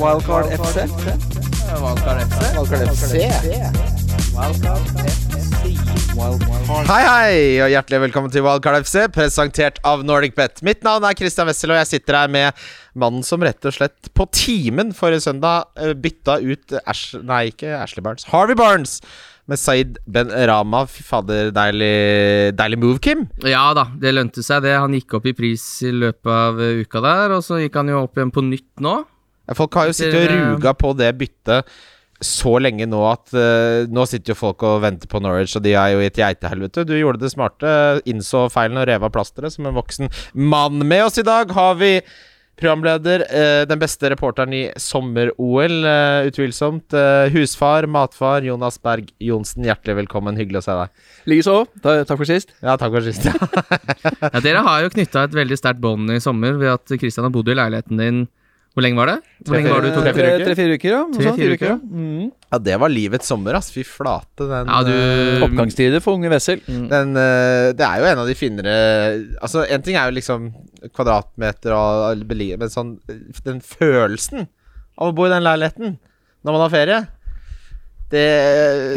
Wildcard FC. Wildcard FC. Wildcard FC. Hei, hei, og hjertelig velkommen til Wildcard FC, presentert av Nordic Bet. Mitt navn er Christian Wessel, og jeg sitter her med mannen som rett og slett på timen forrige søndag eh, bytta ut Ash... Nei, ikke Ashley Barnes. Harvey Barnes med Saeed Ben Rama. Fy fader, deilig, deilig move, Kim. Ja da, det lønte seg det. Han gikk opp i pris i løpet av uka der, og så gikk han jo opp igjen på nytt nå. Folk har jo sittet og ruga på det byttet så lenge nå at uh, nå sitter jo folk og venter på Norwich, og de er jo i et geitehelvete. Du gjorde det smarte, innså feilen og rev av plasteret som en voksen mann. Med oss i dag har vi programleder, uh, den beste reporteren i sommer-OL, uh, utvilsomt. Eh, husfar, matfar, Jonas Berg Johnsen. Hjertelig velkommen, hyggelig å se deg. Likeså. Takk for sist. Ja, takk for sist. Ja, Dere har jo knytta et veldig sterkt bånd i sommer ved at Christian har bodd i leiligheten din Hvor lenge var det? Hvor lenge var du tok Tre-fire uker? Tre-fire uker, ja. Tre, fire fire uker, ja. Mm. ja, det var livets sommer, ass. Fy flate, den Ja, du eh, Oppgangstider for unge Wessel. Den, eh, det er jo en av de finere Altså, en ting er jo liksom kvadratmeter og beli- Men sånn Den følelsen av å bo i den leiligheten når man har ferie Det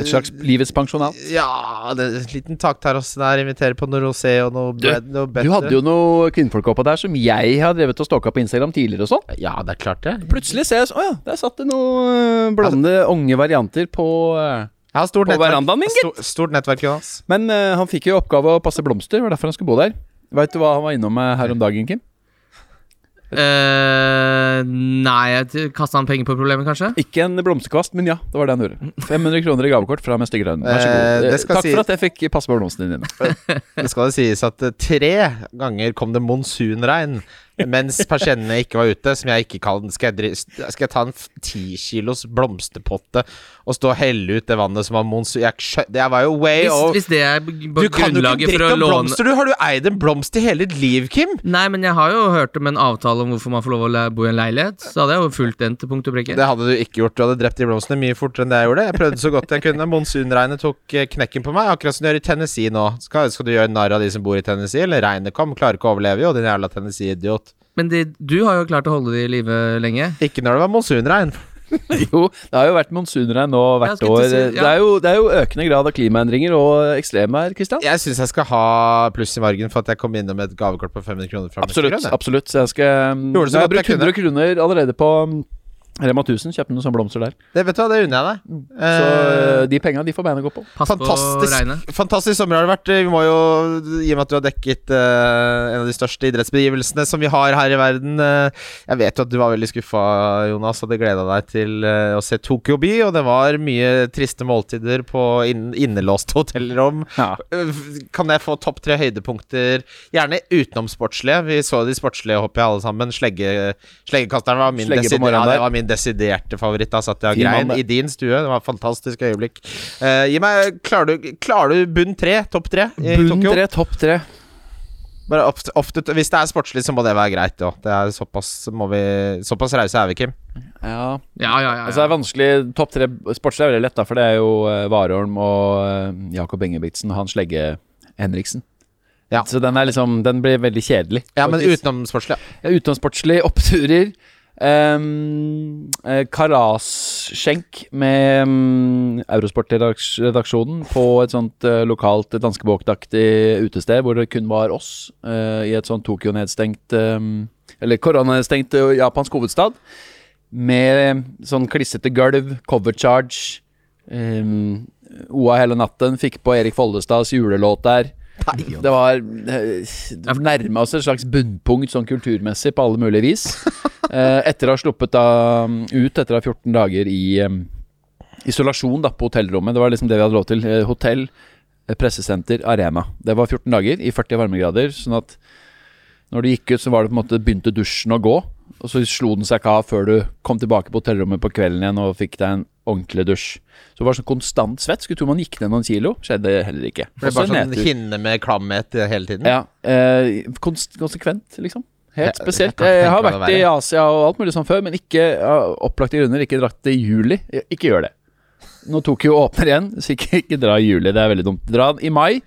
Et slags livets pensjonat. Ja, det er en liten takterrasse der. Invitere på noe rosé og noe, Du, bread, noe Du hadde jo noe kvinnfolk oppå der som jeg har drevet og stalka på Instagram tidligere og sånn. Ja, det er klart det. Plutselig ser jeg sånn Å ja, der satt det noen blonde unge varianter på eh, Jeg har stort På nettverk, verandaen min, gitt. Stort, stort nettverk, Jonas. Men uh, han fikk jo oppgave å passe blomster, det var derfor han skulle bo der. Veit du hva han var innom med her om dagen, Kim? Eh, Nei, kasta han penger på problemet, kanskje? Ikke en blomsterkvast, men ja, det var det han gjorde. 500 kroner i gavekort fra Mester Grønn. Vær så Eh, god. det Eh, skal Takk si- for at jeg fikk passe på blomstene dine. Det skal det sies at eh, tre ganger kom det monsunregn mens persiennene ikke var ute, som jeg ikke kan. Skal jeg, skal jeg ta en ti kilos blomsterpotte og stå og helle ut det vannet som var monsun... Jeg, jeg, var jo way Hvis, over hvis det er Du kan jo ikke drikke om blomster! Du har du eid en blomst i hele ditt liv, Kim? Nei, men jeg har jo hørt om en avtale om hvorfor man får lov å bo i en leilighet. Så hadde jeg jo fulgt den til punkt og prikke. Det hadde du ikke gjort. Du hadde drept de blomstene mye fortere enn det jeg gjorde. Jeg prøvde så godt jeg kunne. Monsunregnet tok eh, knekken på meg, akkurat som det gjør i Tennessee nå. Skal, skal du gjøre narr av de som bor i Tennessee, eller regnet kom? Klarer ikke å overleve, jo, din jævla Tennessee-idiot. Men de, du har jo klart å holde de i live lenge. Ikke når det var monsunregn. Jo, det har jo vært monsunregn nå hvert år. til å Det, er jo, det er jo økende grad av klimaendringer og ekstremvær, Kristian. Jeg syns jeg skal ha pluss i margen for at jeg kom innom et gavekort på 500 kroner Absolutt. Absolutt Så jeg skal Jeg har brukt jeg kunne. 100 kroner allerede på Rema 1000. Kjøpte noen sånne blomster der. Det vet du hva, det unner jeg deg. Så Eh, de penga, de får beina gå på. Pass på Fantastisk, regnet. fantastisk sommer har det vært. Vi må jo, I og med at du har dekket uh, en av de største idrettsbegivelsene som vi har her i verden uh, Jeg vet jo at du var veldig skuffa, Jonas, og hadde gleda deg til uh, å se Tokyo by. Og det var mye triste måltider på inn, innelåste hotellrom. Ja. Kan jeg få topp tre høydepunkter? Gjerne utenom sportslige. Vi så de sportslige, håper jeg, alle sammen. Slegge, sleggekasteren var min, Slegge på det var min desiderte favoritt. Da satt jeg og grein i din stue. Det var et fantastisk øyeblikk. Uh, gi meg Klarer du, klarer du bunn tre? Topp tre i Bunn Tokyo? tre, topp tre. Bare ofte, ofte, hvis det er sportslig, så må det være greit. Jo. Det er såpass vi Såpass rause er vi, Kim. Ja. Ja, ja, ja. Altså det er vanskelig Topp tre sportslig er veldig lett, da, for det er jo uh, Warholm og uh, Jakob Ingebrigtsen og Hans Legge Henriksen. Ja. Så den er liksom Den blir veldig kjedelig. Ja, men faktisk. utenom sportslig. ja. Ja, Utenomsportslig, oppturer. Um, Karasskjenk med um, Eurosport-redaksjonen på et sånt uh, lokalt danskebåtaktig utested hvor det kun var oss uh, i et sånt Tokyo-nedstengt um, Eller koronastengt uh, japansk hovedstad. Med sånn klissete gulv, cover charge. Um, OA hele natten. Fikk på Erik Follestads julelåt der. Det var eh, nærma oss et slags bunnpunkt sånn kulturmessig på alle mulige vis. Eh, etter å ha sluppet da ut etter å ha 14 dager i em, isolasjon da på hotellrommet. Det var liksom det vi hadde lov til. Eh, hotell, pressesenter, arena. Det var 14 dager i 40 varmegrader. Sånn at når du gikk ut, så var det på en måte begynte dusjen å gå. Og så slo den seg ikke av før du kom tilbake på hotellrommet på kvelden igjen og fikk deg en ordentlig dusj. Så det var sånn konstant svett. Skulle tro man gikk ned noen kilo. Skjedde heller ikke. Det ble bare sånn nedtur. hinne med klamhet hele tiden. Ja, eh, konsekvent, liksom. Helt spesielt. jeg jeg, Jeg, har vært i Asia og alt mulig sånn før, men ikke av opplagte grunner. Ikke dratt i juli. Ikke gjør det. Når Tokyo åpner igjen, så ikke, ikke dra i juli. Det er veldig dumt. Dra i mai,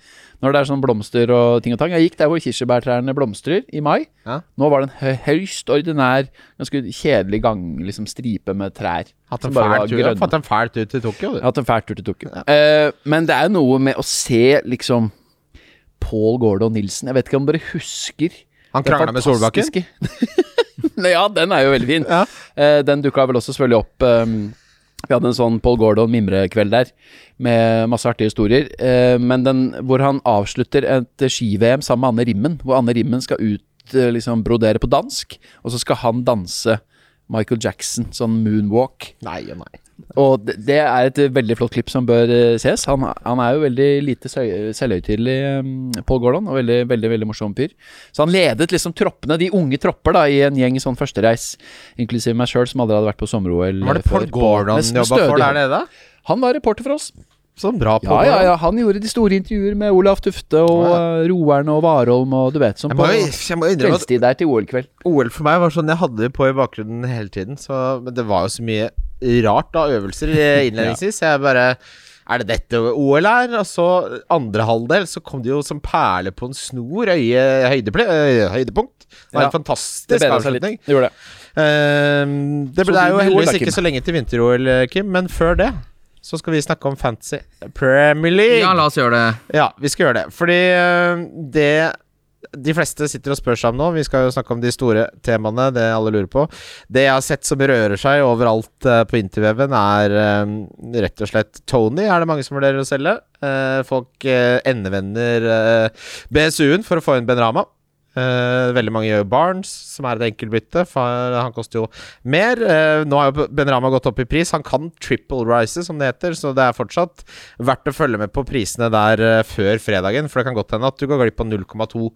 når det er sånn blomster og ting og tang. Jeg gikk der hvor kirsebærtrærne blomstrer i mai. Ja. Nå var det en høyst ordinær, ganske kjedelig gang, liksom stripe med trær. Hatt en fæl tur, grønne. en fæl tur til Tokyo, du. Hatt en fæl tur til Tokyo. Eh, men det er noe med å se liksom Paul Gordon Nilsen. Jeg vet ikke om dere husker Han krangla med Solbakken. ja, den er jo veldig fin. Ja. Eh, den dukka vel også selvfølgelig opp um, Vi hadde en sånn Paul Gordon mimrekveld der med masse artige historier. Eh, men den hvor han avslutter et ski-VM sammen med Anne Rimmen, hvor Anne Rimmen skal ut eh, liksom brodere på dansk, og så skal han danse Michael Jackson, sånn moonwalk. Nei og nei. Og det, det er et veldig flott klipp som bør eh, ses. Han, han er jo veldig lite selvhøytidelig, um, Paul Gordon, og veldig, veldig veldig morsom fyr. Så han ledet liksom troppene, de unge tropper, da, i en gjeng sånn førstereis, inklusiv meg sjøl, som aldri hadde vært på sommer-OL Var det Paul Gordon jobba for der nede? Han var reporter for oss. Sånn bra på. Ja, ja, ja, han gjorde de store intervjuer med Olaf Tufte og Ja. eh, Roeren og Warholm og du vet, som Jeg må, jeg må kveldstid der til OL-kveld. OL for meg var sånn Jeg hadde det på i bakgrunnen hele tiden. Så, men det var jo så mye rart av øvelser innledningsvis. innledningsvis. Jeg bare Er det dette OL er? Og så andre halvdel så kom det jo som perle på en snor. Øye, høydeple, øye, høydepunkt. Det var Ja, en fantastisk avslutning. Det gjorde det. Ehm, det, det er jo heldigvis ikke så lenge til vinter-OL, eh, Kim, men før det så skal vi snakke om fantasy Premier League. Ja, la oss gjøre det. Ja, vi skal gjøre det. Fordi øh, det de fleste sitter og spør seg om nå, vi skal jo snakke om de store temaene, det alle lurer på. Det jeg har sett som rører seg overalt øh, på interveven, er øh, rett og slett Tony, er det mange som vurderer å selge. Eh, folk endevender BSU-en for å få inn Ben Rama. Eh, veldig mange gjør Barnes, som er et enkeltbytte, han koster jo mer. Uh, nå har jo Ben Rama gått opp i pris. Han kan triple rise, som det heter, så det er fortsatt verdt å følge med på prisene der uh, før fredagen, for det kan godt hende at du går glipp av 0,2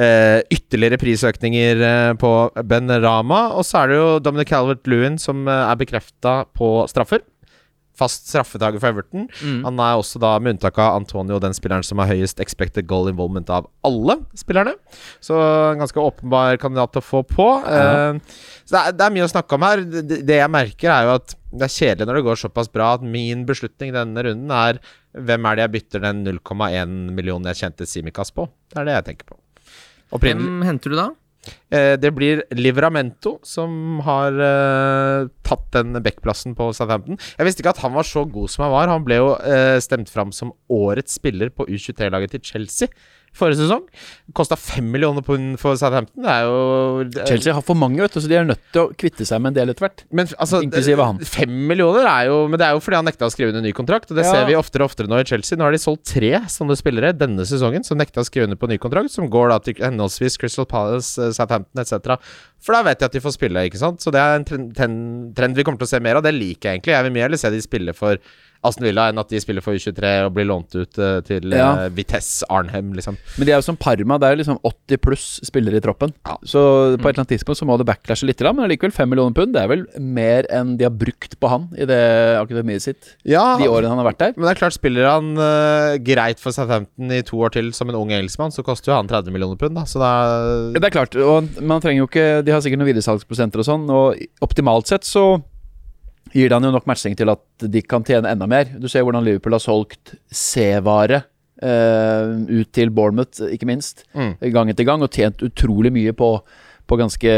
eh, ytterligere prisøkninger på Ben Rama. Og så er det jo Dominic Calvert-Lewin som er bekrefta på straffer. Fast straffetaker for Everton. Mm. Han er også da, med unntak av Antonio, den spilleren som har høyest expected goal involvement av alle spillerne. Så en ganske åpenbar kandidat å få på. Ja. Uh, så det er, det er mye å snakke om her. Det, det jeg merker, er jo at det er kjedelig når det går såpass bra at min beslutning denne runden er hvem er det jeg bytter den 0,1 millionen jeg kjente Simikas på? Det er det jeg tenker på. Hvem henter du da? Eh, det blir Livramento som har uh, tatt den backplassen på Southampton. Jeg visste ikke at han var så god som han var. Han ble jo uh, stemt fram som årets spiller på U23-laget til Chelsea forrige sesong. Kosta fem millioner pund for Southampton. Det er jo det- Chelsea har for mange, vet du, så de er nødt til å kvitte seg med en del etter hvert. men altså, Inklusive han. Fem millioner er jo Men det er jo fordi han nekta å skrive under ny kontrakt. Og det Ja. ser vi oftere og oftere nå i Chelsea. Nå har de solgt tre sånne spillere denne sesongen som nekta å skrive under på ny kontrakt, som går da til henholdsvis Crystal Palace, eh, Southampton etc. For da vet de at de får spille, ikke sant. Så det er en trend, trend, vi kommer til å se mer av. Det liker jeg egentlig. Jeg vil mye heller se de spille for Aston Villa enn at de spiller for U23 og blir lånt ut eh, til Ja. eh, Vitesse Arnhem, liksom. Men de er jo som Parma, det er jo liksom 80 pluss spillere i troppen. Ja. Så på et eller annet tidspunkt så må det backlashe litt, men allikevel 5 millioner pund. Det er vel mer enn de har brukt på han i det akademiet sitt Ja, de årene han har vært der. Men det er klart, spiller han uh, greit for Southampton i to år til som en ung engelskmann, så koster jo han 30 millioner pund, da. Så da Det er klart, og man trenger jo ikke De har sikkert noen videresalgsprosenter og sånn, og optimalt sett så gir det han jo nok matching til at de kan tjene enda mer. Du ser hvordan Liverpool har solgt C-vare eh, ut til Bournemouth, ikke minst, Mm. gang etter gang, og tjent utrolig mye på, på ganske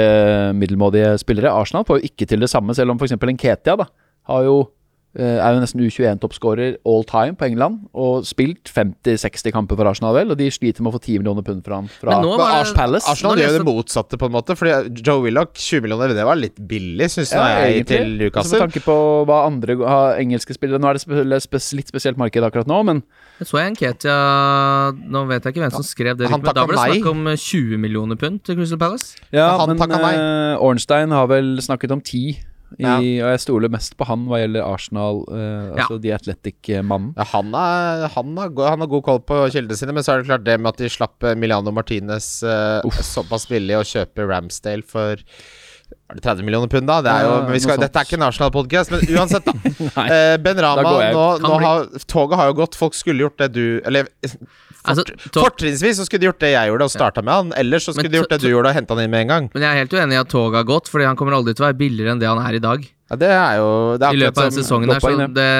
middelmådige spillere. Arsenal får jo ikke til det samme, selv om f.eks. Nketia da, har jo er jo nesten U21-toppskårer all time på England, og spilt 50-60 kamper for Arsenal, vel, og de sliter med å få 10 millioner pund fra fra Men nå var Ars Palace. Arsenal gjør det motsatte, på en måte. Fordi Joe Willoch, 20 millioner, det var litt billig, syns Ja, jeg, til Altså, med Newcastle. tanke på hva andre engelske spillere Nå er det spe- litt spesielt marked akkurat nå, men Jeg så jeg en Ketia Nå vet jeg ikke hvem som skrev det, Han men da ble det snakk om eh, 20 millioner pund til Crystal Palace. Ja, Han men uh, eh, Ornstein har vel snakket om ti. I, Ja. Og jeg stoler mest på han hva gjelder Arsenal, eh, altså de Athletic-mannen. Ja, han, er, han, go- han har god koll på kildene sine, men så er det klart det med at de slapp eh, Milano Martinez eh, såpass billig og kjøpe Ramsdale for er det 30 millioner pund, da? Det er jo, Ja, men vi skal, dette er ikke en Arsenal-podkast, men uansett, da. Nei. Eh, ben Rama, nå, nå har, toget har jo gått. Folk skulle gjort det du Eller Altså, fortrinnsvis så skulle de gjort det jeg gjorde, og starta med han. Ellers så skulle Men de gjort det du gjorde, og henta han inn med en gang. Men jeg er helt uenig i at toget har gått, Fordi han kommer aldri til å være billigere enn det han er i dag. Ja, det er jo det er I løpet av den sesongen her, så det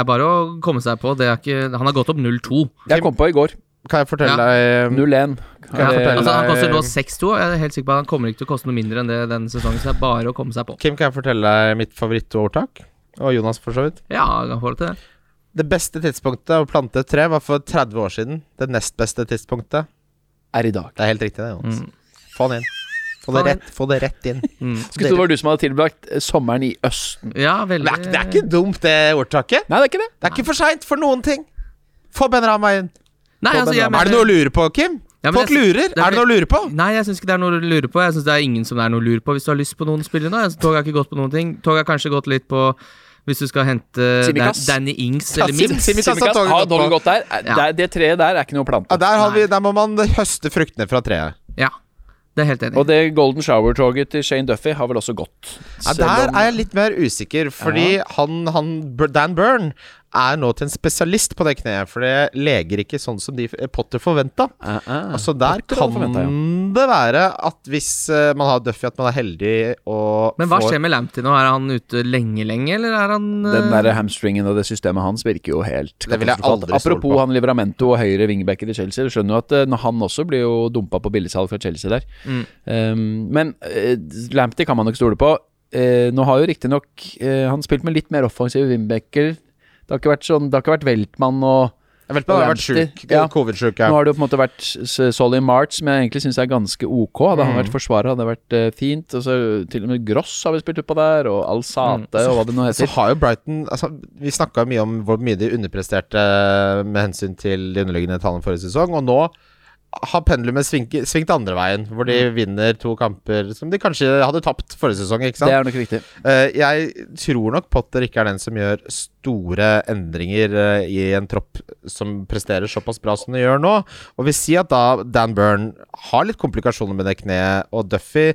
er bare å komme seg på. Det er ikke, han har gått opp 0-2. Jeg kom på i går. Kan jeg fortelle deg 0-1. Kan Altså, han koster nå 6-2, jeg er helt sikker på at han kommer ikke til å koste noe mindre enn det denne sesongen, så det er bare å komme seg på. Kim, kan jeg fortelle deg mitt favorittordtak? Og Jonas, for så vidt. Ja, han får det til det. Det beste tidspunktet å plante et tre var for 30 år siden. Det nest beste tidspunktet Er i dag. Det er helt riktig, det. Jonas. Mm. Få den inn. Få det, rett, få det rett inn. Mm. Skulle tro det var du som hadde tilbrakt eh, sommeren i Østen. Ja, Det er, det er ikke dumt, det ordtaket. Nei, det er ikke det. Det er ikke for seint for noen ting. Få Ben Rama inn. Nei, altså, jeg er det noe å lure på, Kim? Ja, men Folk jeg- lurer. det er Er det noe å lure på? Nei, jeg syns ikke det er noe å lure på. Jeg synes det er ingen som det er noe å lure på hvis du har lyst på noen spillere nå. Jeg synes Tog har ikke gått på noen ting. Tog har kanskje gått litt på hvis du skal hente Simikas. Danny Ings eller ja, Mims. Simikas, Simikas har dårlig gått der. Eh, Ja. Det treet der er ikke noe å plante. Ja, der, har vi, der må man høste fruktene fra treet. Ja, det er helt enig. Og det Golden Shower-toget til Shane Duffy har vel også gått. Ja, der om- er jeg litt mer usikker, fordi han, han Dan Byrne er nå til en spesialist på det kneet, for det leger ikke sånn som de Potter forventa. Uh, uh, Altså Der kan forventet, ja. det være at hvis eh, man har Duffy, at man er heldig og Men hva får- skjer med Lamptey nå? Er han ute lenge, lenge, eller er han uh... Den der hamstringen og det systemet hans virker jo helt Det vil jeg aldri stole Apropos han Livramento og høyre wingbacker i Chelsea. Du skjønner jo at eh, han også blir jo dumpa på billigsalg fra Chelsea der. Mm. Um, men uh, Lamptey kan man nok stole på. Eh, nå har jo riktignok eh, han spilt med litt mer offensive wingbacker. Det har ikke vært sånn Det har ikke vært Veltmann og han har vært sjuk. ja. Covid-sjuk, Nå har det jo på en måte vært Solly March, som jeg egentlig syns er ganske ok. Hadde han Mm. vært forsvarer, hadde det vært uh, fint. Og så Til og med Gross har vi spilt utpå der, og Alsate og hva det nå Så heter. har jo Brighton altså, Vi snakka mye om hvor mye de underpresterte med hensyn til de underliggende tallene forrige sesong, og nå har pendlumet svingt, andre veien, hvor de vinner to kamper som de kanskje hadde tapt forrige sesong. Ikke sant? Det er nok riktig. Eh, jeg tror nok Potter ikke er den som gjør store endringer eh, i en tropp som presterer såpass bra som de gjør nå. Og vi sier at da Dan Byrne har litt komplikasjoner med det kneet, og Duffy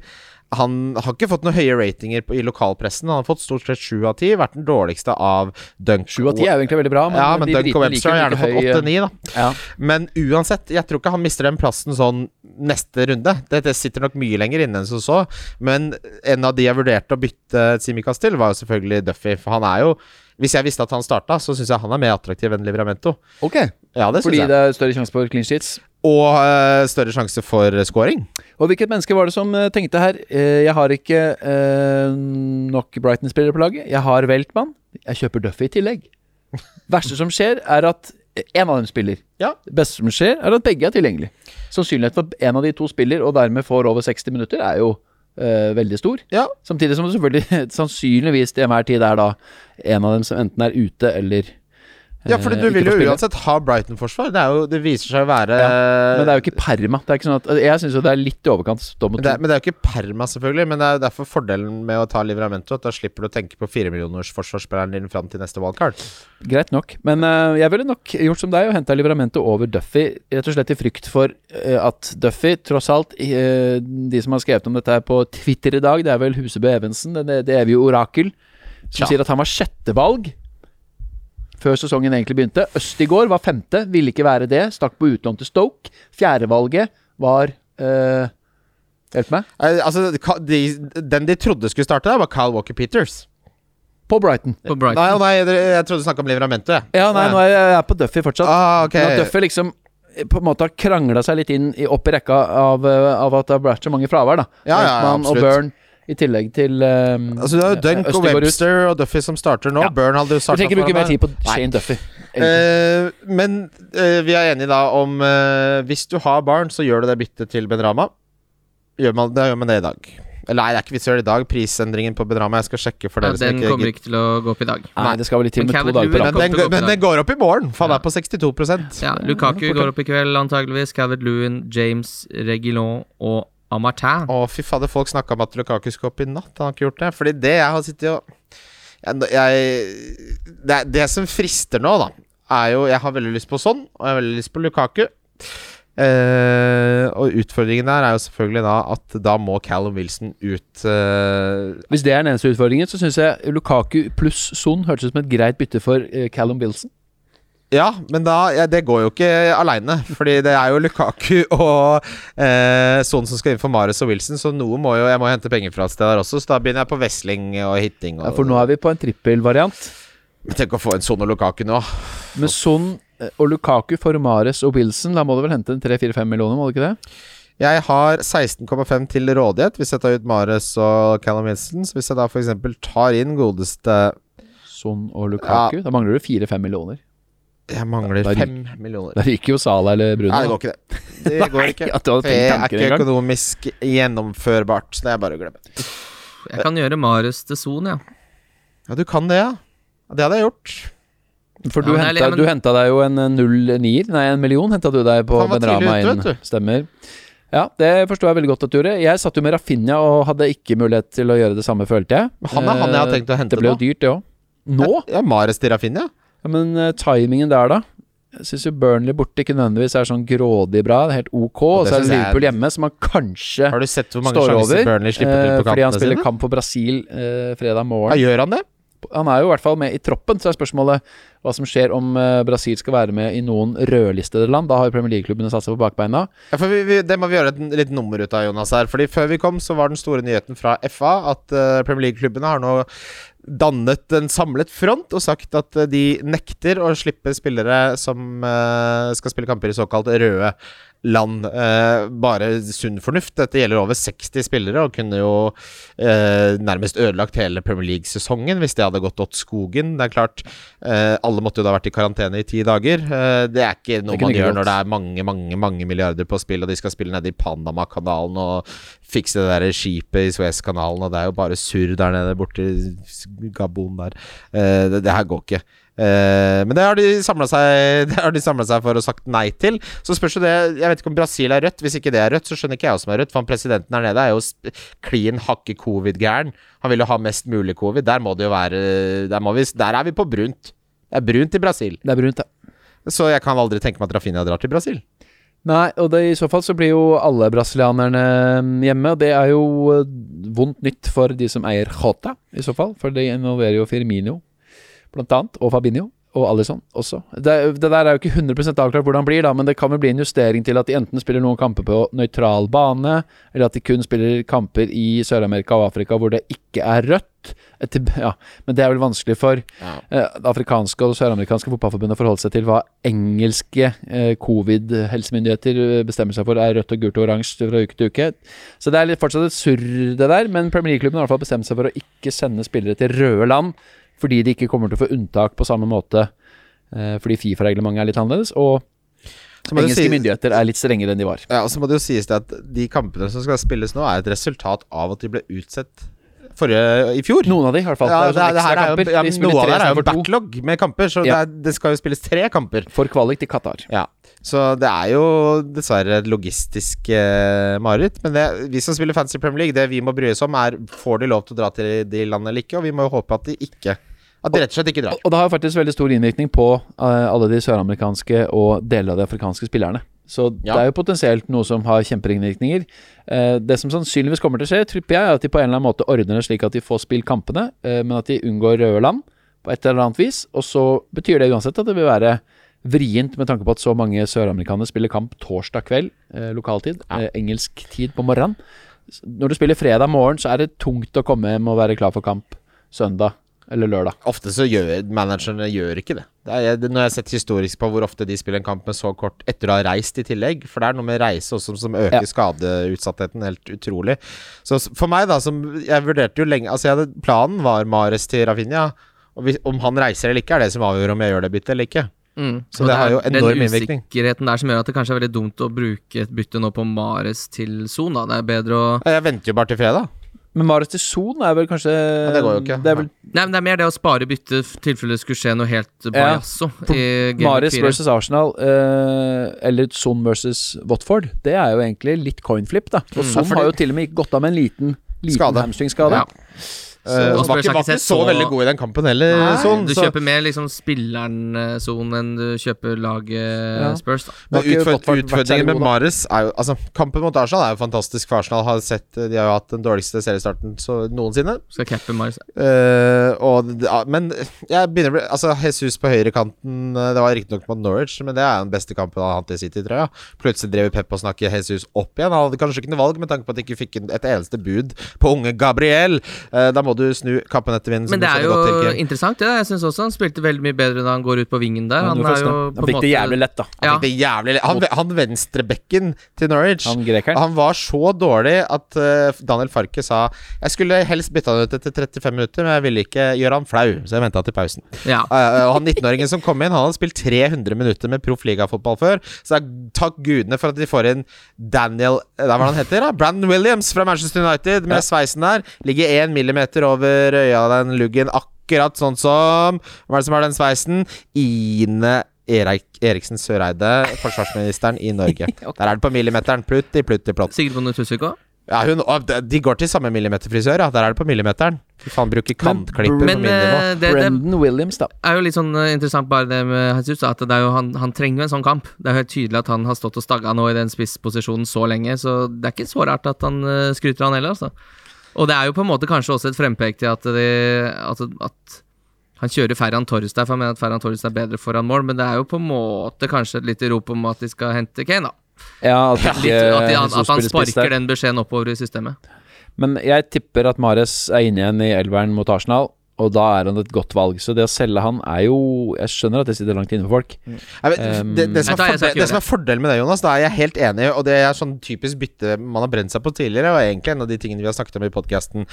han har ikke fått noen høye ratinger på, i lokalpressen. Han har fått stort sett sju av ti. Vært den dårligste av Dunk. Sju av ti er jo egentlig veldig bra, men, ja, men de Dunk og Webster har gjerne fått åtte-ni, da. Ja. Men uansett, jeg tror ikke han mister den plassen sånn neste runde. Det, det sitter nok mye lenger inne enn som så. Men en av de jeg vurderte å bytte Simikaz til, var jo selvfølgelig Duffy. For han er jo Hvis jeg visste at han starta, så syns jeg han er mer attraktiv enn Livramento. Ok, Ja, det fordi jeg. det er større sjanse for clean sheets. Og uh, større sjanse for scoring. Og hvilket menneske var det som uh, tenkte her uh, Jeg har ikke nok Brighton-spillere på laget. Jeg har Weltmann. Jeg kjøper Duffy i tillegg. verste som skjer, er at en av dem spiller. Ja. Det beste som skjer, er at begge er tilgjengelig. Sannsynligheten for at en av de to spiller, og dermed får over 60 minutter, er jo veldig stor. Ja. Samtidig som det selvfølgelig sannsynligvis til enhver tid er da en av dem som enten er ute eller Ja, eh, du vil jo uansett ha Brighton-forsvar. Det, det viser seg å være Men det er jo ikke perma. Det er ikke sånn at, jeg syns jo det er litt i overkant. Men det, men det er jo ikke perma, selvfølgelig. Men det er derfor fordelen med å ta Livramento. At da slipper du å tenke på firemillionersforsvarsspilleren din fram til neste wildcard. Greit nok. Men uh, jeg ville nok gjort som deg og henta Livramento over Duffy. Rett og slett i frykt for uh, at Duffy, tross alt uh, De som har skrevet om dette her på Twitter i dag, det er vel Husebø Evensen, det, det evige orakel, som ja. sier at han var sjettevalg før sesongen egentlig begynte. Østigård var femte, ville ikke være det. Stakk på utlån til Stoke. Fjerdevalget var eh, Hjelp meg. Altså, de, den de trodde skulle starte der, var Kyle Walker Peters. På Brighton. på Brighton? Nei, nei, jeg trodde du snakka om Livramento. Ja, nei, nå er jeg, jeg er på Duffy fortsatt. Ah, okay. Duffy liksom eh, på en måte har krangla seg litt inn i, opp i rekka av, eh, av at det har vært så mange fravær. da Ja, ja, ja, absolutt. og. Burn i tillegg til um, Altså, du har jo Dunk og Webster og Duffy som starter nå. Ja. Burn hadde jo Vi starta trenger ikke bruke mer tid på Shane Duffy. egentlig. Eh, men uh, vi er enige da om uh, Hvis du har barn, så gjør du det byttet til Benrama. Gjør man, da gjør man det i dag. Eller nei, det er ikke vits i å gjøre det i dag. Prisendringen på Benrama Jeg skal sjekke for Ja, dere den ikke kommer ikke til å gå opp i dag. Nei, det skal vel litt til med to dager på Lewin men men den går opp i morgen, for han Ja. er på 62 Ja, Lukaku går opp i kveld antageligvis. Calvert Lewin, James Regilon og Amartin. Å, fy fader, folk snakka om at Lukaku skulle opp i natt. Han har ikke gjort det. Fordi det jeg har sittet og jeg, jeg, det, er- det som frister nå, da, er jo Jeg har veldig lyst på sånn, og jeg har veldig lyst på Lukaku. Eh, og utfordringen der er jo selvfølgelig da at da må Callum Wilson ut eh, Hvis det er den eneste utfordringen, så syns jeg Lukaku pluss Son hørtes ut som et greit bytte for eh, Callum Wilson. Ja, men da ja, Det går jo ikke aleine. Fordi det er jo Lukaku og eh, Son som skal inn for Mares og Wilson, så noe må jo Jeg må hente penger fra et sted der også, så da begynner jeg på Wesling og hitting. Og, Ja, for nå er vi på en trippelvariant. Men Tenk å få en Son og Lukaku nå. Med Son Eh, Og Lukaku for Mares og Wilson. Da må du vel hente en 3-4-5 millioner, må du ikke det? Jeg har 16,5 til rådighet hvis jeg tar ut Mares og Callum Wilson. Så hvis jeg da f.eks. tar inn godeste Son og Lukaku. Da mangler du 4-5 millioner. Jeg mangler ryker- 5 millioner. Da gikk jo Sala eller Bruno. Nei, det går ikke det. Det går ikke. Det er ikke økonomisk gjennomførbart. Så det er bare å glemme. Jeg kan gjøre Marius til Son, ja. Ja, du kan det, ja. Det hadde jeg gjort. For du, Ja, henta, men- du henta deg jo en eh, null nier. Nei, en million henta du deg på Benrama inn. Stemmer. Ja, det forstår jeg veldig godt at du gjorde. Jeg satt jo med Rafinha og hadde ikke mulighet til å gjøre det samme, følte jeg. Han er han jeg har Eh, tenkt å hente Det ble jo dyrt, det òg. Nå? Ja, Mares til Rafinha. Ja, men uh, timingen der, da? Jeg syns jo Burnley borte ikke nødvendigvis er sånn grådig bra. Det er helt ok. Og så er det er- Liverpool hjemme, som han kanskje Har du sett hvor mange står sjanser over. Burnley slipper til eh, på fordi han spiller sine? kamp for Brasil eh, fredag morgen. Ja, gjør han det? Han er jo i hvert fall med i troppen, så er spørsmålet hva som skjer om eh, Brasil skal være med i noen rødlistede land. Da har Premier League-klubbene satsa på bakbeina. Ja, vi, vi, Det må vi gjøre et litt nummer ut av, Jonas. her Fordi Før vi kom, så var den store nyheten fra FA at uh, Premier League-klubbene har nå dannet en samlet front og sagt at eh, de nekter å slippe spillere som eh, skal spille kamper i såkalt røde land. Eh, bare sunn fornuft. Dette gjelder over 60 spillere og kunne jo eh, nærmest ødelagt hele Premier League-sesongen hvis det hadde gått åt skogen. Det er klart, eh, alle måtte jo da vært i karantene i ti dager. Eh, det er ikke noe man gjør godt. når det er mange, mange mange milliarder på spill, og de skal spille nede i Panamakanalen og fikse det der skipet i Suezkanalen, og det er jo bare surr der nede borte i Gabon der. Eh, det, det her går ikke. Eh, men det har de samla seg seg for og sagt nei til. Så spørs jo det Jeg vet ikke om Brasil er rødt. Hvis ikke det er rødt, så skjønner ikke jeg hva som er rødt. For han presidenten her nede er jo klin hakke covid-gæren. Han vil jo ha mest mulig covid. Der må det jo være Der, vi, der er vi på brunt. Det er brunt i Brasil. Det er brunt, ja. Så jeg kan aldri tenke meg at Rafinha drar til Brasil. Nei, og det, i så fall så blir jo alle brasilianerne mm, hjemme. Og det er jo eh, vondt nytt for de som eier Jota, i så fall. For det involverer jo Firmino, blant annet, og Fabinho. Og Alison også. Det, det der er jo ikke 100% avklart hvordan det blir, da, men det kan vel bli en justering til at de enten spiller noen kamper på nøytral bane, eller at de kun spiller kamper i Sør-Amerika og Afrika hvor det ikke er rødt. Etter, ja, men det er vel vanskelig for Ja. eh, det afrikanske og søramerikanske fotballforbundet å forholde seg til hva engelske eh, covid-helsemyndigheter eh, bestemmer seg for er rødt og gult og oransje fra uke til uke. Så det er litt fortsatt et surr, det der, men Premier League-klubben har i hvert fall bestemt seg for å ikke sende spillere til røde land, fordi de ikke kommer til å få unntak på samme måte, eh, fordi Fifa-reglementet er litt annerledes, og det engelske sies, myndigheter er litt strengere enn de var. Ja, og så må det jo sies det at de kampene som skal spilles nå, er et resultat av at de ble utsett forrige i fjor. Noen av de, i hvert fall. Ja, det det sånn her er jo, ja, noe av det er jo backlog med kamper, så Ja. det, er, det skal jo spilles tre kamper. For kvalik til Qatar. Ja, Så det er jo dessverre et logistisk eh, mareritt. Men det, vi som spiller fancy Premier League, det vi må bry oss om, er får de lov til å dra til de landene eller ikke. Og vi må jo håpe at de ikke At de rett og slett ikke drar. Og det har faktisk veldig stor innvirkning på uh, alle de søramerikanske og deler av de afrikanske spillerne. Så Ja. det er jo potensielt noe som har kjemperinnvirkninger. Eh, det som sannsynligvis kommer til å skje, tripper jeg, er at de på en eller annen måte ordner det slik at de får spilt kampene, eh, men at de unngår røde land på et eller annet vis. Og så betyr det uansett at det vil være vrient med tanke på at så mange søramerikanere spiller kamp torsdag kveld, eh, lokaltid, Ja. eh, engelsk tid på morgenen. Når du spiller fredag morgen, så er det tungt å komme hjem og være klar for kamp søndag eller lørdag. Ofte så gjør managerne gjør ikke det. det er, når jeg har sett historisk på hvor ofte de spiller en kamp med så kort etter å ha reist i tillegg. For det er noe med reise også som øker Ja. skadeutsattheten helt utrolig. Så for meg, da, som Jeg vurderte jo lenge Altså, jeg hadde, planen var Mares til Rafinha. Og hvis, om han reiser eller ikke, er det som avgjør om jeg gjør det byttet eller ikke. Mm. Så det, det har jo enorm innvirkning. Den usikkerheten der som gjør at det kanskje er veldig dumt å bruke et bytte nå på Mares til Son. Da. Det er bedre å Jeg venter jo bare til fredag. Men Marius til Son er vel kanskje det går jo ikke. Det er vel Nei, men det er mer det å spare bytte i tilfelle det skulle skje noe helt bajasso. Mares 4. versus Arsenal, eh, eller Son versus Watford, det er jo egentlig litt coinflip, da. Og Mm. Son Ja, fordi- har jo til og med gått av med en liten, liten Skade. hamstringskade. Ja. Uh, var ikke, var ikke så så- veldig god i den kampen heller, Nei, sånn. Du så- kjøper mer liksom spilleren eh, enn du kjøper laget Ja. Spurs. Da. Men utfordringen med. Mares er jo Altså, kampen mot Arsenal er jo fantastisk for Arsenal. Har sett, de har jo hatt den dårligste seriestarten så, noensinne. Skal cappe Mares. Uh, og, ja, men jeg begynner å bli Altså, Jesus på høyrekanten eh, Det var riktignok mot Norwich, men det er den beste kampen han har hatt i City-trøya. Plutselig drev Pep og snakket Jesus opp igjen. Han hadde kanskje ikke noe valg med tanke på at de ikke fikk et eneste bud på unge Gabriel. Uh, da må må du snu kappen etter vinden. Men det er jo godt interessant, det. Jeg syns også han spilte veldig mye bedre da han går ut på vingen der. Han, Han er jo på han fikk det jævlig lett, da. Han Ja. fikk det jævlig Han, han venstrebekken til Norwich Han grekeren. Han var så dårlig at uh, Daniel Farke sa Jeg skulle helst bytte han ut etter 35 minutter, men jeg ville ikke gjøre han flau, så jeg venta til pausen. Ja. Uh, og han 19-åringen som kom inn, han hadde spilt 300 minutter med proff ligafotball før. Så det takk gudene for at de får inn Daniel Det er hva han heter, da? Brandon Williams fra Manchester United med sveisen der. Ligger én millimeter over øya den luggen, akkurat sånn som Hva er det som har den sveisen? Ine Erik, Eriksen Søreide, forsvarsministeren i Norge. Der er det på millimeteren. Plutti, plutti, plott. Sigrid Bonde Tusvik òg. Ja, hun, de- går til samme millimeterfrisør, ja. Der er det på millimeteren. Fy faen, bruker kantklipper men, Men min nivå. eh, det, det Brendan Williams, da. er jo litt sånn eh, interessant bare det med Jesus, at det er jo, han, han trenger jo en sånn kamp. Det er jo helt tydelig at han har stått og stagga nå i den spissposisjonen så lenge, så det er ikke så rart at han skryter av han heller, altså. Og det er jo på en måte kanskje også et frempek til at, de, at, at han kjører Ferran Torres der, for han mener at Ferran Torres er bedre foran mål, men det er jo på en måte kanskje et lite rop om at de skal hente Kane, da. Ja, at, ikke at, de, at, at han sparker den beskjeden oppover i systemet. Men jeg tipper at Mares er inne igjen i elveren mot Arsenal, og da er han et godt valg. Så det å selge han er jo Jeg skjønner at det sitter langt inne for folk. Jeg vet, Um, det, det, som er fordel, det som er fordelen med det, Jonas, da er jeg helt enig, og det er sånn typisk bytte man har brent seg på tidligere, og egentlig en av de tingene vi har snakket om i podkasten,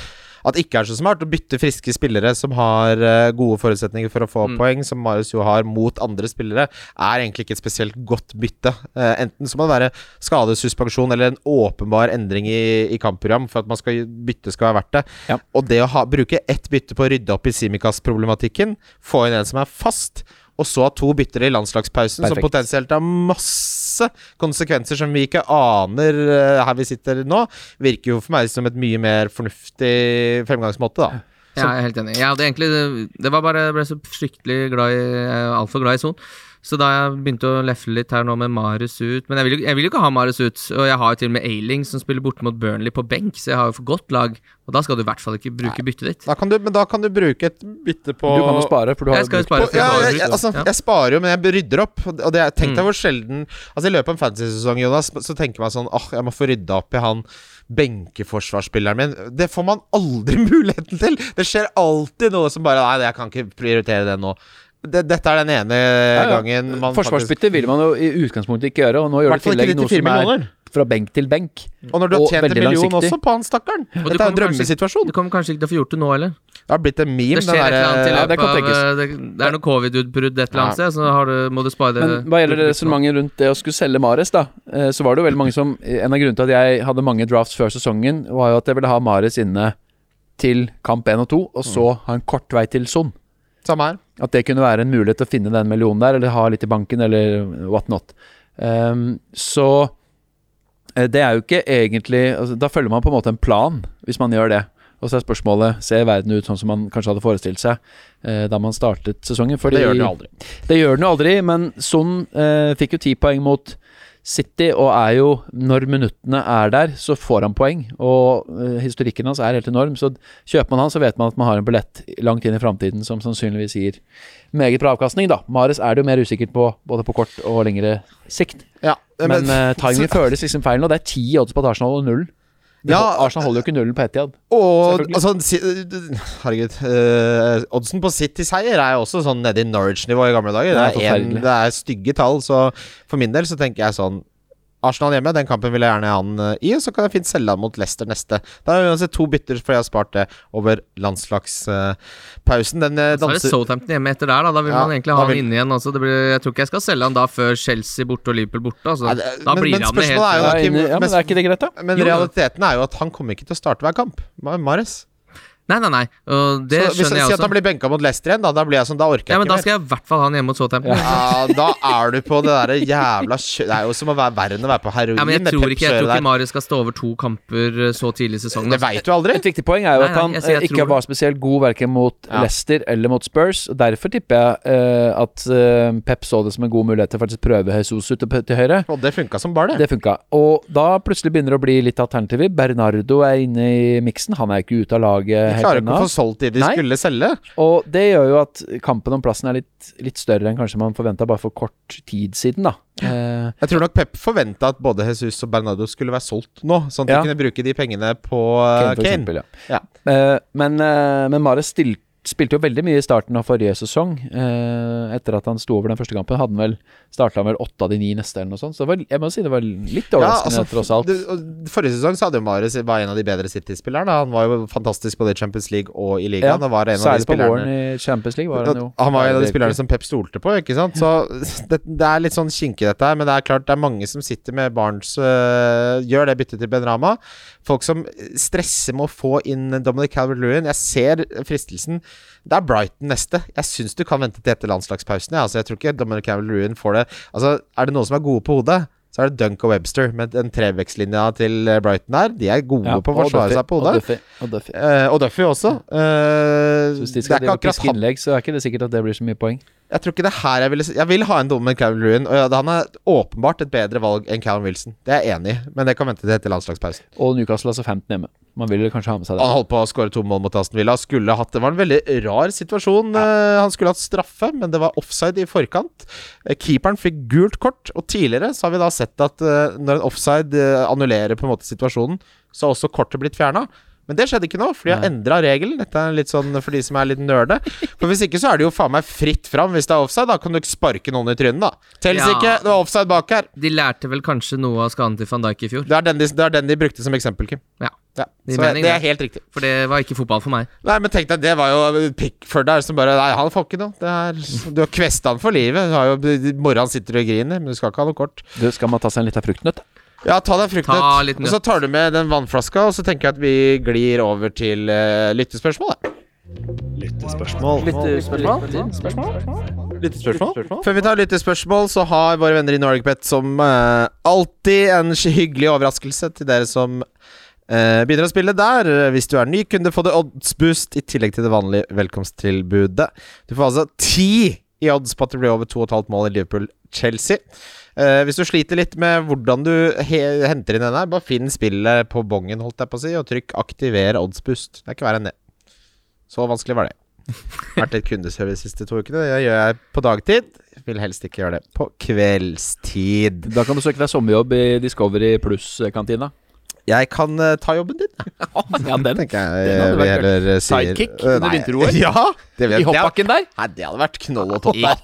at det ikke er så smart å bytte friske spillere som har eh, gode forutsetninger for å få Mm. poeng, som Marius jo har, mot andre spillere, er egentlig ikke et spesielt godt bytte. Eh, enten så må det være skadesuspensjon eller en åpenbar endring i, i kampprogram for at man skal bytte skal være verdt det. Ja. Og det å ha, bruke ett bytte på å rydde opp i Simikas-problematikken, få inn en som er fast, og så ha to bytter i landslagspausen, som potensielt har masse konsekvenser som vi ikke aner eh, her vi sitter nå, virker jo for meg som et mye mer fornuftig fremgangsmåte, da. Ja, jeg er helt enig. Jeg hadde egentlig Det var bare Jeg ble så fryktelig glad i uh, Altfor glad i Son. Så da jeg begynte å lefle litt her nå med Marius ut Men jeg vil, jo- jeg vil jo ikke ha Marius ut. Og jeg har jo til og med Ailing som spiller borte mot Burnley på benk, så jeg har jo for godt lag. Og da skal du i hvert fall ikke bruke byttet ditt. Da kan du, men da kan du bruke et bytte på Du kan jo spare, for du har Jeg jo brukt- spare, på, ja, jeg, jeg, altså, ja. jeg sparer jo, men jeg rydder opp. Og det, tenk deg Mm. hvor sjelden Altså I løpet av en fantasy-sesong, Jonas, så tenker man sånn Åh, jeg må få rydda opp i han benkeforsvarsspilleren min. Det får man aldri muligheten til! Det skjer alltid noe som bare Nei, jeg kan ikke prioritere det nå. Det, dette er den ene ja. gangen man faktisk Forsvarsbytte vil man jo i utgangspunktet ikke gjøre, og nå gjør det du i tillegg noe som er fra benk til benk. Og når du har tjent en million langsiktig. også på han stakkaren Ja. Dette er en drømmesituasjon. Du kommer kanskje ikke til å få gjort det nå heller. Det har blitt en meme, Det skjer et eller annet i løpet ja, det av eh, det, det er noe covid-utbrudd et eller annet Ja. sted, så har du, må du spare Men hva gjelder resonnementet rundt det å skulle selge Mares, da, eh, så var det jo veldig mange som En av grunnene til at jeg hadde mange drafts før sesongen, var jo at jeg ville ha Mares inne til kamp 1 og 2, og så ha en kort vei til Son. Samme her. At det kunne være en mulighet til å finne den millionen der, eller ha litt i banken, eller what not. Um, så eh, det er jo ikke egentlig altså, Da følger man på en måte en plan, hvis man gjør det. Og så er spørsmålet Ser verden ut sånn som man kanskje hadde forestilt seg eh, da man startet sesongen? Fordi, det gjør den jo aldri. Det gjør den jo aldri, men Son eh, fikk jo ti poeng mot City, og er jo Når minuttene er der, så får han poeng. Og eh, historikken hans er helt enorm. Så kjøper man han, så vet man at man har en billett langt inn i framtiden som sannsynligvis gir meget bra avkastning, da. Mares er det jo mer usikkert på, både på kort og lengre sikt. Ja, Men, uh, timingen føles liksom feil nå. Det er ti odds på Arsenal holder nullen. Ja. Arsenal holder jo ikke nullen på Etiad. Og altså, herregud uh, Oddsen på City-seier er jo også sånn nede i Norwich-nivå i gamle dager. Det er Det er, en, det er stygge tall, så for min del så tenker jeg sånn Arsenal hjemme, den kampen vil jeg gjerne ha han eh, i, så kan jeg fint selge han mot Leicester neste. Da er det uansett to bytter, for jeg har spart det over landslagspausen. den eh, Så er det Southampton hjemme etter der, da. Da vil Ja, man egentlig ha ha han inne igjen. Altså, det blir, jeg tror ikke jeg skal selge han da før Chelsea borte og Liverpool borte. Altså. Nei, det- da men- blir men han det helt er jo da, Kim, ja, men men- er ikke det greit, da? Men realiteten er jo at han kommer ikke til å starte hver kamp. Mares. Nei, nei, nei. Og det Så skjønner jeg jeg sier at han blir benka mot Leicester igjen, da, da blir jeg sånn, da orker jeg Ja, men da skal jeg i hvert fall ha han hjemme mot Southampton. Ja, da er du på det derre jævla kjø... Det er jo som å være verre enn å være på heroin. Ja, men jeg tror ikke, jeg tror ikke Marius skal stå over to kamper eh, så tidlig i sesongen. Det veit du aldri. Et viktig poeng er jo Nei, at nei, han jeg sier jeg eh, ikke var spesielt god verken mot Ja. Leicester eller mot Spurs. Og Derfor tipper jeg uh, at uh, Pep så det som en god mulighet til å faktisk prøve Jesus ut til høyre. Og det funka som bare det. Det funka. Og da plutselig begynner det å bli litt alternativer. Bernardo er inne i miksen. Han er ikke ute av laget Ikke Klarer ikke å få solgt de de Nei. skulle selge. Og det gjør jo at kampen om plassen er litt, litt større enn kanskje man forventa bare for kort tid siden, da. Eh, Jeg tror nok Pep forventa at både Jesus og Bernardo skulle være solgt nå, sånn at Ja. de kunne bruke de pengene på uh, Kane, Kane. eksempel, ja. Ja. Eh, men, eh, men Mares stil, spilte jo veldig mye i starten av forrige sesong. Eh, etter at han sto over den første kampen, hadde han vel starta vel åtte av de ni neste, eller noe sånt. Så var, jeg må si det var litt overraskende, tross alt. det- og Forrige sesong så hadde jo Mares var en av de bedre City-spillerne. Han var jo fantastisk både i Champions League og i Ja, ligaen. og var en av de Særlig på våren i Champions League var han jo Han var en av de spillerne som Pep stolte på, ikke sant. Så det, det er litt sånn kinkig dette her, men det er klart det er mange som sitter med Barents øh, Gjør det byttet til Ben Rama. Folk som stresser med å få inn Dominic Calvert-Lewin. Jeg ser fristelsen. Det er Brighton neste. Jeg syns du kan vente til etter landslagspausen. Ja. Altså, jeg tror ikke Dominic Calvert-Lewin får det Altså, er det noen som er gode på hodet? Så er det Dunk og Webster med den trevekstlinja til eh, Brighton her. De er gode Ja, på å forsvare Duffy, seg på og hodet. Duffy, og Duffy. Eh, og Duffy også. Eh, Så hvis de skal drive og piske innlegg, så er ikke det sikkert at det blir så mye poeng. Jeg tror ikke det her jeg ville Jeg vil ha en Dominic Calvin Lewin. og han er åpenbart et bedre valg enn Callum Wilson. Det er jeg enig i, men det kan vente til etter landslagspausen. Og Newcastle altså 15 hjemme. Man vil kanskje ha med seg det. Han holdt på å skåre to mål mot Aston Villa. Skulle hatt Det var en veldig rar situasjon. Ja. han skulle hatt straffe, men det var offside i forkant. Eh, keeperen fikk gult kort, og tidligere så har vi da sett at eh, når en offside eh, annullerer på en måte situasjonen, så har også kortet blitt fjerna. Men det skjedde ikke nå, for de har endra regelen. Dette er litt sånn for de som er litt nerde. For hvis ikke så er det jo faen meg fritt fram hvis det er offside. Da kan du ikke sparke noen i trynet, da. Tels Ja. ikke, det var offside bak her. De lærte vel kanskje noe av skaden til van Dijk i fjor. Det er den de, det er den de brukte som eksempel, Kim. Ja, Ja. Det Så mening, det er helt riktig. For det var ikke fotball for meg. Nei, men tenk deg, det var jo Pickford der som bare Nei, han får ikke noe. Det er, du har kvesta han for livet. Du har jo, Mora sitter og griner, men du skal ikke ha noe kort. Du, skal man ta seg en liten fruktnøtt? Ja, ta deg fruktnøtt. Og så tar du med den vannflaska, og så tenker jeg at vi glir over til uh, lyttespørsmål. da. Lyttespørsmål. Lyttespørsmål? Før vi tar lyttespørsmål, så har våre venner i NorgBet som uh, alltid en hyggelig overraskelse til dere som uh, begynner å spille der. Hvis du er ny kunde, få det oddsboost i tillegg til det vanlige velkomsttilbudet. Du får altså ti i odds på at det blir over 2,5 mål i Liverpool-Chelsea. Eh, hvis du sliter litt med hvordan du he henter inn den her, bare finn spillet på bongen, holdt jeg på å si, og trykk 'aktiver oddsboost'. Det er ikke verre enn det. Så vanskelig var det. Vært litt kundeservice de siste to ukene. Det gjør jeg på dagtid. Vil helst ikke gjøre det på kveldstid. Da kan du søke deg sommerjobb i Discovery Pluss-kantina. Jeg kan uh, ta jobben din, Ja, den. tenker jeg. Den hadde vært heller. Sidekick uh, under vinter-OL? Ja, I hoppbakken der. Nei, det hadde vært knoll og topp der.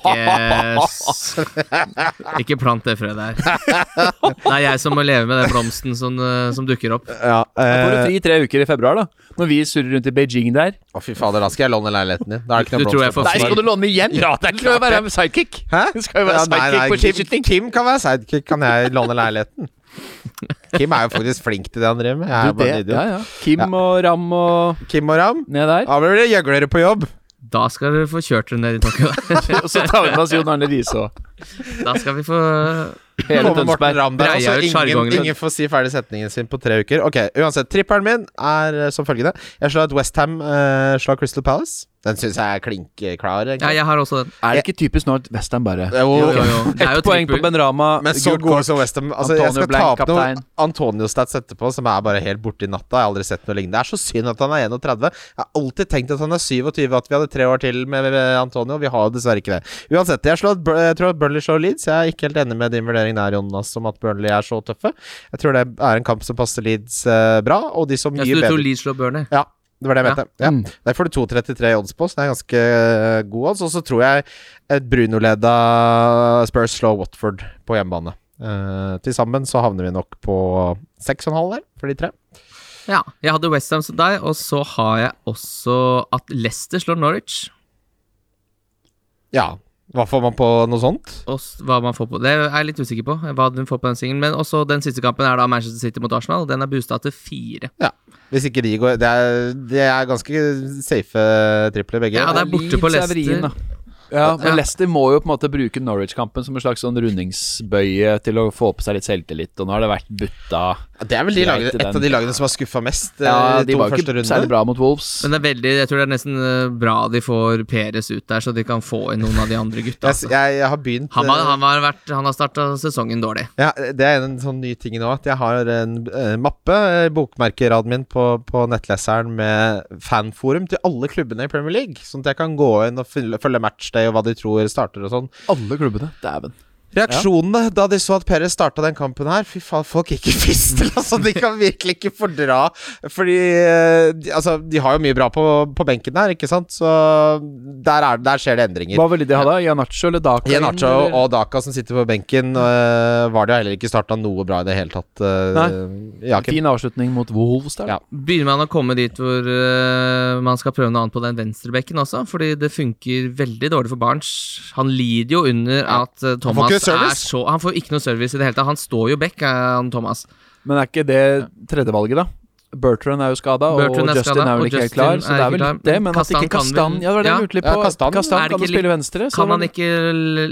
Ikke, ikke plant det frøet der. Det er jeg som må leve med den blomsten som, eh, som dukker opp. Ja, Da får du fri tre uker i februar, da. Når vi surrer rundt i Beijing der. Å, fy fader, da skal jeg låne leiligheten din. Da er det ikke Du noe tror jeg får Nei, skal du låne igjen? Ja, det er Du skal jo være sidekick. Hæ? Du skal jo være Ja, nei, sidekick nei, på Kim. Kim kan være sidekick. Kan jeg låne leiligheten? Kim er jo faktisk flink til det han driver med. Jeg er Du, bare en idiot. ja, ja. Kim og Ram og Kim og Ram. ned der. Da blir det gjøglere på jobb. Da skal dere få kjørt dere ned i Tokyo. Og så tar vi med oss Jon Arne Riise òg. Da skal vi få hele Tønsberg. Ram der, altså, ingen, ingen får si ferdig setningen sin på tre uker. Ok, uansett. Trippelen min er eh, som følgende. Jeg slår at Westham uh, slår Crystal Palace. Den syns jeg er klinkklar. Ja, jeg har også den. Er det ikke typisk nå at Westham bare Jo, Jo, jo, jo. Det Ett poeng på. Benrama, Men så gode som Westham altså, Jeg skal Blank, ta opp kaptein. noe Antonio-stats etterpå som er bare helt borte i natta. Jeg har aldri sett noe lignende. Det er så synd at han er 31. Jeg har alltid tenkt at han er 27, at vi hadde tre år til med Antonio. Vi har jo dessverre ikke det. Uansett, jeg, slår, jeg tror at Burnley slår Leeds. Jeg er ikke helt enig med din vurdering der, Jonas, om at Burnley er så tøffe. Jeg tror det er en kamp som passer Leeds eh, bra, og de som Jeg du tror Leeds slår Burnley. Ja, det var det jeg mente. Ja. Mm. Der får du 2,33 odds på, så det er ganske eh, god odds. Og så tror jeg et Bruno-leda Spurs slår Watford på hjemmebane. Uh, Til sammen så havner vi nok på 6,5 der, for de tre. Ja, jeg hadde Westham som deg, og så har jeg også at Leicester slår Norwich. Ja. Hva får man på noe sånt? Også, hva man får på Det er jeg litt usikker på, hva den får på den singelen. Men også den siste kampen er da Manchester City mot Arsenal. Den er boosta til fire. Hvis ikke de går Det er, det er ganske safe tripler, begge. Ja, det er borte på Leeds er Leicester. Ja, men Leicester må jo på en måte bruke Norwich-kampen som en slags sånn rundingsbøye til å få på seg litt selvtillit, og nå har det vært butta Det er vel de laget, et av de lagene som har skuffa mest eh, Ja, de var ikke runde. særlig bra mot Wolves. Men det er veldig, jeg tror det er nesten eh, bra de får Peres ut der, så de kan få inn noen av de andre gutta. Altså. jeg, jeg har begynt Han, har, eh, han, var vært, han har starta sesongen dårlig. Ja, Det er en sånn ny ting nå at jeg har en eh, mappe, eh, bokmerkeraden min, på, på nettleseren med fanforum til alle klubbene i Premier League. Sånn at jeg kan gå inn og følge, følge matchday og hva de tror starter og sånn. Alle klubbene. Dæven. Reaksjonene da de så at Perez starta den kampen her Fy faen, folk gikk i fistel, altså. De kan virkelig ikke fordra Fordi eh, de, Altså, de har jo mye bra på, på benken der, ikke sant? Så der, er, der skjer det endringer. Hva ville de ha da? Ianacho eller Daka? eller? og Daka som sitter på benken, øh, var det jo heller ikke starta noe bra i det hele tatt. øh, Nei. Jaken. Fin avslutning mot Wolves der. Ja. Begynner man å komme dit hvor eh, man skal prøve noe annet på den venstrebekken også? Fordi det funker veldig dårlig for Barents. Han lider jo under at eh, Thomas ikke service. er så Han får ikke noe service i det hele tatt. Han står jo back, eh, han Thomas. Men er ikke det tredjevalget, da? Bertrand er jo skada, og Justin er skadet, er vel ikke helt klar. Så det er vel klar. det, men at ikke kan Kastan Ja, det var det jeg Ja. lurte litt Ja, på. Kastan. Kastan kan jo spille venstre. så Kan han ikke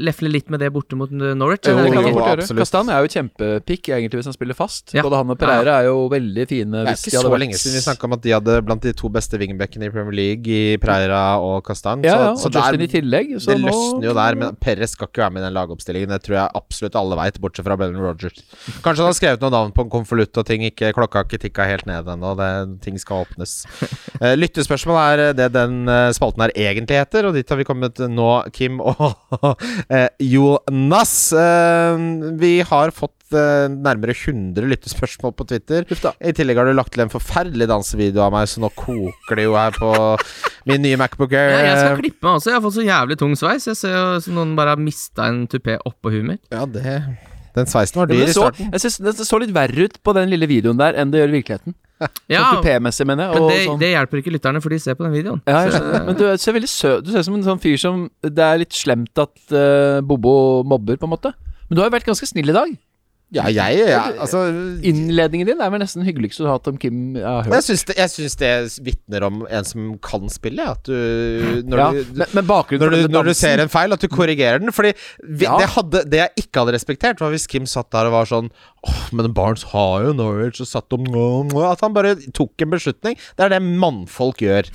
lefle litt med det borte mot Norwich? Jo, det kan. Kastan er jo kjempepikk egentlig hvis han spiller fast. Ja. Både han og Pereira er jo veldig fine. Det er ikke hadde så lenge siden vi snakka om at de hadde blant de to beste wingbackene i Premier League, i Preira og Kastan. Ja, ja, og så Justin i tillegg. Så det nå- løsner jo der, men Perez skal ikke være med i den lagoppstillingen. Det tror jeg absolutt alle veit, bortsett fra Brennan Rogers. Kanskje han har skrevet noen navn på en konvolutt og ting ikke Klokka har ikke tikka helt ned ennå. det- Ting skal åpnes. Eh, lyttespørsmål er det den eh, spalten her egentlig heter, og dit har vi kommet nå, Kim og eh, Jonas. Eh, vi har fått eh, nærmere 100 lyttespørsmål på Twitter. I tillegg har du lagt til en forferdelig dansevideo av meg, så nå koker det jo her på min nye Macbook Air. Ja, jeg skal klippe meg også. Jeg har fått så jævlig tung sveis. Jeg ser jo som noen bare har mista en tupé oppå huet mitt. Ja, det Den sveisen var dyr det, i så, starten. jeg synes, det så litt verre ut på den lille videoen der enn det gjør i virkeligheten. Ja, Sånn mener jeg. men det, sånn. det hjelper ikke lytterne, for de ser på den videoen. Ja, Så- Men du ser veldig søt Du ser ut som en sånn fyr som Det er litt slemt at uh, Bobo mobber, på en måte. Men du har jo vært ganske snill i dag. Ja, jeg ja, Altså Innledningen din er vel nesten hyggeligste du har hatt om Kim jeg har jeg hørt. syns det, jeg syns det vitner om en som kan spille. At du Når Ja, du men, men bakgrunnen når du, når du ser en feil, at du korrigerer den. Fordi vi, Ja. det, hadde, det jeg ikke hadde respektert, var hvis Kim satt der og var sånn Åh, men Barnes har jo Norwich og satt om At han bare tok en beslutning. Det er det mannfolk gjør.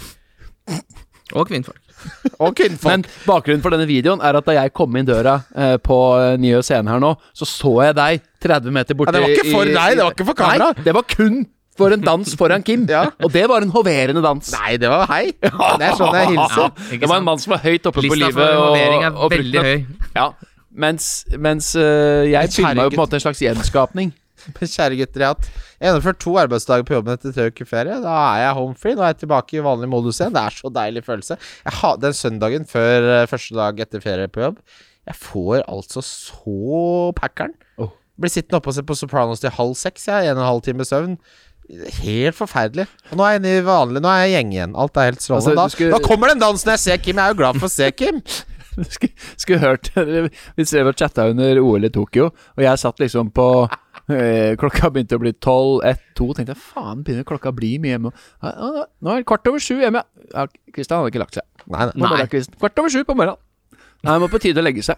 Og kvinnfolk. Og kvinnfolk. Men bakgrunnen for denne videoen er at da jeg kom inn døra eh, på eh, Nye Scene her nå, så så jeg deg 30 meter borti Ja, det var ikke for deg, det var ikke for kamera. Nei, det var kun for en dans foran Kim. Ja. Og det var en hoverende dans. Nei, det var hei. Det er sånn jeg hilser. Ja, det var en mann som var høyt oppe på livet. Og, er og, og veldig høy. Ja, mens, mens uh, jeg filma jo på en måte en slags gjenskapning. Men Kjære gutter, jeg har hatt gjennomført to arbeidsdager på jobben etter tre uker ferie. Da er jeg home free. Nå er jeg tilbake i vanlig modus igjen. Det er så deilig følelse. Jeg ha, den søndagen før eh, første dag etter ferie på jobb, jeg får altså så packeren. Oh. Blir sittende oppe og se på Sopranos til halv seks, jeg. En og en halv time søvn. Helt forferdelig. Og nå er jeg inne i vanlig Nå er jeg gjeng igjen. Alt er helt strålende. Altså, da, skulle- da kommer den dansen jeg ser Kim. Jeg er jo glad for å se Kim. Skulle, skulle hørt Vi drev og chatta under OL i Tokyo, og jeg satt liksom på Klokka begynte å bli tolv, ett, to. Tenkte jeg faen, begynner klokka å bli mye hjemme? Nå er det kvart over sju hjemme. Ja, Kristian hadde ikke lagt seg. Nei, nei. Kvart over sju på morgenen. Nei, det var på tide å legge seg.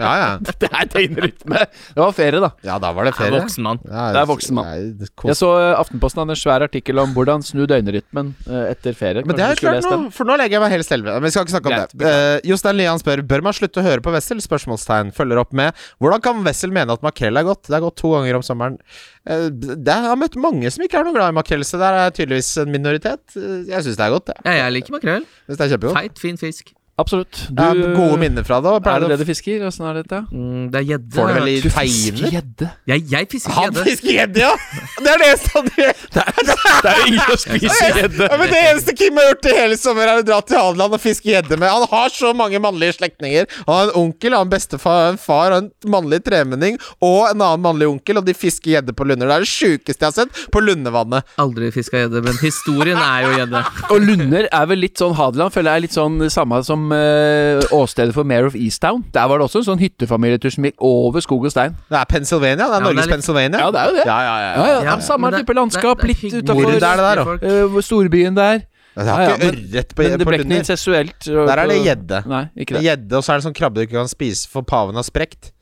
Ja, ja. Det er døgnrytme. Det var ferie, da. Ja, da var det Er ferie. voksen mann. Ja, Det er voksen mann. nei, Jeg så eh, Aftenposten hadde en svær artikkel om hvordan snu døgnrytmen eh, etter ferie. Men det er klart nå, for nå legger jeg meg helt elleve. Men vi skal ikke snakke om Greit, det. Uh, Jostein Lian spør Bør man slutte å høre på Wessel? Spørsmålstegn. Følger opp med Hvordan kan Wessel mene at makrell er godt? Det er godt to ganger om sommeren. Uh, det jeg har møtt mange som ikke er noe glad i makrell, så der er tydeligvis en minoritet. Uh, jeg syns det er godt, jeg. Ja, jeg liker makrell. Det er. Feit, fin fisk. Absolutt. Du, ja, gode minner fra det. Er det det du fisker? Åssen er dette? Mm, det er gjedde. Får du vel i teiner? gjedde? Jeg, jeg fisker Han fisker gjedde, ja! Det er det eneste han gjør. Det er jo ingen å spise gjedde. Ja, men det eneste Kim har gjort i hele sommer, er å dra til Hadeland og fiske gjedde med. Han har så mange mannlige slektninger. Han har en onkel, han har en bestefar, en far en mannlig tremenning og en annen mannlig onkel, og de fisker gjedde på lunder. Det er det sjukeste jeg har sett på Lundevannet. Aldri fiska gjedde, men historien er jo gjedde. Og Lunder er vel litt sånn Hadeland føler jeg er litt sånn samme som eh, åstedet for Mayor of Easttown. Der var det også en sånn hyttefamilietur som gikk over skog og stein. Det er Pennsylvania. Det er Ja, Norges det er litt- Pennsylvania. Ja, det er jo det. Ja, ja, ja, Ja, ja, Ja, Samme det- type landskap, det- det litt utafor det folk. eh, storbyen der. Det har Ja, ja, ikke ørret på, Men det ble ikke noe. Der er det gjedde. Ikke det. Gjedde, og så er det sånn krabbe du ikke kan spise for paven har sprekt.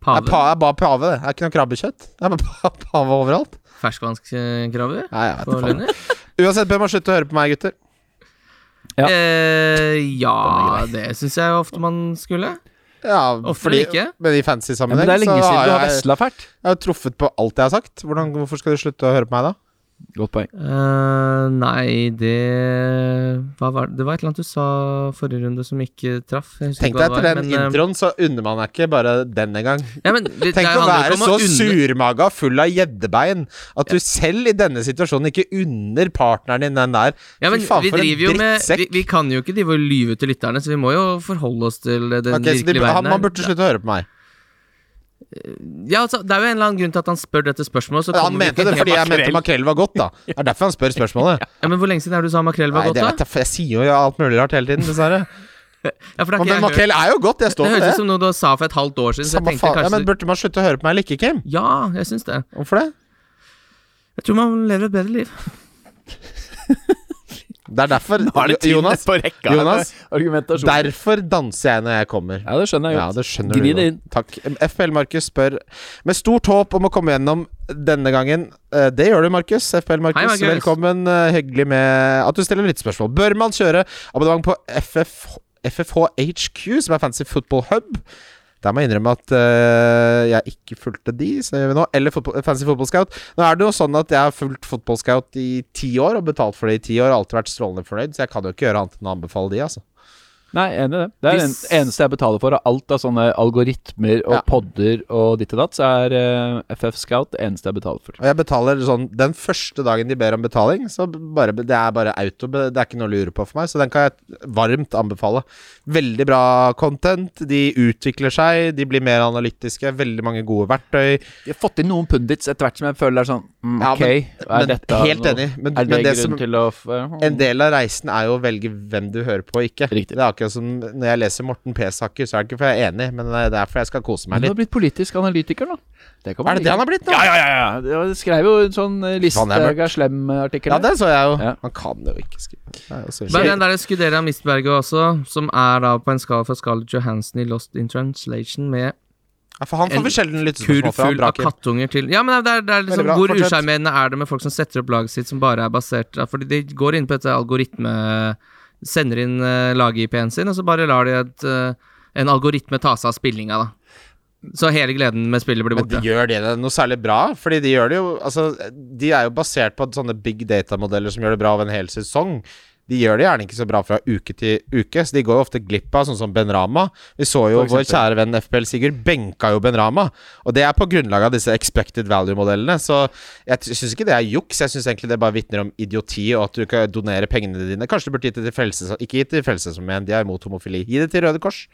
Det Pave. er, pa, er bare pave, det. Det er ikke noe krabbekjøtt. Det er bare pave overalt. Ferskvannskrabber Ja, ja. Uansett, bør man slutte å høre på meg, gutter? Ja. Eh, ja, det syns jeg ofte man skulle. Ja, Oftere fordi, ikke. Men i fancy Ja, men sammenheng det er lenge så siden du har jeg, vesla fælt. jeg har truffet på alt jeg har sagt. Hvordan, hvorfor skal du slutte å høre på meg da? Godt poeng. Uh, nei, det hva var, Det var et eller annet du sa forrige runde som ikke traff. Tenk deg etter den men, eh, introen, så unner man deg ikke bare den engang. ja, men, det, Tenk å være så unne- surmaga, full av gjeddebein, at du selv i denne situasjonen ikke unner partneren din den der. Ja, men Fy faen, vi for en driver jo med drittsekk. vi, vi kan jo ikke drive og lyve til lytterne, så vi må jo forholde oss til den okay, virkelige de, han, verden man burde slutte å høre på meg. Ja, altså, Det er jo en eller annen grunn til at han spør dette spørsmålet. Så Ja, han mente det fordi jeg mente makrell var godt, da. Det er derfor han spør spørsmålet. Ja, Men hvor lenge siden er det du sa makrell var Nei, godt, da? jeg, jeg sier jo alt mulig rart hele tiden, dessverre. Ja, det, Men jeg makrell er jo godt, jeg står det for høres det. ut som noe du sa for et halvt år siden. Samme faen. Ja, men Burde man slutte å høre på meg eller ikke, Kim? Ja, jeg syns det. Hvorfor det? Jeg tror man lever et bedre liv. Det er derfor Nå er det Jonas, på rekka. Jonas, derfor danser jeg når jeg kommer. Ja, det skjønner jeg godt. Ja, Gni det inn. Takk. FPL Markus spør med stort håp om å komme gjennom denne gangen. Eh, Det gjør du, Markus. FPL Markus, velkommen. Eh, Hyggelig med at du stiller litt spørsmål. Bør man kjøre abonnement på FF, FFHHQ, som er Fancy Football Hub? Der må jeg innrømme at uh, jeg ikke fulgte de, ser vi nå. Eller fotball, Fancy Football Scout. Nå er det jo sånn at jeg har fulgt Football Scout i ti år, og betalt for det i ti år. Alltid vært strålende fornøyd, så jeg kan jo ikke gjøre annet enn å anbefale de, altså. Nei, enig i det. Det er det Hvis- eneste jeg betaler for av alt av sånne algoritmer og Ja. podder og ditt og datt, så er uh, FF Scout det eneste jeg betaler for. Og jeg betaler sånn Den første dagen de ber om betaling, så bare, det er bare auto. Det er ikke noe å lure på for meg, så den kan jeg varmt anbefale. Veldig bra content. De utvikler seg, de blir mer analytiske. Veldig mange gode verktøy. De har fått inn noen pundits etter hvert som jeg føler er sånn mm, Ja, men- er men dette helt enig, men- er det, men det grunn som- til å uh, En del av reisen er jo å velge hvem du hører på og ikke. Riktig. Det er akkurat som når jeg leser Morten P-saker, så er det ikke fordi jeg er enig, men det er derfor jeg skal kose meg Men du har blitt politisk analytiker nå. Det Er det det han har blitt nå? Ja, ja, ja! ja. Jeg skrev jo en sånn eh, Listhaug er slem-artikkel. Ja, det så jeg jo. Ja. Han kan jo ikke skrive. Men den der Scudera Mistberget også, som er da på en skala fra Scarlett Johansson i Lost in Translation med ja, for han får en vi sjelden lyttespørsmål fra. full av kattunger til Ja, men det er, det er liksom bra, Hvor usjarmerende er det med folk som setter opp laget sitt som bare er basert ja, Fordi de går inn på et algoritme Sender inn uh, lag-IP-en sin, og så bare lar de et, uh, en algoritme ta seg av spillinga, da. Så hele gleden med spillet blir borte. Men de gjør det noe særlig bra? Fordi de gjør det jo Altså, de er jo basert på sånne big data-modeller som gjør det bra over en hel sesong. De gjør det gjerne ikke så bra fra uke til uke, så de går jo ofte glipp av sånn som Ben Rama. Vi så jo vår kjære venn FPL Sigurd benka jo Ben Rama, og det er på grunnlag av disse expected value-modellene. Så jeg syns ikke det er juks, jeg syns egentlig det bare vitner om idioti, og at du kan donere pengene dine. Kanskje du burde gitt det til Frelse... Ikke gitt til Frelsesarmeen, de er imot homofili. Gi det til Røde Kors.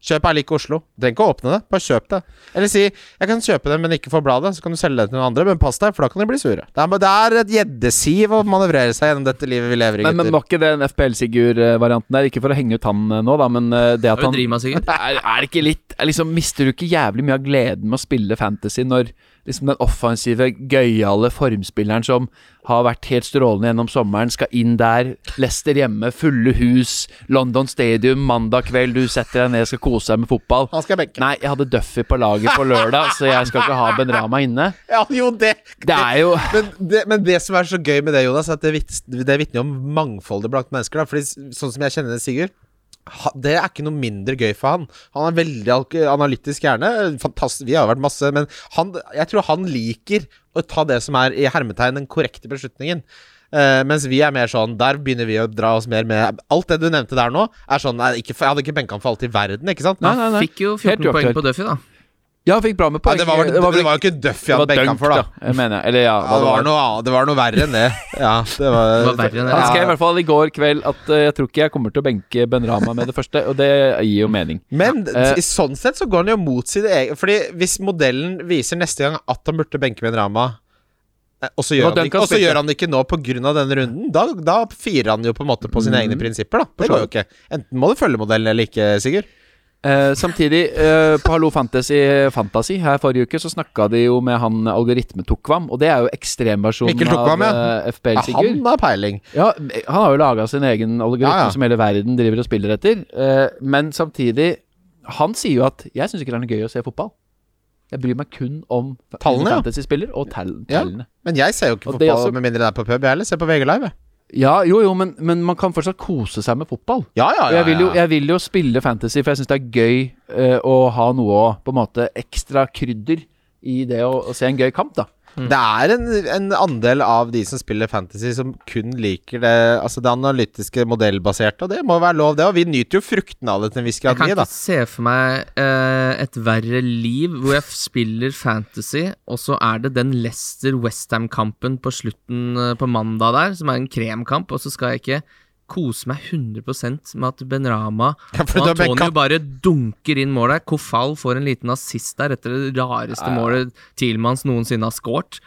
Kjøp er lik Oslo. Du trenger ikke å åpne det, bare kjøp det. Eller si 'jeg kan kjøpe det, men ikke få bladet', så kan du selge det til noen andre, men pass deg, for da kan de bli sure. Det er, det er et gjeddesiv å manøvrere seg gjennom dette livet vi lever i, Men, men var ikke det en FPL-Sigurd-varianten der? Ikke for å henge ut han eh, nå, da, men eh, det at han er, er det ikke litt er liksom, Mister du ikke jævlig mye av gleden med å spille fantasy når liksom den offensive, gøyale formspilleren som har vært helt strålende gjennom sommeren, skal inn der, Leicester hjemme, fulle hus, London Stadium, mandag kveld, du setter deg ned skal kose deg med fotball. Han skal benke. Nei, jeg hadde Duffy på laget på lørdag, så jeg skal ikke ha Ben Rama inne. Ja, jo, det Det er jo men det, men det som er så gøy med det, Jonas, er at det, vits, det vitner om mangfoldet blant mennesker. Da. Fordi Sånn som jeg kjenner Sigurd ha- det er ikke noe mindre gøy for han. Han er veldig analytisk hjerne. Fantastisk, vi har vært masse, men han, jeg tror han liker å ta det som er i hermetegn den korrekte beslutningen. Uh, mens vi er mer sånn Der begynner vi å dra oss mer med Alt det du nevnte der nå, er sånn nei, ikke, Jeg hadde ikke benka han for alt i verden, ikke sant? Nei, nei, nei. Fikk jo 14 poeng på Duffy, da. Ja, han fikk bra med Ja, poeng. det, var, det, var, jo ikke Duffy jeg han var benka for, da. da. Jeg mener, eller ja, Ja, det, var noe, det var noe verre enn det. Ja, det var, Det var verre enn det. Han skrev i hvert fall i går kveld at uh, jeg tror ikke jeg kommer til å benke Ben Rama med det første, og det gir jo mening. Men Eh. i sånn sett så går han jo mot sine egne Fordi hvis modellen viser neste gang at han burde benke Ben Rama, eh, og så gjør, han det, ikke- og så gjør han det ikke nå pga. denne runden, da, da firer han jo på en måte på sine egne prinsipper, da. Det går jo ikke. Enten må du følge modellen eller ikke, Sigurd. Eh, samtidig, eh, på Hallo Fantasy, Fantasy her forrige uke, så snakka de jo med han algoritme-Tukvam, og det er jo ekstremversjonen av ja. eh, Ja, FPL-figur. han har peiling. Ja, han har jo laga sin egen algoritme Ja, ja. som hele verden driver og spiller etter. Eh, men samtidig Han sier jo at 'jeg syns ikke det er noe gøy å se fotball'. Jeg bryr meg kun om Tallene, fantasy-spiller og tall, Ja. tallene. Men jeg ser jo ikke Og fotball også- med mindre det er på pub. Jeg heller ser på VG Live. jeg. Ja, jo, jo, men, men man kan fortsatt kose seg med fotball. Ja, ja, ja, jeg vil, jo, jeg vil jo spille fantasy, for jeg syns det er gøy uh, å ha noe å på en måte ekstra krydder i det å, å se en gøy kamp, da. Det er en, en andel av de som spiller fantasy, som kun liker det Altså det analytiske, modellbaserte, og det må være lov, det. Og vi nyter jo fruktene av det til en viss Jeg kan ikke da. se for meg uh, et verre liv hvor jeg spiller fantasy, og så er det den Leicester-Westham-kampen på slutten uh, på mandag der, som er en kremkamp, og så skal jeg ikke kose meg 100% med at Ben Rama Ja, og Antonio kan... bare dunker inn mål der. Kofal får en liten assist der etter det rareste målet Thielmanns noensinne har scoret.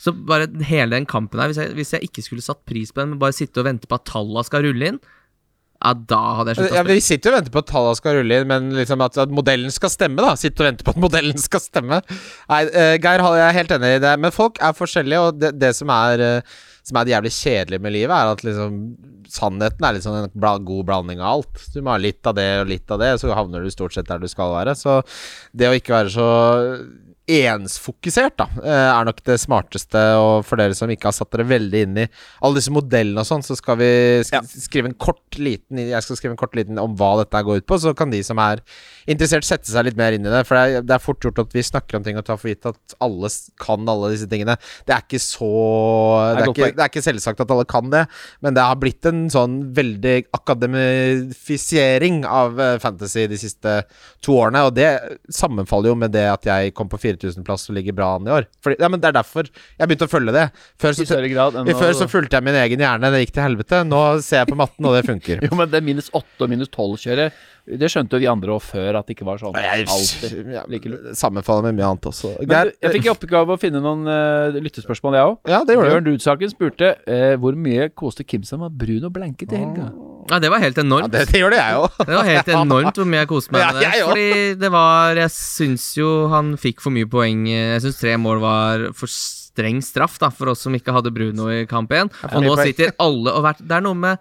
Så bare hele den kampen her, hvis jeg, hvis jeg ikke skulle satt pris på den, men bare sitte og vente på at talla skal rulle inn, ja, da hadde jeg slutta Ja, vi sitter og venter på at tallene skal rulle inn, men liksom at, at modellen skal stemme, da. Sitter og venter på at modellen skal stemme. Nei, uh, Geir, jeg er helt enig i det. Men folk er forskjellige, og det, det som er eh, Som er det jævlig kjedelige med livet, er at liksom sannheten er sånn en bla, god blanding av alt. Du må ha litt av det og litt av det, så havner du stort sett der du skal være. Så det å ikke være så ensfokusert, da, eh, er nok det smarteste. Og for dere som ikke har satt dere veldig inn i alle disse modellene og sånn, så skal vi sk skrive en kort liten Jeg skal skrive en kort liten om hva dette går ut på, så kan de som er interessert, sette seg litt mer inn i det. For det er, det er fort gjort at vi snakker om ting og tar for gitt at alle kan alle disse tingene. Det er ikke så Det er ikke, det er ikke selvsagt at alle kan det, men det har blitt en sånn veldig akademifisering av eh, fantasy de siste to årene, og det sammenfaller jo med det at jeg kom på 4000-plass og ligger bra an i år. Fordi, ja, men Det er derfor jeg begynte å følge det. Før så, før så fulgte jeg min egen hjerne, det gikk til helvete. Nå ser jeg på matten, og det funker. Jo, men det minus 8 og minus 12-kjøret, det skjønte jo vi andre òg før at det ikke var sånn. Alltid. Ja. Sammenfaller med mye annet også. Men du, jeg fikk i oppgave å finne noen uh, lyttespørsmål, jeg òg. ja, det gjorde Bjørn spurte uh, hvor mye koste Kimsen med og blanket i helga. Ja, det var helt Ja, enormt. det, det gjør det jeg òg. Det var helt enormt hvor mye jeg koste meg Ja, med det. også. Fordi det var Jeg syns jo han fikk for mye poeng. Jeg syns tre mål var for streng straff da for oss som ikke hadde Bruno i kamp igjen. Og nå sitter alle og vært Det er noe med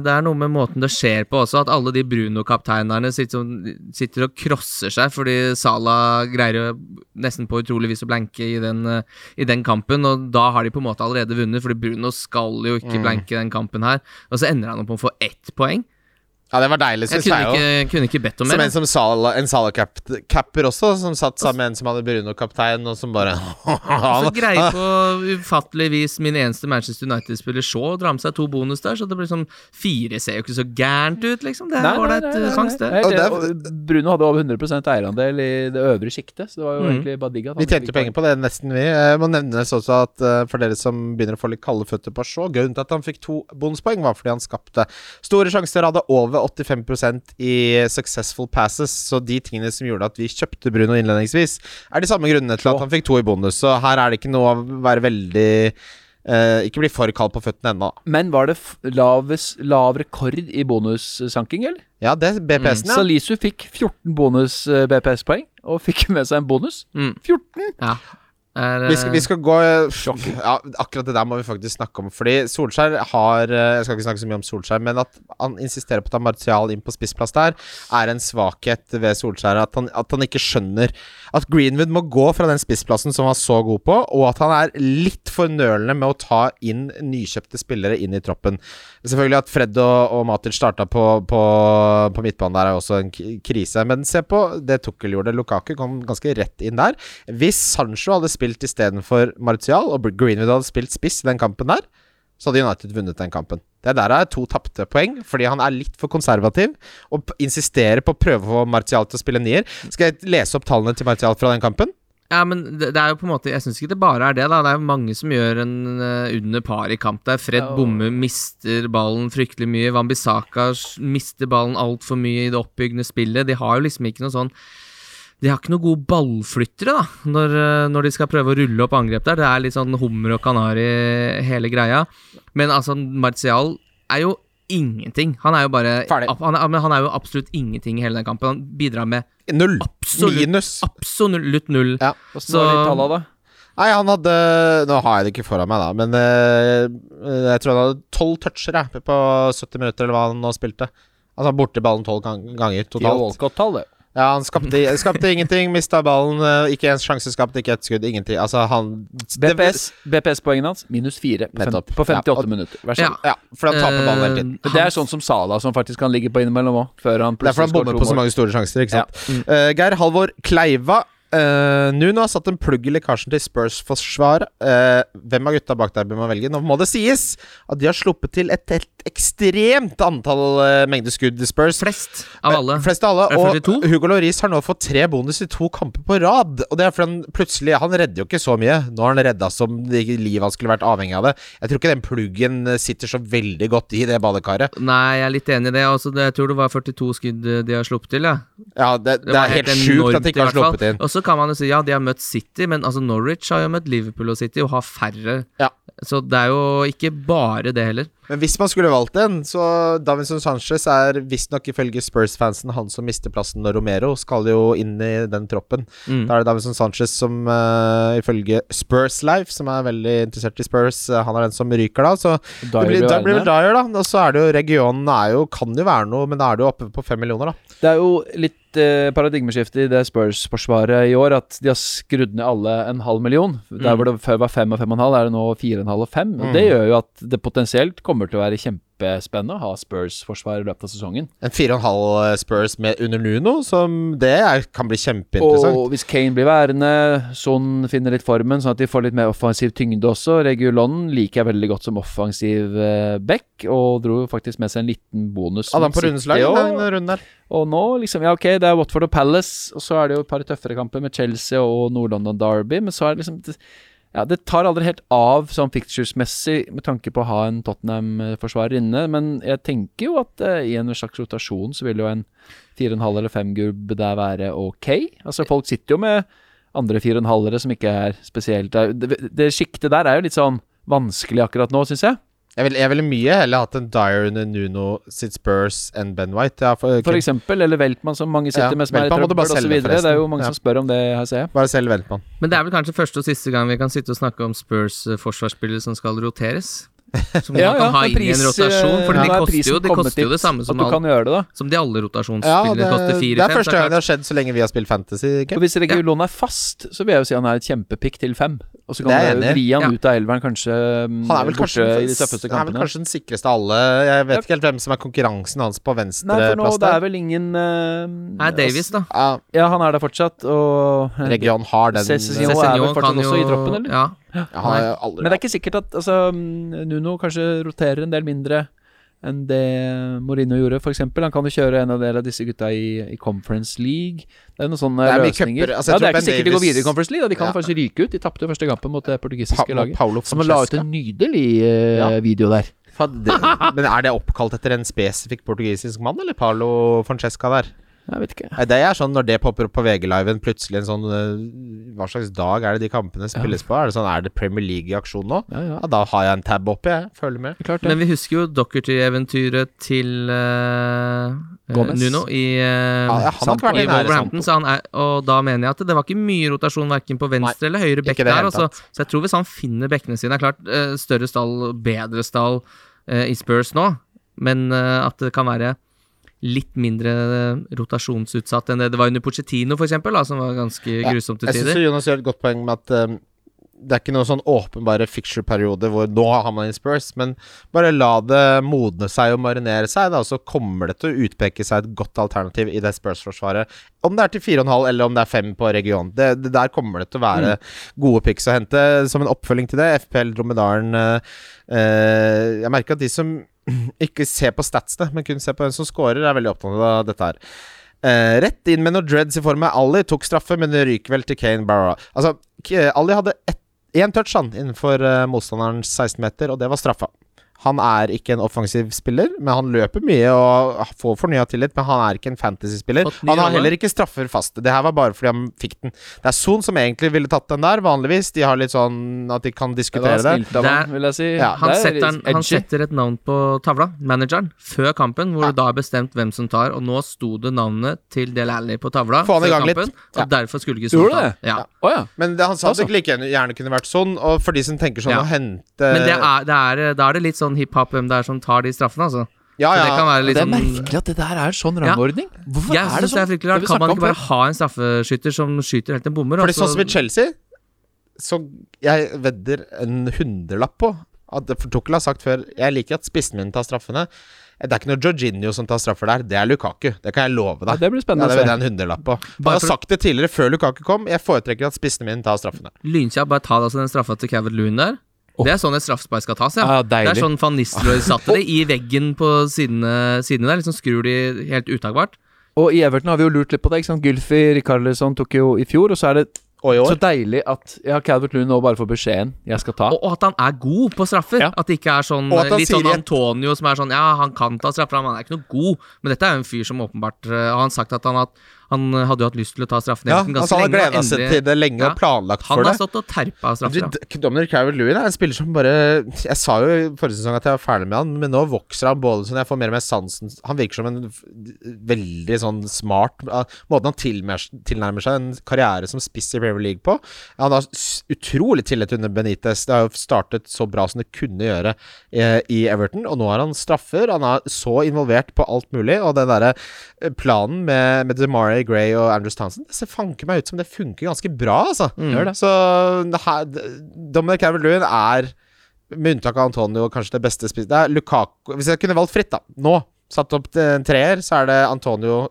det er noe med måten det skjer på også, at alle de Bruno-kapteinerne sitter, sitter og crosser seg fordi Salah greier jo nesten på utrolig vis å blanke i den, eh, i den kampen, og da har de på en måte allerede vunnet, fordi Bruno skal jo ikke blanke blanke den kampen her. Og så ender han opp med å få ett poeng. Ja, det var deilig, syns jeg kunne òg. ikke, kunne ikke bedt om Som en som Sala, en Sala-capper også, som satt sammen med en som hadde Bruno-kaptein, og som bare så greier på ufattelig vis min eneste Manchester United-spiller Shaw å dra med seg to bonus der, så det blir sånn Fire ser jo ikke så gærent ut, liksom. Det er ålreit eh, sjanse, det. Helt Og det Og Bruno hadde over 100% eierandel i det øvre sjiktet, så det var jo Mm. egentlig bare digg at han Vi tjente jo penger på det, nesten vi. Jeg må nevnes også at eh, for dere som begynner å få litt kalde føtter på Shaw, grunnen til at han fikk to bonuspoeng, var fordi han skapte store sjanser, hadde over 85% i successful passes, så de tingene som gjorde at vi kjøpte Bruno innledningsvis, er de samme grunnene til at han fikk to i bonus, så her er det ikke noe å være veldig eh, Ikke bli for kald på føttene ennå. Men var det laves, lav rekord i bonussanking, eller? Ja, det er BPS-en, ja. Salisu fikk 14 bonus eh, og fikk med seg en bonus. Mm. 14! Ja. Er, Vi skal, vi eh, skal gå ja, Akkurat det der må vi faktisk snakke om. Fordi Solskjær har eh, Jeg skal ikke snakke så mye om Solskjær, men at han insisterer på å ta Martial inn på spissplass der, er en svakhet ved Solskjær. At han, at han ikke skjønner at Greenwood må gå fra den spissplassen som han var så god på, og at han er litt for nølende med å ta inn nykjøpte spillere inn i troppen. Selvfølgelig at Fred og, og Matic starta på, på, på midtbanen der, er også en krise. Men se på det Tukkel gjorde. Lukaku kom ganske rett inn der. Hvis Sancho hadde spilt istedenfor Martial, og Greenwood hadde spilt spiss i den kampen der, så hadde United vunnet den kampen. Det der er to tapte poeng, fordi han er litt for konservativ og insisterer på å prøve å få Martial til å spille nier. Skal jeg lese opp tallene til Martial fra den kampen? Ja, men det, det er jo på en måte Jeg syns ikke det bare er det, da. Det er jo mange som gjør en uh, under par i kamp der. Fred oh. bommer, mister ballen fryktelig mye. Wambisaka mister ballen altfor mye i det oppbyggende spillet. De har jo liksom ikke noe sånn De har ikke noen gode ballflyttere, da, når, eh, når de skal prøve å rulle opp angrep der. Det er litt sånn hummer og kanari, hele greia. Men altså, Martial er jo ingenting. Han er jo bare han er, han er jo absolutt ingenting i hele den kampen. Han bidrar med Null. Absolutt. Minus. absolutt null. Ja. Så- tallene, da? Nei, han hadde Nå har jeg det ikke foran meg, da, men øh, jeg tror han hadde tolv toucher jeg, på 70 minutter, eller hva han nå spilte. Altså borti ballen tolv ganger totalt. Walcott-tall, det. Ja, han skapte, skapte ingenting, mista ballen, eh, ikke en sjanse skapt, ikke et skudd, ingenting. Altså, han BPS, BPS-poengene hans minus fire på, fem, på 58 Ja, og- minutter. Vær så Ja. god. Ja, for han taper ballen hele tiden. Eh, Det er sånn som Sala, som faktisk kan ligge på innimellom òg, før han Det er for han bommer på så mange store sjanser, ikke Ja. Mm. Uh, Geir Halvor Kleiva. Uh, Nuno har satt en plugg i lekkasjen til Spurs-forsvar. Uh, hvem av gutta bak der bør man velge? Nå må det sies at de har sluppet til et helt ekstremt antall uh, skudd i Spurs. Flest av alle. Eh, Flest av alle. Og Hugo Lloris har nå fått tre bonus i to kamper på rad. Og det er fordi han plutselig Han redder jo ikke så mye. Nå har han redda som livet han skulle vært avhengig av det. Jeg tror ikke den pluggen eh, sitter så veldig godt i det badekaret. Nei, jeg er litt enig i det. Altså, det. Jeg tror det var 42 skudd eh, de har sluppet til, ja. Ja, det, det, det er helt helt sjukt at de ikke har sluppet inn. Og så kan man jo si ja, de har møtt City, men altså Norwich har jo møtt Liverpool og City og har færre. Ja. Så det er jo ikke bare det heller. Men hvis man skulle valgt en, så Davinson Sanchez er visstnok ifølge Spurs-fansen han som mister plassen når Romero skal jo inn i den troppen. Mm. Da er det Davinson Sanchez som uh, ifølge Spurs Life, som er veldig interessert i Spurs, uh, han er den som ryker da. Så det Dyer blir, blir da blir det. Dyer, da. Og så er det jo regionen er jo, kan jo være noe, men da er det jo oppe på fem millioner, da. Det er jo litt paradigmeskifte i det Spurs-forsvaret i år, at de har skrudd ned alle en halv million. Der Mm. hvor det før var fem og fem og en halv, er det nå fire og en halv og fem. Og Mm. Det gjør jo at det potensielt kommer til å være kjempespennende å ha Spurs-forsvar i løpet av sesongen. En fire og en halv Spurs med under Nuno, som det er, kan bli kjempeinteressant. Og hvis Kane blir værende, Son finner litt formen, sånn at de får litt mer offensiv tyngde også. Regulon liker jeg veldig godt som offensiv eh, back, og dro faktisk med seg en liten bonus. Mot på rundeslag denne runden der. Og nå, liksom, ja ok, det er Watford og Palace, og så er det jo et par tøffere kamper med Chelsea og Nord-London Derby, men så er det liksom Ja, det tar aldri helt av sånn pictures-messig med tanke på å ha en Tottenham-forsvarer inne, men jeg tenker jo at eh, i en slags rotasjon så vil jo en 4,5 eller 5-gubb der være ok. Altså, folk sitter jo med andre 4,5-ere som ikke er spesielt Det, det, sjiktet der er jo litt sånn vanskelig akkurat nå, syns jeg. Jeg ville vil mye heller hatt en Dyer under Nuno sitt Spurs enn Ben White. Ja, for, For eksempel, eller Veltmann, som mange sitter Ja, med, som er i trøbbel osv. Det er jo mange Ja. som spør om det, her ser jeg. Bare selv Veltmann. Men det er vel kanskje første og siste gang vi kan sitte og snakke om Spurs eh, forsvarsspillere som skal roteres. Som man kan ha inn i en rotasjon. For ja, de er koster jo, de koster jo det samme som, At du all, kan gjøre det, som de alle Ja, rotasjonsspillere det, koster det 4-5. er første gang det har skjedd så lenge vi har spilt Fantasy. Kim. Hvis Regulon er fast, så vil jeg jo si han er et kjempepick til fem. Og så kan er du vri han Ja. ut av elveren, kanskje mm, Han er vel borte kanskje, i de den, han er vel kanskje den sikreste av alle. Jeg vet ikke helt hvem som er konkurransen hans på venstreplass nå det er vel ingen uh, Nei, Davies, da. Ja, Ja, han er der fortsatt, og Region har den Cézinho eh, er vel fortsatt også i troppen, eller? Ja. Men det er ikke sikkert at altså, Nuno kanskje roterer en del mindre enn det Mourinho gjorde, f.eks. Han kan jo kjøre en av dere av disse gutta i, i Conference League. Det er noen sånne Det er løsninger. Altså, ja, det er ikke Ben sikkert de går videre i Conference League. Da. De kan Ja. faktisk ryke ut. De tapte jo første kampen mot det portugisiske Pa laget. Paulo Som la ut en nydelig uh, Ja. video der. Men er det oppkalt etter en spesifikk portugisisk mann, eller Paulo Francesca der? Jeg vet ikke. Nei, det er sånn når det popper opp på VG-liven, plutselig en sånn øh, Hva slags dag er det de kampene spilles på? Er det sånn, er det Premier League i aksjon nå? Ja, ja. Ja, da har jeg en tab oppi, jeg. Følger med. Klart ja. Men vi husker jo Dockerty-eventyret til eh, eh, Gomez. Nuno i, eh, Ja, han i Wolverhampton, så han er, og da mener jeg at det var ikke mye rotasjon verken på venstre eller høyre bekk der. Altså, så jeg tror hvis han finner bekkene sine Det er klart, uh, større stall, bedre stall eh, i Spurs nå, men eh, at det kan være litt mindre eh, rotasjonsutsatt enn det det var under Pochettino, eksempel, som var ganske Ja, grusomt til Jeg syns. Jonas gjør et godt poeng med at um, det er ikke noen sånn åpenbare fixture-periode hvor nå har man en Spurs, men bare la det modne seg og marinere seg, da, så kommer det til å utpeke seg et godt alternativ i det Spurs-forsvaret. Om det er til 4,5 eller om det er 5 på region. Det, det der kommer det til å være gode picks å hente. Som en oppfølging til det, FPL Dromedaren øh, øh, Jeg merker at de som ikke se på statsene, men kun se på hvem som scorer, er veldig opptatt av dette her. Uh, rett inn med noen dreads i form av Ali. Tok straffe, men det ryker vel til Kane Barra. Altså, Ali hadde ett- én touch innenfor uh, motstanderens 16-meter, og det var straffa. Han er ikke en offensiv spiller, men han løper mye og får fornya tillit. Men han er ikke en fantasy-spiller. Han har heller ikke straffer fast. Det her var bare fordi han fikk den. Det er Son som egentlig ville tatt den der, vanligvis. De har litt sånn at de kan diskutere det. Det Man, vil jeg si. Ja, Han er setter, han, han setter et navn på tavla, manageren, før kampen, hvor det da er bestemt hvem som tar, og nå sto det navnet til Del Alli på tavla Få han i før kampen, litt. Ja. og derfor skulle ikke Son ta. det? Ja. Oh, ja. Men det, han sa det det like gjerne- kunne vært sånn, og for de som tenker sånn Ja. å hente Men det er, det er, da er det litt sånn hiphop hvem det er som tar de straffene, altså. Ja, ja. det kan være litt Det er sånn merkelig at det der er sånn Ja. Hvorfor Jeg er det sånn? det sånn? er fryktelig rart. Kan man ikke bare ha en straffeskytter som skyter helt en bommer? Fordi og så- sånn som i Chelsea, så jeg vedder en hundrelapp på at For Tukkel har sagt før Jeg liker at spissen min tar straffene. Det er ikke noe Jorginho som tar straffer der, det er Lukaku. Det kan jeg love Ja, deg. det blir Ja, spennende det er en hundrelapp på. Han Jeg har sagt det tidligere, før Lukaku kom. Jeg foretrekker at spissene mine tar straffene. Lynkjapt, bare ta altså den straffa til Cavett Loon der. Det er sånn et straffespark skal tas, ja. Ja, det er sånn Van Nistelrooy satte det i veggen på sidene, sidene der. Liksom skrur de helt utakbart. Og i Everton har vi jo lurt litt på det. ikke sant? Gylfi Rikarlison tok jo i fjor, og så er det Og i år. så deilig at ja, Calvert Lund nå bare får beskjeden 'jeg skal ta'. Og, og at han er god på straffer. Ja. At det ikke er sånn litt sånn Antonio som er sånn Ja, han kan ta straffer, men han er ikke noe god. Men dette er jo en fyr som åpenbart uh, Har han sagt at han, har- han hadde jo hatt lyst til å ta straffen Ja, Everton altså, han har lenge, gleda seg til det lenge Ja. og planlagt Han har stått og terpa straffer. Du, Dominic Carver-Lewin er en spiller som bare Jeg sa jo i forrige sesong at jeg var ferdig med han, men nå vokser han både sånn Jeg får mer og mer sansen Han virker som en veldig sånn smart Måten han tilnærmer seg en karriere som spiss i Premier League på. Han har utrolig tillit under Benitez. Det har jo startet så bra som det kunne gjøre eh, i Everton, og nå har han straffer. Han er så involvert på alt mulig, og den derre eh, planen med, med DeMarie Gray og Andrews Townsend Det ser fanker meg ut som det funker ganske bra, altså. Mm. Så her, Dominic Calvert-Lewin er, med unntak av Antonio, kanskje det beste spiss... Det er Lukaku Hvis jeg kunne valgt fritt, da, nå, satt opp en treer, så er det Antonio,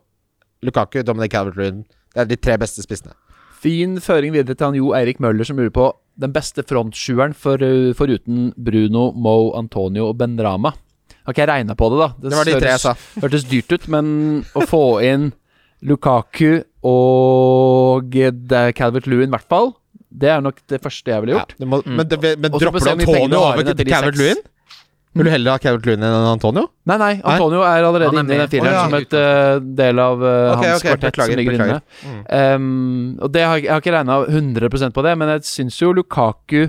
Lukaku, Dominic Calvert-Lewin. Det er de tre beste spissene. Fin føring videre til han Jo Eirik Møller, som lurer på den beste frontsjueren for, uh, foruten Bruno, Mo, Antonio og Ben Rama. Har ikke jeg regna på det, da. Det var de tre jeg sa. hørtes dyrt ut, men å få inn Lukaku og Calvert Lewin, i hvert fall, det er nok det første jeg ville gjort. Ja, må, men det, men får dropper du Antonio over til Calvert-Lewin? Vil du heller ha Calvert-Lewin enn Antonio? Nei, nei, Antonio er allerede er inne i den fireren oh, ja. som et uh, del av uh, okay, hans okay, kvartett beklager, som ligger beklager. inne. Um, og det har, jeg har ikke regna 100% på det, men jeg syns jo Lukaku,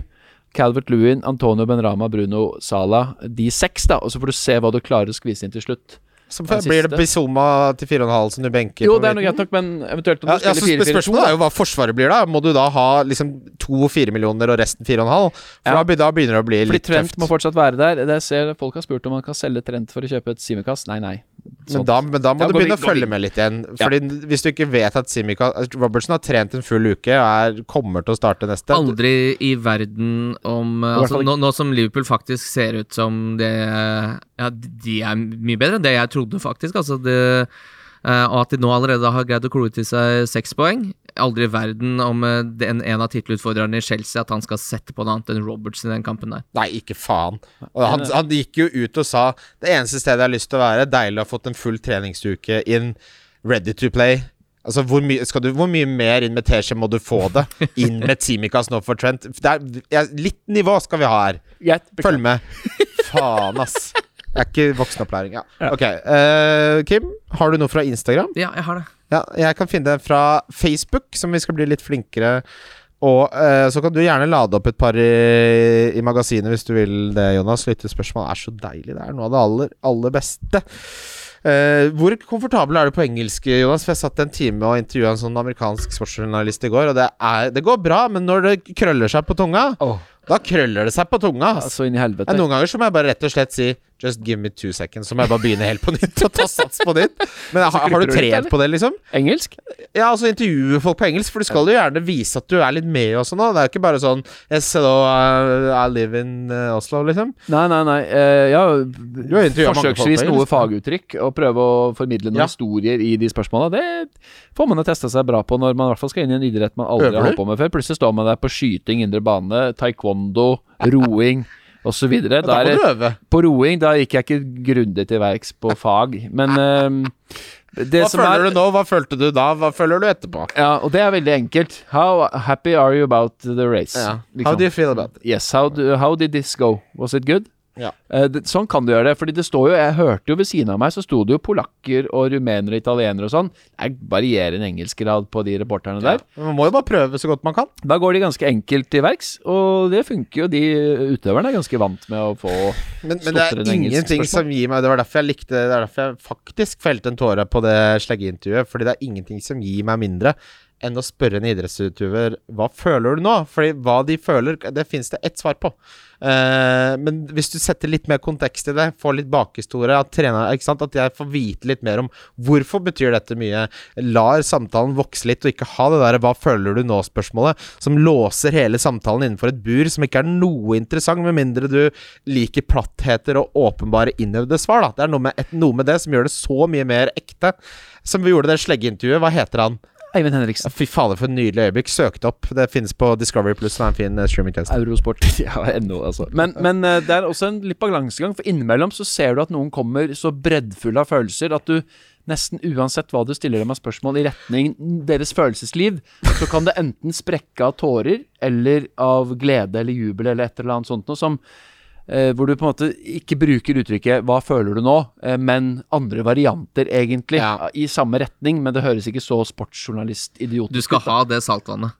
Calvert Lewin, Antonio Benrama, Bruno Sala De seks, da. Og så får du se hva du klarer å skvise inn til slutt. Så Den blir det. Bizoma til 4,5 som du benker? Jo, det er noe greit nok, men eventuelt om du ja, spiller 4-4-2 Spørsmålet er jo hva Forsvaret blir, da. Må du da ha liksom to-fire millioner og resten 4,5? For Ja. da, begynner det å bli Fordi litt Trent må fortsatt være der. Det jeg ser Folk har spurt om man kan selge Trent for å kjøpe et Simekast. Nei, nei. Men da, men da må Ja, du begynne vi- å følge vi- med litt igjen. Fordi Hvis du ikke vet at Simica Robertson har trent en full uke og er, kommer til å starte neste Aldri i verden om altså, nå, nå som Liverpool faktisk ser ut som det Ja, de er mye bedre enn det jeg trodde, faktisk. Altså det, og at de nå allerede har greid å klore til seg seks poeng. Aldri i verden om eh, den, en av tittelutfordrerne i Chelsea at han skal sette på noe annet enn Roberts i den kampen der. Nei, ikke faen. Og han, han gikk jo ut og sa Det eneste stedet jeg har lyst til å være, deilig å ha fått en full treningsuke inn, ready to play. Altså, hvor, skal du, hvor mye mer inn med teskje må du få det? Inn med Timikas nå for Trent? Det er, ja, litt nivå skal vi ha her. Følg med. Faen, ass. Det er ikke voksenopplæring. Ja. Ok. Uh, Kim, har du noe fra Instagram? Ja, jeg har det. Ja, jeg kan finne det fra Facebook, som vi skal bli litt flinkere. Og eh, så kan du gjerne lade opp et par i, i magasinet hvis du vil det, Jonas. Lyttespørsmål er så deilig. Det er noe av det aller, aller beste. Eh, hvor komfortabel er du på engelsk, Jonas? For jeg satt en time og intervjua en sånn amerikansk sportsjournalist i går, og det, er, det går bra, men når det krøller seg på tunga, oh. da krøller det seg på tunga. ass. så inn i helvete. Ja, noen ganger så må jeg bare rett og slett si Just give me two seconds. Så må jeg bare begynne helt på nytt og ta sats på nytt. Men har, har du trent på det, liksom? Engelsk? Ja, altså intervjue folk på engelsk, for du skal jo gjerne vise at du er litt med og sånn. Det er jo ikke bare sånn Yes, hello, I live in uh, Oslo, liksom. Nei, nei, nei. Eh, ja, forsøksvis noe faguttrykk, og prøve å formidle noen Ja. historier i de spørsmåla. Det får man jo testa seg bra på når man i hvert fall skal inn i en idrett man aldri Øver har holdt på med før. Plutselig står man der på skyting, indre bane, taekwondo, roing osv. På roing da gikk jeg ikke grundig til verks på fag, men uh, det Hva som føler er du nå? Hva følte du da? Hva føler du etterpå? Ja, og det er veldig enkelt. How happy are you about the race? Ja. Liksom. How do you feel about it? Yes, how, do, how did this go? Was it good? Ja. Eh, sånn kan du gjøre det. Fordi det står jo Jeg hørte jo ved siden av meg, så sto det jo polakker og rumenere og italienere og sånn. Det er varierende engelskgrad på de reporterne der. Men Man må jo bare prøve så godt man kan. Da går de ganske enkelt til verks, og det funker jo. De utøverne er ganske vant med å få Men, men det er ingenting som gir meg Det var derfor jeg likte Det er derfor jeg faktisk felte en tåre på det sleggeintervjuet. Fordi det er ingenting som gir meg mindre enn å spørre en idrettsutøver hva føler du nå? Fordi hva de føler, det fins det ett svar på. Uh, men hvis du setter litt mer kontekst i det, får litt bakhistorie at trener? At jeg får vite litt mer om hvorfor betyr dette mye, lar samtalen vokse litt, og ikke ha det der 'hva føler du nå?'-spørsmålet, som låser hele samtalen innenfor et bur som ikke er noe interessant, med mindre du liker plattheter og åpenbare innøvde svar. Da. Det er noe med, et, noe med det som gjør det så mye mer ekte. Som vi gjorde det sleggeintervjuet. Hva heter han? Eivind Ja, Henriksen. fy fader, for et nydelig øyeblikk. Søkt opp. Det finnes på Discovery Pluss, det er en fin eh, streamingtjeneste. Eurosport. Ja, ennå, altså. Men, men eh, det er også en litt balansegang, for innimellom så ser du at noen kommer så breddfulle av følelser at du nesten uansett hva du stiller dem av spørsmål i retning deres følelsesliv, så kan det enten sprekke av tårer eller av glede eller jubel eller et eller annet sånt noe som hvor du på en måte ikke bruker uttrykket 'hva føler du nå', eh, men andre varianter, egentlig, Ja. i samme retning. Men det høres ikke så sportsjournalist-idiotisk Du skal ut. ha det saltvannet.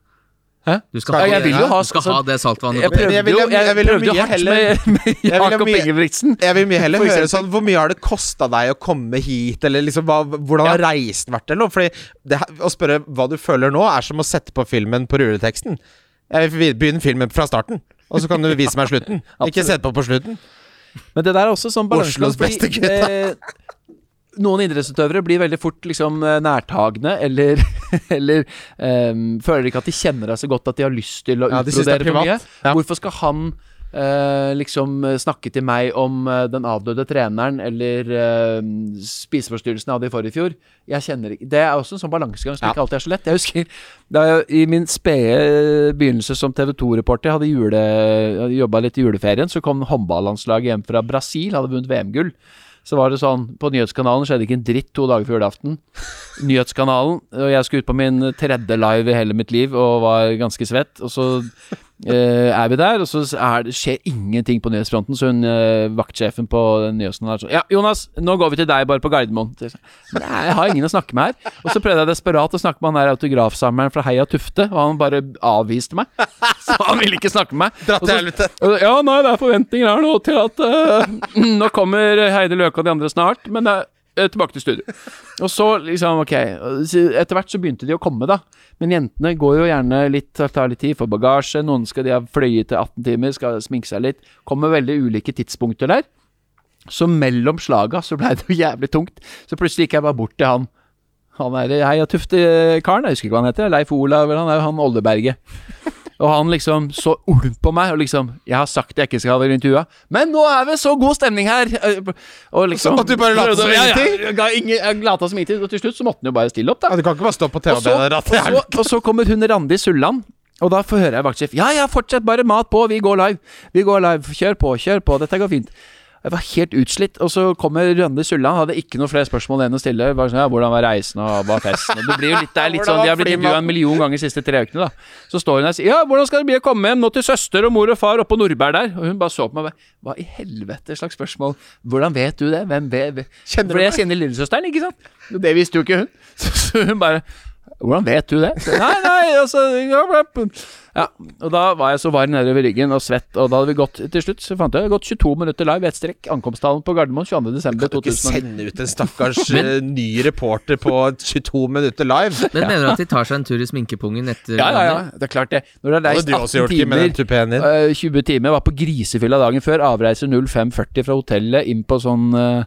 Hæ? Du skal, Ja, ha, jeg vil jo ha du skal sånn- ha det saltvannet. Jeg prøvde jeg vil- jo, jeg jeg vil jo hardt med, med Jakob Ingebrigtsen. Jeg vil mye heller høre sånn Hvor mye har det kosta deg å komme hit, eller liksom hva, hvordan har reisen vært, eller noe? Fordi det, å spørre hva du føler nå, er som å sette på filmen på rulleteksten. Jeg vil begynne filmen fra starten, og så kan du vise meg slutten. Ikke sett på på slutten. Men det der er også sånn balansegang. Oslos beste gutt, eh, Noen idrettsutøvere blir veldig fort liksom eh, nærtagende, eller, eller um, føler ikke at de kjenner deg så godt at de har lyst til å Ja, er utbrodere for mye. Ja. Hvorfor skal han eh, liksom eh, snakke til meg om eh, den avdøde treneren eller uh, spiseforstyrrelsen jeg hadde i forrige fjor? Jeg kjenner ikke Det er også en sånn balansegang som Ja. ikke alltid er så lett. Jeg husker da jeg i min spede begynnelse som TV 2-reporter hadde, jule, hadde jobba litt i juleferien, så kom håndballandslaget hjem fra Brasil, hadde vunnet VM-gull. Så var det sånn, På Nyhetskanalen skjedde ikke en dritt to dager før julaften. Nyhetskanalen, og jeg skulle ut på min tredje live i hele mitt liv og var ganske svett. Og så eh, er vi der, og så er det, skjer ingenting på nyhetsfronten. Så hun uh, vaktsjefen på den der er sånn Ja, Jonas, nå går vi til deg bare på Gardermoen. Nei, jeg har ingen å snakke med her. Og så prøvde jeg desperat å snakke med han der autografsamleren fra Heia Tufte, og han bare avviste meg. Så han ville ikke snakke med meg. Dra til helvete. Ja, nei, det er forventninger her nå til at uh, Nå kommer Heidi Løke og de andre snart, men det eh, tilbake til studio. Og så liksom, ok Etter hvert så begynte de å komme, da. Men jentene går jo gjerne litt tar litt tid for bagasje. Noen skal de ha fløyet til 18 timer, skal sminke seg litt. Kommer veldig ulike tidspunkter der. Så mellom slaga så blei det jo jævlig tungt. Så plutselig gikk jeg bare bort til han. Han er Heia Tufte-karen, jeg husker ikke hva han heter. Leif Olav, eller han er jo han Oldeberget. Og han liksom så ulm på meg, og liksom 'Jeg har sagt jeg ikke skal være intervjua, men nå er vi så god stemning her!' Og liksom Så at du bare lot som Ja, ja. Jeg, jeg lata som ingenting, og til slutt så måtte han jo bare stille opp, da. Ja, du kan ikke bare stå på TV Og så, og og, så, og så kommer hun Randi Sulland, og da får høre jeg vaktsjef Ja, ja, fortsett, bare mat på, vi går live. Vi går live, kjør på, kjør på, dette går fint. Jeg var helt utslitt, og så kommer Rønne Sulland, hadde ikke noe flere spørsmål enn å stille. Bare sånn, ja, 'Hvordan var reisen, og hva festen?' Og det blir jo litt, det er litt sånn, De har blitt intervjua en million ganger de siste tre ukene, da. Så står hun der og sier 'Ja, hvordan skal det bli å komme hjem nå til søster og mor og far oppå Nordberg der?' Og hun bare så på meg og bare 'Hva i helvete slags spørsmål? Hvordan vet du det? Hvem vet? Kjenner du For jeg kjenner lillesøsteren, ikke sant? Det visste jo ikke hun. Så, så hun bare hvordan vet du det? Så, nei, nei, altså Ja, og da var jeg så varm nedover ryggen og svett, og da hadde vi gått Til slutt så fant jeg det hadde gått 22 minutter live ett strekk. Ankomsttalen på Gardermoen 22. desember Du kan ikke 2000. sende ut en stakkars eh, ny reporter på 22 minutter live. Men mener du at de tar seg en tur i sminkepungen etter Ja, ja, ja, det er klart det. Når det er reist hadde du også 18 gjort, Kim, med den timer din. øh, 20 timer, var på grisefylla dagen før, avreise 05.40 fra hotellet inn på sånn øh,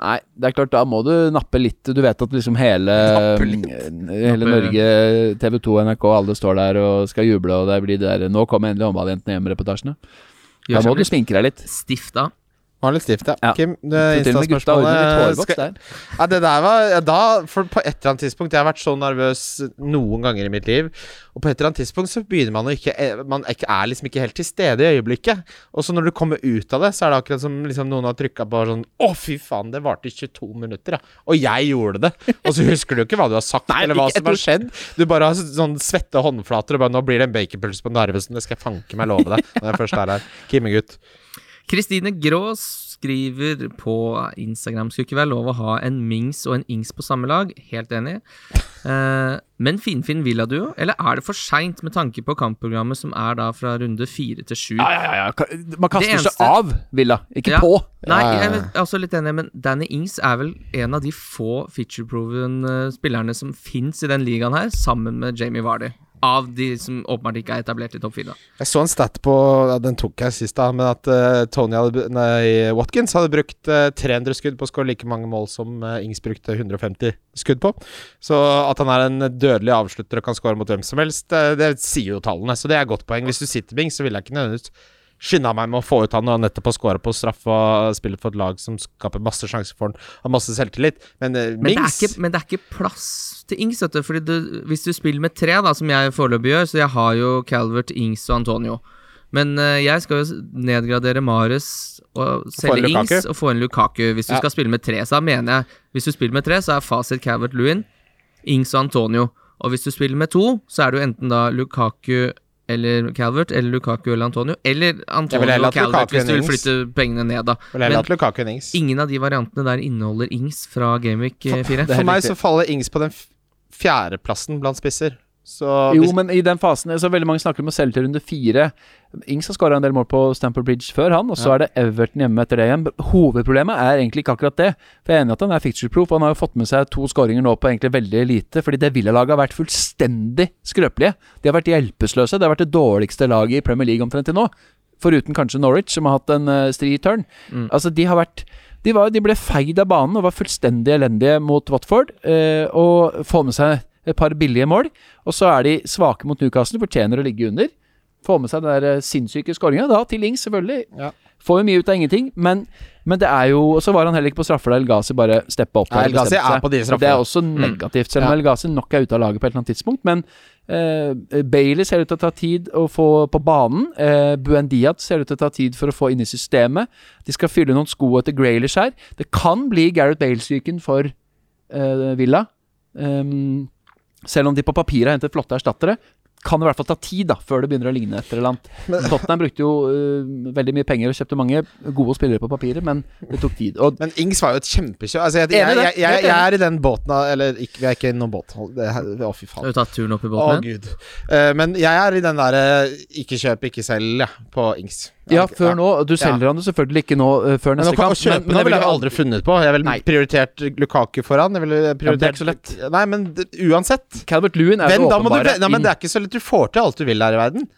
Nei, det er klart, da må du nappe litt. Du vet at liksom hele Hele Norge, TV 2, NRK, alle står der og skal juble, og det blir det der Nå kommer endelig håndballjentene hjem-reportasjene. Da må du sminke deg litt. stift da. Var litt stift, ja. Ja. Kim, Insta-spørsmålet skal- Ja, det der var da, For på et eller annet tidspunkt Jeg har vært så nervøs noen ganger i mitt liv. Og på et eller annet tidspunkt så begynner man å ikke eh, Man er liksom ikke helt til stede i øyeblikket. Og så når du kommer ut av det, så er det akkurat som liksom noen har trykka på sånn Å, fy faen, det varte i 22 minutter, ja. Og jeg gjorde det. Og så husker du ikke hva du har sagt, Nei, eller hva som har skjedd. Du bare har sånn svette håndflater og bare Nå blir det en baconpølse på Narvesen, det skal jeg fanke meg love deg når jeg først er her. Kimmegutt. Kristine Grå skriver på Instagram Skulle ikke være lov å ha en Mings og en Ings på samme lag. Helt enig. Eh, men finfin Villa-duo, eller er det for seint med tanke på kampprogrammet som er da fra runde fire til sju? Ja, ja, ja. Man kaster eneste- seg av Villa, ikke Ja. på. Nei, jeg er også litt enig, men Danny Ings er vel en av de få feature-proven eh, spillerne som fins i den ligaen her, sammen med Jamie Vardy. Av de som åpenbart ikke er etablert i topp fire. Jeg så en stat på Den tok jeg sist, da. Men at eh, Tony hadde, nei, Watkins hadde brukt eh, 300 skudd på å skåre like mange mål som eh, Ings brukte 150 skudd på. Så at han er en dødelig avslutter og kan skåre mot hvem som helst, eh, det sier jo tallene. Så det er et godt poeng. Hvis du sitter med Ings, så ville jeg ikke nødvendigvis skynda meg med å få ut han og nettopp å skåre på straff og spille for et lag som skaper masse sjanser for han, har masse selvtillit. Men, eh, Men det, ikke, men det er ikke plass til Ings, vet du. Fordi du, hvis du spiller med tre, da, som jeg foreløpig gjør, så jeg har jo Calvert, Ings og Antonio. Men uh, jeg skal jo nedgradere Mares og selge. Ings og få en Lukaku. Hvis du Ja. skal spille med tre, så mener jeg Hvis du spiller med tre, så er fasit Calvert Lewin, Ings og Antonio. Og hvis du spiller med to, så er det jo enten da Lukaku eller Calvert, eller Lukaku eller Antonio. Eller Antonio og Calvert, Lukaku hvis du vil flytte pengene ned, da. Men Lukaku enn Ings. ingen av de variantene der inneholder Ings fra Gameweek 4. Det er For meg så faller Ings på den fjerdeplassen blant spisser. Så Jo, hvis, men i den fasen så Veldig mange snakker om å selge til runde fire. Ings har skåra en del mål på Stamford Bridge før, han. Og så Ja. er det Everton hjemme etter det igjen. Hovedproblemet er egentlig ikke akkurat det. For jeg er enig i at han er fixture-proof. og Han har jo fått med seg to skåringer nå på egentlig veldig lite. Fordi det Villa-laget har vært fullstendig skrøpelige. De har vært hjelpeløse. Det har vært det dårligste laget i Premier League omtrent til nå. Foruten kanskje Norwich, som har hatt en uh, stri turn. Mm. Altså, de har vært de, var, de ble feid av banen og var fullstendig elendige mot Watford. eh, og får med seg et par billige mål. Og så er de svake mot Newcastle, fortjener å ligge under. Få med seg den der eh, sinnssyke skåringa, da, til Ings, selvfølgelig. Ja. Får jo mye ut av ingenting, men, men det er jo Og så var han heller ikke på straffer da El Ghazi bare steppa opp. Nei, El Ghazi er på de straffene. Det er også Mm. negativt, selv om Ja. El Ghazi nok er ute av laget på et eller annet tidspunkt. Men eh, Bailey ser ut til å ta tid å få på banen. Eh, Buendiat ser ut til å ta tid for å få inn i systemet. De skal fylle noen sko etter Graylish her. Det kan bli Gareth Bale-syken for eh, Villa. Um, selv om de på papiret har hentet flotte erstattere, kan det i hvert fall ta tid da før det begynner å ligne et eller annet. Tottenham brukte jo uh, veldig mye penger og kjøpte mange gode spillere på papiret, men det tok tid. Og Men Ings var jo et kjempekjøp. Altså, jeg, jeg, jeg, jeg, jeg er i den båten Eller ikke, vi er ikke i noen båt. Å, oh, fy Har faen. du tatt turen opp i Å, oh, gud. Uh, men jeg er i den derre ikke kjøp, ikke selg, ja, på Ings. Ja, før nå. Du selger han jo selvfølgelig ikke nå uh, før Men neste kamp. kjøpe men det ville jeg aldri funnet på. Jeg ville Nei. prioritert Lukaku foran. Jeg ville det er ikke så lett. Nei, men uansett. Calvert Lewin er da må du, nei, men det er ikke så lett. Du får til alt du vil her i verden.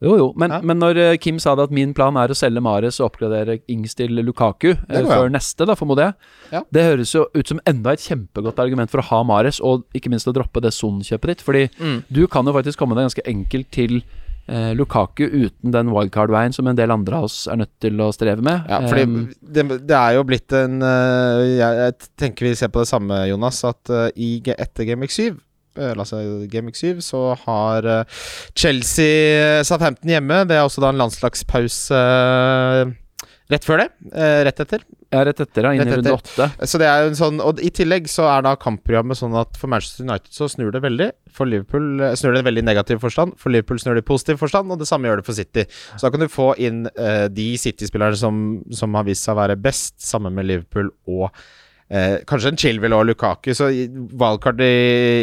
Jo, jo. Men, Ja. men når øh, Kim sa det at min plan er å selge Mares og oppgradere Ings til Lukaku øh, går før neste, da, formoder jeg, Ja. det høres jo ut som enda et kjempegodt argument for å ha Mares, og ikke minst å droppe det Son-kjøpet ditt. Fordi Mm. du kan jo faktisk komme deg ganske enkelt til eh, Lukaku uten den wildcard-veien som en del andre av oss er nødt til å streve med. Ja, fordi um, det, det er jo blitt en uh, jeg, jeg tenker vi ser på det samme, Jonas, at uh, i, etter Game Week 7 øh, Altså Game 7 så har Chelsea Chelsea Southampton hjemme. Det er også da en landslagspause rett før det. rett etter. Ja, rett etter, da, inn i runde åtte. Så det er jo en sånn Og i tillegg så er da kampprogrammet sånn at for Manchester United så snur det veldig. For Liverpool eh, snur det veldig i negativ forstand. For Liverpool snur det i positiv forstand, og det samme gjør det for City. Så da kan du få inn eh, de City-spillerne som, som har vist seg å være best, sammen med Liverpool og eh, kanskje en Chilwell og Lukaku. Så valgkartet wildcard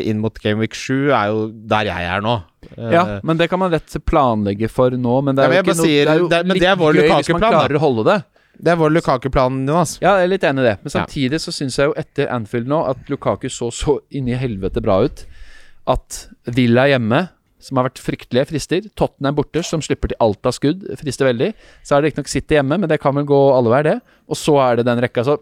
inn mot Game Week 7 er jo der jeg er nå. Eh, Ja, men det kan man rett planlegge for nå. Men det Ja, er men jo ikke noe Det er jo det er- men det er vår gøy hvis man klarer å holde det. Det er vår Lukaku-plan, Jonas. Ja, jeg er litt enig i det. Men Ja. samtidig så syns jeg jo etter Anfield nå at Lukaku så så inn i helvete bra ut. At Villa hjemme, som har vært fryktelige, frister. Tottenham borte, som slipper til alt av skudd, frister veldig. Så er det riktignok City hjemme, men det kan vel gå alle veier, det. Og så er det den rekka. Så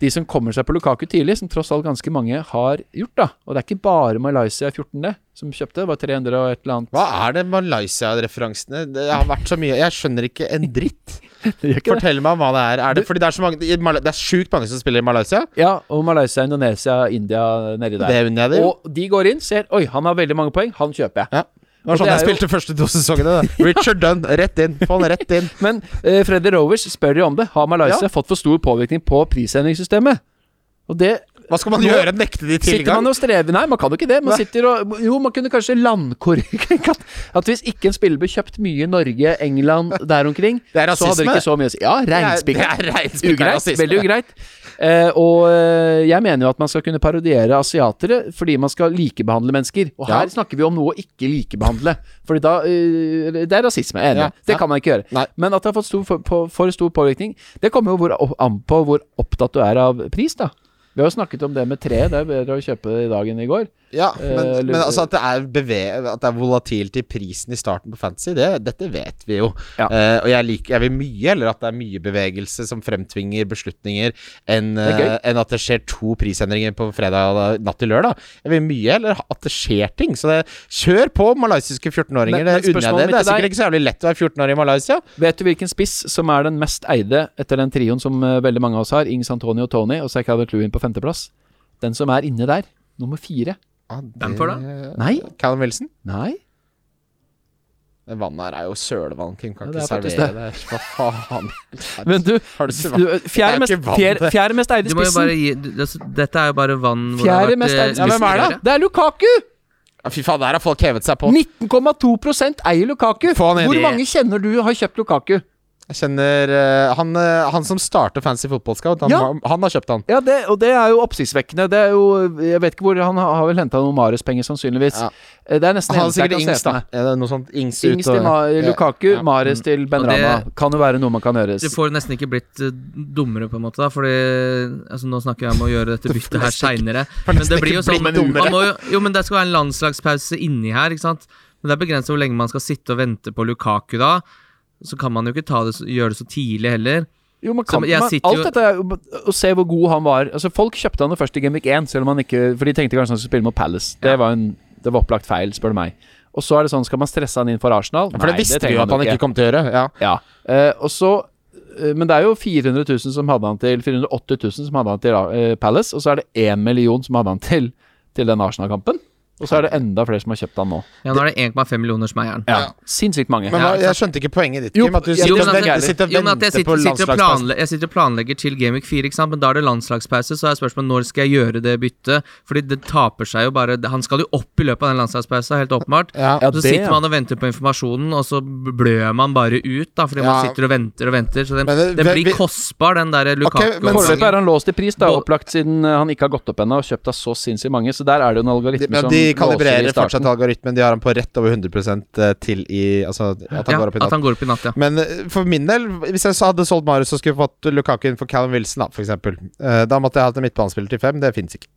de som kommer seg på Lukaku tidlig, som tross alt ganske mange har gjort, da. Og det er ikke bare Malaysia 14, det, som kjøpte. Det var 300 og et eller annet. Hva er det Malaysia-referansene? Det har vært så mye Jeg skjønner ikke en dritt. Det det. Fortell meg om hva det er. Er det fordi det er så mange Det er sjukt mange som spiller i Malaysia? Ja, og Malaysia, Indonesia, India nedi der. Det unner jeg dem. Og de går inn, ser Oi, han har veldig mange poeng, han kjøper jeg. Ja. Det var sånn det jeg spilte jo- første to sesongene. Richard Dunn, rett inn. Få han rett inn. Men uh, Freddy Rovers spør jo om det. Har Malaysia Ja. fått for stor påvirkning på prissendingssystemet? Og det Hva skal man Nå gjøre? Nekte de Sitter man og strever Nei, man kan jo ikke det. Man sitter og Jo, man kunne kanskje landkorrigere at, hvis ikke en spiller ble kjøpt mye i Norge, England, der omkring, så hadde det ikke så mye å si. Ja, reinspikka. Ugreit. Veldig ugreit. Uh, og uh, jeg mener jo at man skal kunne parodiere asiatere fordi man skal likebehandle mennesker. Og her Ja. snakker vi om noe å ikke likebehandle. Fordi da uh, Det er rasisme, jeg er enig. Ja, Det kan man ikke gjøre. Nei. Men at det har fått stor, for, for stor påvirkning, det kommer jo hvor, an på hvor opptatt du er av pris, da. Vi har jo snakket om det med tre. Det er bedre å kjøpe det i dag enn i går. Ja, men, uh, men altså at det At det er volatilt i prisen i starten på Fantasy, det, dette vet vi jo. Ja. Uh, og jeg, liker, jeg vil mye heller at det er mye bevegelse som fremtvinger beslutninger, enn uh, eh, enn at det skjer to prisendringer på fredag natt til lørdag. Jeg vil mye heller at det skjer ting. Så det, kjør på, malaysiske 14-åringer. Det unner jeg dere. Det er sikkert ikke så jævlig lett å være 14 år i Malaysia. Vet du hvilken spiss som er den mest eide etter den trioen som eh, veldig mange av oss har? Ings Antonio og Tony, og så er Calvin Cluin på femteplass. Den som er inne der, nummer fire. Ja, Bamford, da? Nei. Callum Wilson? Nei. Det vannet her er jo sølevann, Kim. Kan Ja, ikke er servere det. Hva faen? Men du, Har du du fjerde er mest, fjerde, fjerde mest eide Du må jo bare spissen. gi du- altså, Dette er jo bare vann Fjerde mest vært, eide spissen. Ja, hvem er det? Det er Lukaku! Ja, fy faen, der har folk hevet seg på. 19,2% eier Lukaku. Hvor mange kjenner du har kjøpt Lukaku? Jeg kjenner uh, han, uh, han som starter Fancy Football Scout, han, Ja. han har kjøpt han. Ja, det, og det er jo oppsiktsvekkende. Det er jo Jeg vet ikke hvor Han har har vel henta noen Mares-penger, sannsynligvis. Ja. Eh, Det er nesten Han har sikkert kan Ings, da. Er noe sånt Ings, Ings ut til og- Ma Lukaku, Ja. Mares til Ben det- Rama. Kan jo være noe man kan gjøre. Det får nesten ikke blitt dummere, på en måte. da Fordi altså, Nå snakker jeg om å gjøre dette byttet her seinere. Men det blir jo sånn dummere. jo, jo, men det skal være en landslagspause inni her, ikke sant. Men det er begrenset hvor lenge man skal sitte og vente på Lukaku da. Så kan man jo ikke ta det, gjøre det så tidlig heller. Jo, man kan, sitter alt jo- dette er å se hvor god han var. Altså Folk kjøpte han jo først i Gameweek 1, selv om han ikke For de tenkte kanskje han skulle spille mot Palace. Det, Ja. var, en, det var opplagt feil, spør du meg. Og så er det sånn, skal man stresse han inn for Arsenal? For det visste vi jo at han ikke kom til å gjøre. Ja. Ja. Uh, og så eh, Men det er jo 400 000 som hadde han til 480 000 som hadde han til eh, Palace, og så er det 1 million som hadde han til Til den Arsenal-kampen. Og så er det enda flere som har kjøpt den nå. Ja, Nå er det 1,5 millioner som eier den. Ja, Sinnssykt mange. Men hva, jeg skjønte ikke poenget ditt, Jo, Kim. At du jo, sitter, men venter- sitter Jo, men at jeg på sitter, sitter, og landslagspausen. jeg sitter og planlegger til Gamic 4, ikke sant? men da er det landslagspause. Så er spørsmålet når skal jeg gjøre det byttet? Fordi det taper seg jo bare Han skal jo opp i løpet av den landslagspausen, helt åpenbart. Ja. Ja, så det, sitter man og venter på informasjonen, og så blør man bare ut, da, fordi Ja. man sitter og venter og venter. Så den, det- den blir vi- kostbar, den der Lukaku. Okay, Foreløpig er han låst i pris, da, opplagt siden eh, han ikke har gått opp ennå og kjøpt av så sinnssykt mange. Så der er det jo en algoritme som kalibrerer fortsatt algoritmen. De har han på rett over 100 til i Altså at han ja, går opp i at natt. han går opp i natt, ja. Men eh, for min del, hvis jeg hadde solgt Marius og skulle fått Lukaku inn for Callum Wilson, da, eksempel, eh, da måtte jeg hatt en midtbanespiller til fem. Det fins ikke.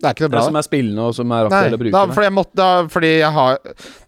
Det er ikke noe Det bra. som er spillende og som er aktuelle å bruke. da, fordi jeg måtte da, Fordi jeg har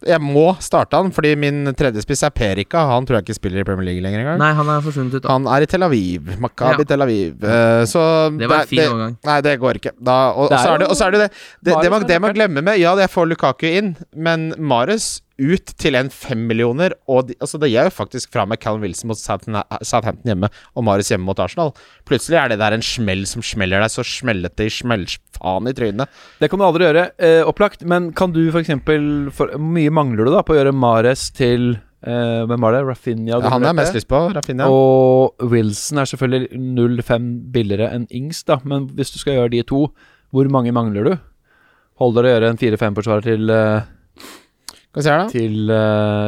Jeg må starte han, fordi min tredjespiss er Perika. Han tror jeg ikke spiller i Premier League lenger engang. Nei, han er forsvunnet ut. Han er i Tel Aviv. Makabi Ja. Tel Aviv. Uh, så Det var en fin det, overgang. Nei, det går ikke. Da, og, Det og så er det, og så er det det Det, det, man, det man glemmer med Ja, jeg får Lukaku inn, men Mares ut til en fem millioner, og de, altså det gir jo faktisk fra meg Callum Wilson mot Southampton, hjemme og Mares hjemme mot Arsenal. Plutselig er det der en smell som smeller deg så smellete i smellfaen i trynet. Det kan du aldri gjøre, eh, opplagt. Men kan du f.eks. Hvor mye mangler du da på å gjøre Mares til eh, Hvem var det? Rafinha? Ja, han har mest lyst på. Rafinha. Og Wilson er selvfølgelig 0,5 billigere enn Ings, da. Men hvis du skal gjøre de to, hvor mange mangler du? Holder det å gjøre en 4-5-forsvarer til, eh, Skal vi se her, da. til uh,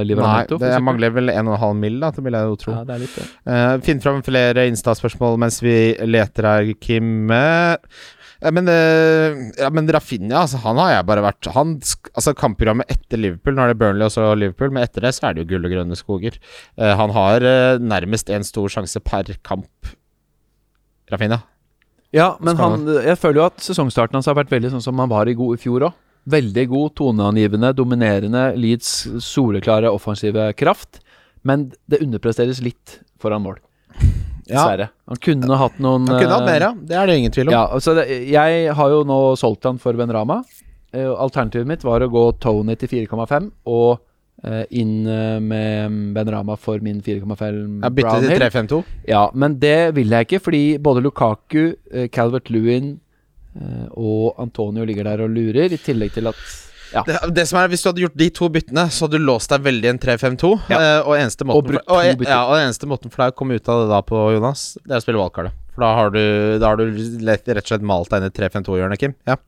Nei, Liverhamento? det mangler vel 1,5 mill., da, det vil jeg jo tro. Ja, det er litt det. Uh, finn fram flere Insta-spørsmål mens vi leter her, Kim. Eh, ja, men, eh, ja, men Rafinha, altså, han har jeg bare vært han, Altså Kampprogrammet etter Liverpool, nå er det Burnley og så Liverpool, men etter det så er det jo gull og grønne skoger. Uh, han har uh, nærmest en stor sjanse per kamp, Rafinha. Ja, men han, jeg føler jo at sesongstarten hans har vært veldig sånn som han var i, god, i fjor òg. Veldig god, toneangivende, dominerende, Leeds soleklare offensive kraft. Men det underpresteres litt foran mål, Ja. Han kunne hatt noen han kunne hatt eh, mer, ja. Det er det ingen tvil om. Ja, altså det, jeg har jo nå solgt han for Benrama. Eh, alternativet mitt var å gå Tony til 4,5 og eh, inn eh, med Benrama for min 4,5 Jeg Bytte til Brownhill. Ja, men det vil jeg ikke, fordi både Lukaku, eh, Calvert Lewin eh, og Antonio ligger der og lurer, i tillegg til at Det, det som er, Hvis du hadde gjort de to byttene, så hadde du låst deg veldig i en 3-5-2. Ja. eh, og eneste måten for, og, bytter. ja, og eneste måten for deg å komme ut av det da på, Jonas, det er å spille wildcardet. For da har du, da har du lett, rett og slett malt deg inn i 3-5-2-hjørnet, Kim. Ja,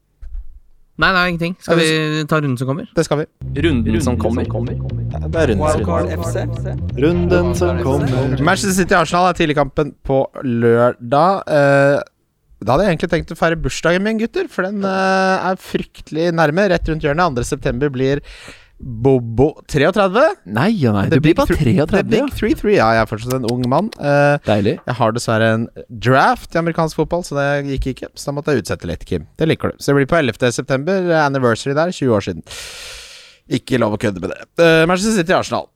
Nei, nei, ingenting. Skal vi ta runden som kommer? det skal vi. Runden som kommer. Ja, det er runden. Runden som kommer. Manchester City-Arsenal er tidligkampen på lørdag. Eh, da hadde jeg egentlig tenkt å feire bursdagen min, gutter, for den uh, er fryktelig nærme. Rett rundt hjørnet. 2. september blir Bobo 33. Nei ja, nei. The Du blir bare 33. The. Big 3-3. Ja, jeg er fortsatt en ung mann. Uh, Deilig. jeg har dessverre en draft i amerikansk fotball, så det gikk ikke. Så da måtte jeg utsette litt, Kim. Det liker du. Så det blir på 11. september. eh, Anniversary der. 20 år siden. Ikke lov å kødde med det. Uh, Manchester City-Arsenal.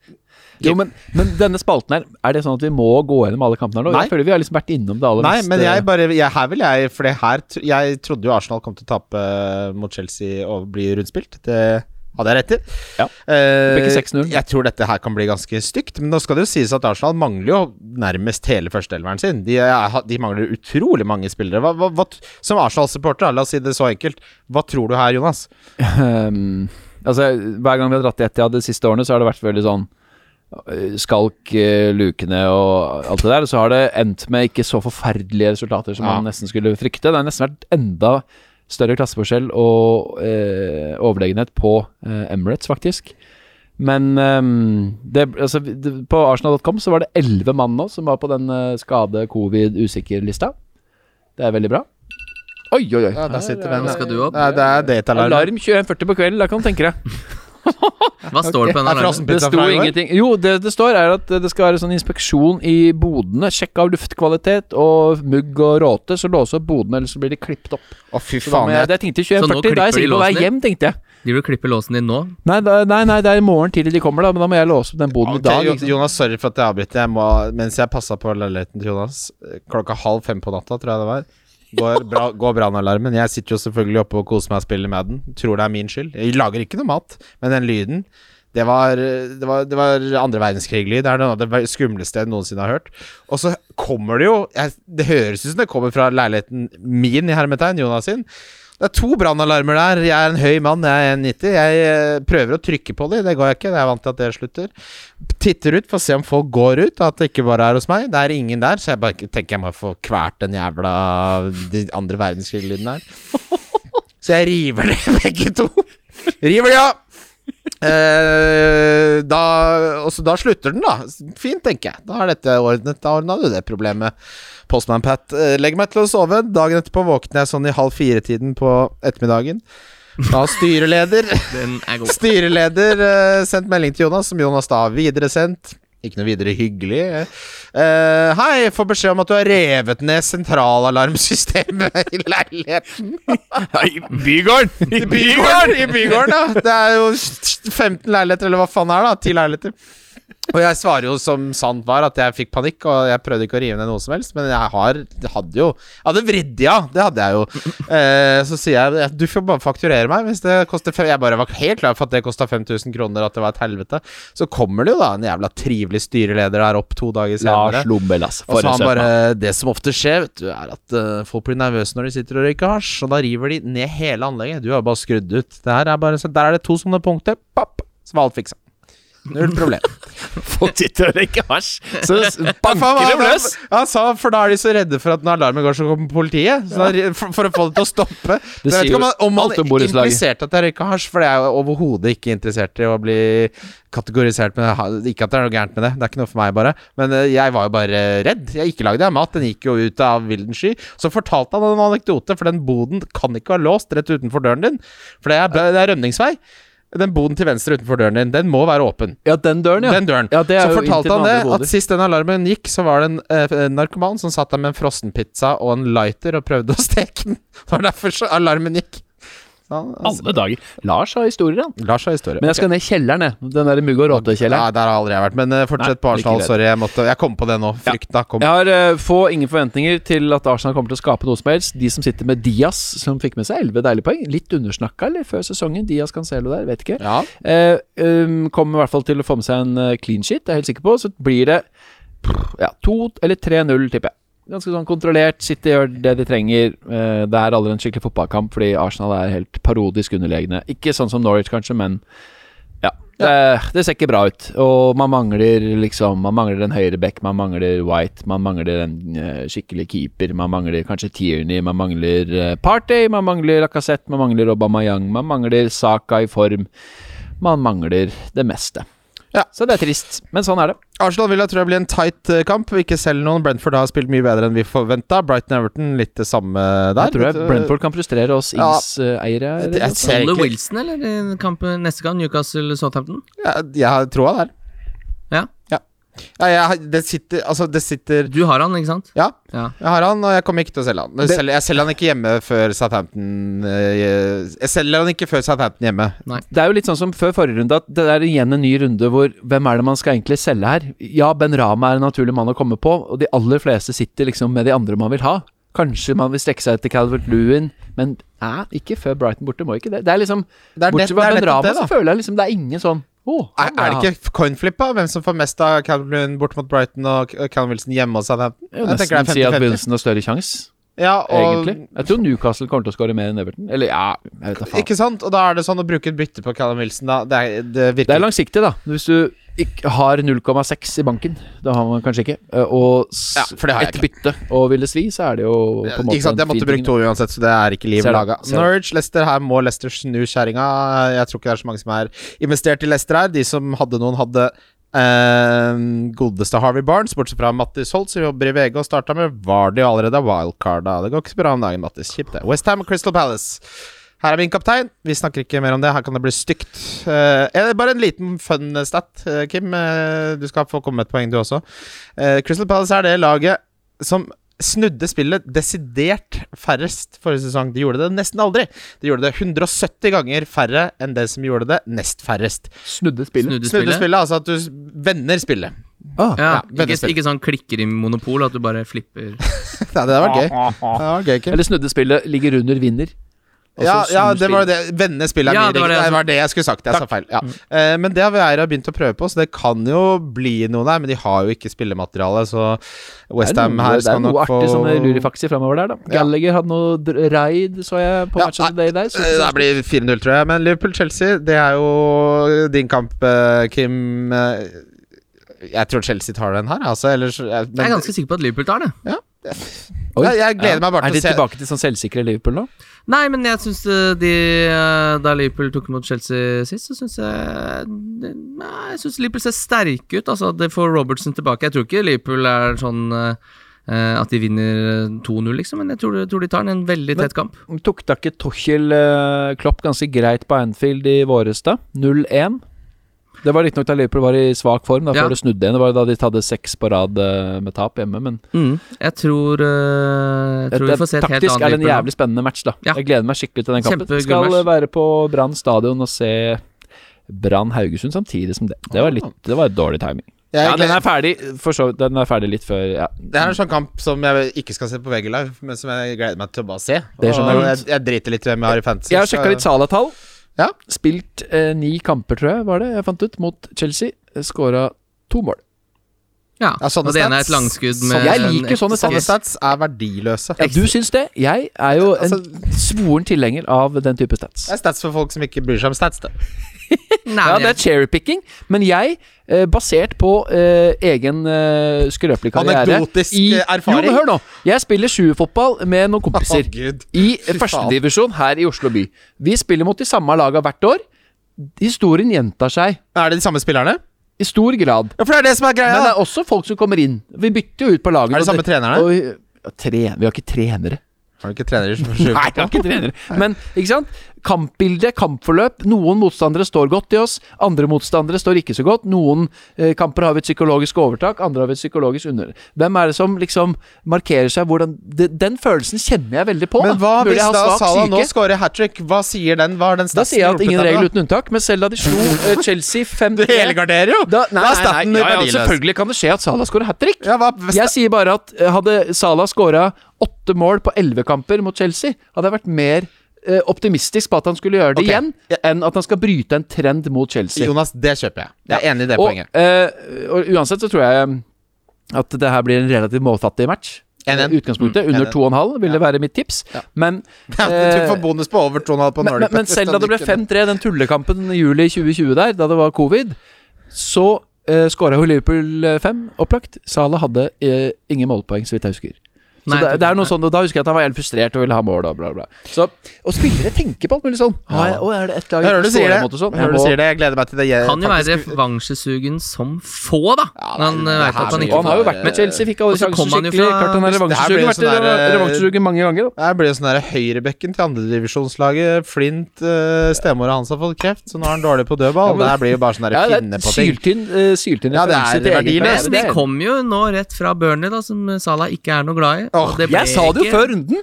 Jo, men, men denne spalten her, er det sånn at vi må gå gjennom alle kampene her nå? Nei. Jeg føler vi har liksom vært innom det aller Nei, mest, men jeg bare jeg, Her vil jeg For det her Jeg trodde jo Arsenal kom til å tape eh, mot Chelsea og bli rundspilt. Det hadde jeg rett i. Ja. Eh, 6-0. jeg tror dette her kan bli ganske stygt. Men nå skal det jo sies at Arsenal mangler jo nærmest hele førsteelveren sin. De, er, de mangler utrolig mange spillere. Hva, hva, hva, som Arsenal-supporter, la oss si det så enkelt. Hva tror du her, Jonas? Um, altså, hver gang vi har dratt i Etihad de siste årene, så har det vært veldig sånn Skalk, øh, lukene og alt det der. Så har det endt med ikke så forferdelige resultater som Ja. man nesten skulle frykte. Det har nesten vært enda større klasseforskjell og eh, overlegenhet på eh, Emirates, faktisk. Men um, det, altså, det, på arsenal.com så var det elleve mann nå som var på den øh, skade, covid, usikker-lista. Det er veldig bra. Oi, oi, oi. Ja, der sitter den. Skal du opp? Det er, det er datalarm. Alarm 21.40 på kvelden, da kan du tenke deg. Hva står det på den alarmen? Det sto ingenting Jo, det det står er at det skal være sånn inspeksjon i bodene. Sjekk av luftkvalitet og mugg og råte, så låse opp bodene, ellers så blir de klippet opp. Å, fy faen. jeg, det tenkte Så nå 21.40, da er jeg de på å låsen din? hjem, tenkte jeg. De vil klippe låsen din nå? Nei, da, nei, nei, det er i morgen tidlig de kommer, da, men da må jeg låse opp den boden i dag. Liksom. Jonas, sorry for at jeg avbryter. Jeg må, mens jeg passa på leiligheten til Jonas eh, klokka halv fem på natta, tror jeg det var, går, bra, går brannalarmen. Jeg sitter jo selvfølgelig oppe og koser meg og spiller med den. Tror det er min skyld. Jeg lager ikke noe mat, men den lyden det var, det var, det var andre verdenskrig-lyd. Det er noe av det skumleste jeg noensinne har hørt. Og så kommer det jo jeg, Det høres ut som det kommer fra leiligheten min i hermetegn, Jonas sin. Det er to brannalarmer der. Jeg er en høy mann, jeg er 1,90. Jeg eh, prøver å trykke på dem, det går jeg ikke. Jeg er vant til at det slutter. Titter ut for å se om folk går ut, at det ikke bare er hos meg. Det er ingen der, så jeg bare tenker jeg må få kvært den jævla de andre verdenskrig-lyden her. Så jeg river ned begge to. River de, ja! Eh, da, også, da slutter den, da. Fint, tenker jeg. Da er dette ordnet. Da ordna du det problemet. Postman Pat eh, legger meg til å sove. Dagen etterpå våkner jeg sånn i halv fire-tiden på ettermiddagen. Da har styreleder er. Styreleder eh, sendt melding til Jonas, som Jonas da har videresendt. Ikke noe videre hyggelig. Uh, hei, får beskjed om at du har revet ned sentralalarmsystemet i leiligheten. I bygården! I bygården! Ja. Det er jo 15 leiligheter, eller hva faen er det? da? 10 leiligheter. Og jeg svarer jo som sant var, at jeg fikk panikk, og jeg prøvde ikke å rive ned noe som helst, men jeg har hadde jo Jeg hadde vridd, ja. Det hadde jeg jo. Eh, så sier jeg du får bare fakturere meg hvis det koster fem Jeg bare var helt klar for at det kosta 5000 kroner, at det var et helvete. Så kommer det jo da en jævla trivelig styreleder der opp to dager senere. Lars ass. Og så han bare. Det som ofte skjer, vet du, er at uh, folk blir nervøse når de sitter og røyker hasj, og da river de ned hele anlegget. Du har bare skrudd ut. Det her er bare så Der er det to sånne punkter. Papp! Så var alt fiksa. Null problem. Folk sitter og røyker hasj, så banker de løs! Ja, sa, for da er de så redde for at når alarmen går, så kommer politiet. Så da, for, for å få det til å stoppe. Det sier jo han alt om borettslaget. at jeg røyka hasj, for det er jo overhodet ikke interessert i å bli kategorisert med Ikke at det er noe gærent med det, det er ikke noe for meg, bare. Men eh, jeg var jo bare redd. Jeg ikke lagde jeg mat, den gikk jo ut av vilden sky. Så fortalte han en anekdote, for den boden kan ikke være låst rett utenfor døren din. For det er, det er rømningsvei. Den boden til venstre utenfor døren din, den må være åpen. Ja, den døren, ja. Den døren. Ja, det så fortalte han det, at sist den alarmen gikk, så var det en eh, narkoman som satt der med en frossenpizza og en lighter og prøvde å steke den. Det var derfor så alarmen gikk. Så altså. Alle dager. Lars har historier, han. Lars har historier Men jeg skal ned i kjelleren, jeg. Den der mugg- og Ja, råtekjelleren. der har aldri jeg vært. Men eh, fortsett på Arsenal. Sorry, jeg, måtte, jeg kom på det nå. Frykta kom. Jeg har uh, få ingen forventninger til at Arsenal kommer til å skape noe som helst. De som sitter med Diaz, som fikk med seg 11 deilige poeng. Litt undersnakka, eller, før sesongen. Diaz Cancelo der, vet ikke. Ja. Uh, um, kommer i hvert fall til å få med seg en clean sheet, det er jeg helt sikker på. Så blir det ja, 2 eller 3-0, tipper jeg. Ganske sånn kontrollert. City gjør det de trenger. Eh, det er aldri en skikkelig fotballkamp, fordi Arsenal er helt parodisk underlegne. Ikke sånn som Norwich, kanskje, men ja. Det, det ser ikke bra ut. Og man mangler liksom Man mangler en høyreback, man mangler White, man mangler en eh, skikkelig keeper, man mangler kanskje Tierney, man mangler uh, Partey, man mangler Lacassette, man mangler Aubameyang, man mangler Saka i form. Man mangler det meste. Ja. Så det er trist, men sånn er det. Arsenal vil jeg tror jeg blir en tight eh, kamp. Ikke selv noen. Brentford har spilt mye bedre enn vi forventa. Brighton Everton litt det samme der. Jeg tror jeg Brentford kan frustrere oss Ja. Ings-eiere. Jeg Holder Wilson, eller? i Kampen neste gang, Newcastle-Southampton? Jeg, jeg tror troa der. Ja. Jeg, det sitter Altså, det sitter Du har han, ikke sant? Ja, Ja. jeg har han, og jeg kommer ikke til å selge han. Jeg Det- selger, jeg selger han ikke hjemme før Southampton eh, Jeg selger han ikke før Southampton hjemme. Det er jo litt sånn som før forrige runde, at det er igjen en ny runde hvor hvem er det man skal egentlig selge her? Ja, Ben Rama er en naturlig mann å komme på, og de aller fleste sitter liksom med de andre man vil ha. Kanskje man vil strekke seg etter Calvert Lewin, men eh, ikke før Brighton borte, må ikke det. Det er liksom Det er, Bortsett fra Ben Rama, så føler jeg liksom det er ingen sånn Å, Er, er det ikke coinflippa? Hvem som får mest av Calvin bort mot Brighton og Callum Wilson hjemme hos Southampton? Jeg Jeg tenker nesten det si er at 50-50. Wilson har større sjanse, Ja, og egentlig. Jeg tror Newcastle kommer til å skåre mer enn Everton. Eller ja, jeg vet da faen. Ikke sant? Og da er det sånn å bruke et bytte på Callum Wilson, da. Det, er, det virker Det er langsiktig, da. Hvis du har 0,6 i banken, det har man kanskje ikke, eh, og s- Ja, for det har jeg et bytte, og vil det svi, så er det jo på en måte Ikke sant, Jeg måtte bruke to uansett, så det er ikke liv laga. Norwich, Leicester, her må Leicester snu kjerringa. Jeg tror ikke det er så mange som er investert i Leicester her. De som hadde noen, hadde eh, godeste Harvey Barnes, bortsett fra Mattis Holt, som jobber i VG og starta med Vardy og allerede er wildcarda. Det går ikke så bra om dagen, Mattis. Kjipt, det. Westham og Crystal Palace. Her er min kaptein. Vi snakker ikke mer om det. Her kan det bli stygt. Uh, bare en liten fun stat, eh, Kim. Uh, du skal få komme med et poeng, du også. Eh, Crystal Palace er det laget som snudde spillet desidert færrest forrige sesong. De gjorde det nesten aldri. De gjorde det 170 ganger færre enn det som gjorde det nest færrest. Snudde spillet. Snudde Snudde spillet? spillet, altså at du vender spillet. Ah, Ja, Ja, ikke, ikke sånn klikker i monopol, at du bare flipper Nei, det var gøy. Det var gøy. Eller snudde spillet, ligger under, vinner. Ja, ja, det var det. Vende spillet er Ja, det var det Det var det jeg skulle sagt. Jeg sa feil. Ja. Eh, men det har Veira begynt å prøve på, så det kan jo bli noe der. Men de har jo ikke spillemateriale, så Westham her skal nok her det er noe få artig sånne lurifaksi framover der, da. Ja. Gallagher hadde noe raid, så jeg på Ja, matchen Day der. Så, Eh, Det blir 4-0, tror jeg. Men Liverpool-Chelsea, det er jo din kamp, eh, Kim. Jeg tror Chelsea tar den her, altså. Ellers, jeg, Jeg er ganske sikker på at Liverpool tar det. Oi. jeg, jeg gleder meg bare til å se Er de tilbake til sånn selvsikre Liverpool nå? Nei, men jeg syns de eh, Da Liverpool tok mot Chelsea sist, så syns jeg Nei, jeg syns Liverpool ser sterke ut. Altså, det får Robertson tilbake. Jeg tror ikke Liverpool er sånn eh, eh, at de vinner 2-0, liksom, men jeg tror, tror de tar en veldig tett kamp. Men Tok da ikke Tochil eh, Klopp ganske greit på Anfield i våres, da? 0-1. Det var riktignok da Liverpool var i svak form, da Ja. før det snudde igjen. Det var da de hadde seks på rad eh, med tap hjemme, men Jeg tror, uh, jeg tror det, vi får se et helt taktisk annet er det en jævlig spennende match, da. Ja. Jeg gleder meg skikkelig til den kampen. Skal match. være på Brann stadion og se Brann Haugesund samtidig som det. Det var litt Det var dårlig timing. Jeg Ja, den er ferdig for så. Den er ferdig litt før ja. Det er en sånn kamp som jeg ikke skal se på VG Live, men som jeg gleder meg til å bare se. Og jeg jeg, jeg driter litt i hvem jeg har i fantasy. Jeg har sjekka litt Salah-tall. Ja. Spilt eh, ni kamper, tror jeg, var det jeg fant ut, mot Chelsea. Skåra to mål. Ja, Ja, og det ene er et stats- langskudd med Jeg liker sånne Sånne stats er verdiløse. Ja, du syns det? Jeg er jo en Altså- svoren tilhenger av den type stats. Det er stats for folk som ikke bryr seg om stats. Det. Nei, Ja, det er cherrypicking, men jeg, eh, basert på eh, egen eh, skrøpelig karriere Anekdotisk, i- erfaring. Jo, men hør nå. Jeg spiller sjuerfotball med noen kompiser Gud. i førstedivisjon her i Oslo by. Vi spiller mot de samme laga hvert år. Historien gjentar seg Er det de samme spillerne? I stor grad. Ja, for det er det som er greia. Men det er også folk som kommer inn. Vi bytter jo ut på laget. Er det samme trenerne? og- ja, tre, vi har ikke trenere. Har du ikke trenere som Nei, vi har ikke trenere. Men ikke sant? Kampbilde, kampforløp. Noen motstandere står godt i oss, andre motstandere står ikke så godt. Noen eh, kamper har vi et psykologisk overtak, andre har vi et psykologisk under. Hvem er det som liksom markerer seg hvordan det, Den følelsen kjenner jeg veldig på. Men hva hvis da Salah nå scorer hat trick? Hva sier den? Hva den Da sier jeg at ingen regel uten unntak, men selv da de slo uh, Chelsea 5 Du hele garderer jo! da, nei, nei, nei, staten ja, ja, selvfølgelig kan det skje at Salah scorer hat trick. Ja, hva, Jeg sier bare at eh, hadde Salah scora åtte mål på elleve kamper mot Chelsea, hadde jeg vært mer optimistisk på at han skulle gjøre det okay. igjen, enn at han skal bryte en trend mot Chelsea. Jonas, det kjøper jeg. Jeg er enig i det og, poenget. Uh, og uansett så tror jeg at det her blir en relativt målfattig match. 1-1. i utgangspunktet. Under 2,5 vil ja. det være mitt tips. Men Ja, du eh, får bonus på over 2,5 på Nordic. men, men selv da det ble 5-3, den tullekampen i juli 2020 der, da det var covid, så uh, skåra jo Liverpool 5, opplagt. Salah hadde uh, ingen målpoeng, så vidt jeg husker. Så Nei, det, det er noe sånn, og Da husker jeg at han var helt frustrert og ville ha mål. Og bla bla Så, og spillere tenker på alt mulig sånn. Ja. Ja, å, er det et lag Jeg hører du sier det. mot sånn? Jeg hører du sier det. Jeg gleder meg til det. Jeg, Kan jo være revansjesugen som få, da. Ja, Når han det- det her at han ikke han har jo vært med Chelsea, fikk alle sjanser han skikkelig. fra- Klart han er Det her revansjesugen. Vært sånn der, eh, revansjesugen mange ganger. Da. Det blir jo sånn høyrebekken til andredivisjonslaget. Flint, uh, stemora hans har fått kreft, så nå er han dårlig på dødball. Ja, men- det her blir jo bare sånn Ja, det finne på ting. syltynn uh, syltynn Ja, det er referanse til egen verdiløst. det de kom jo nå rett fra Burnley, da, som Salah ikke er noe glad i. Åh, det Jeg sa det jo før runden!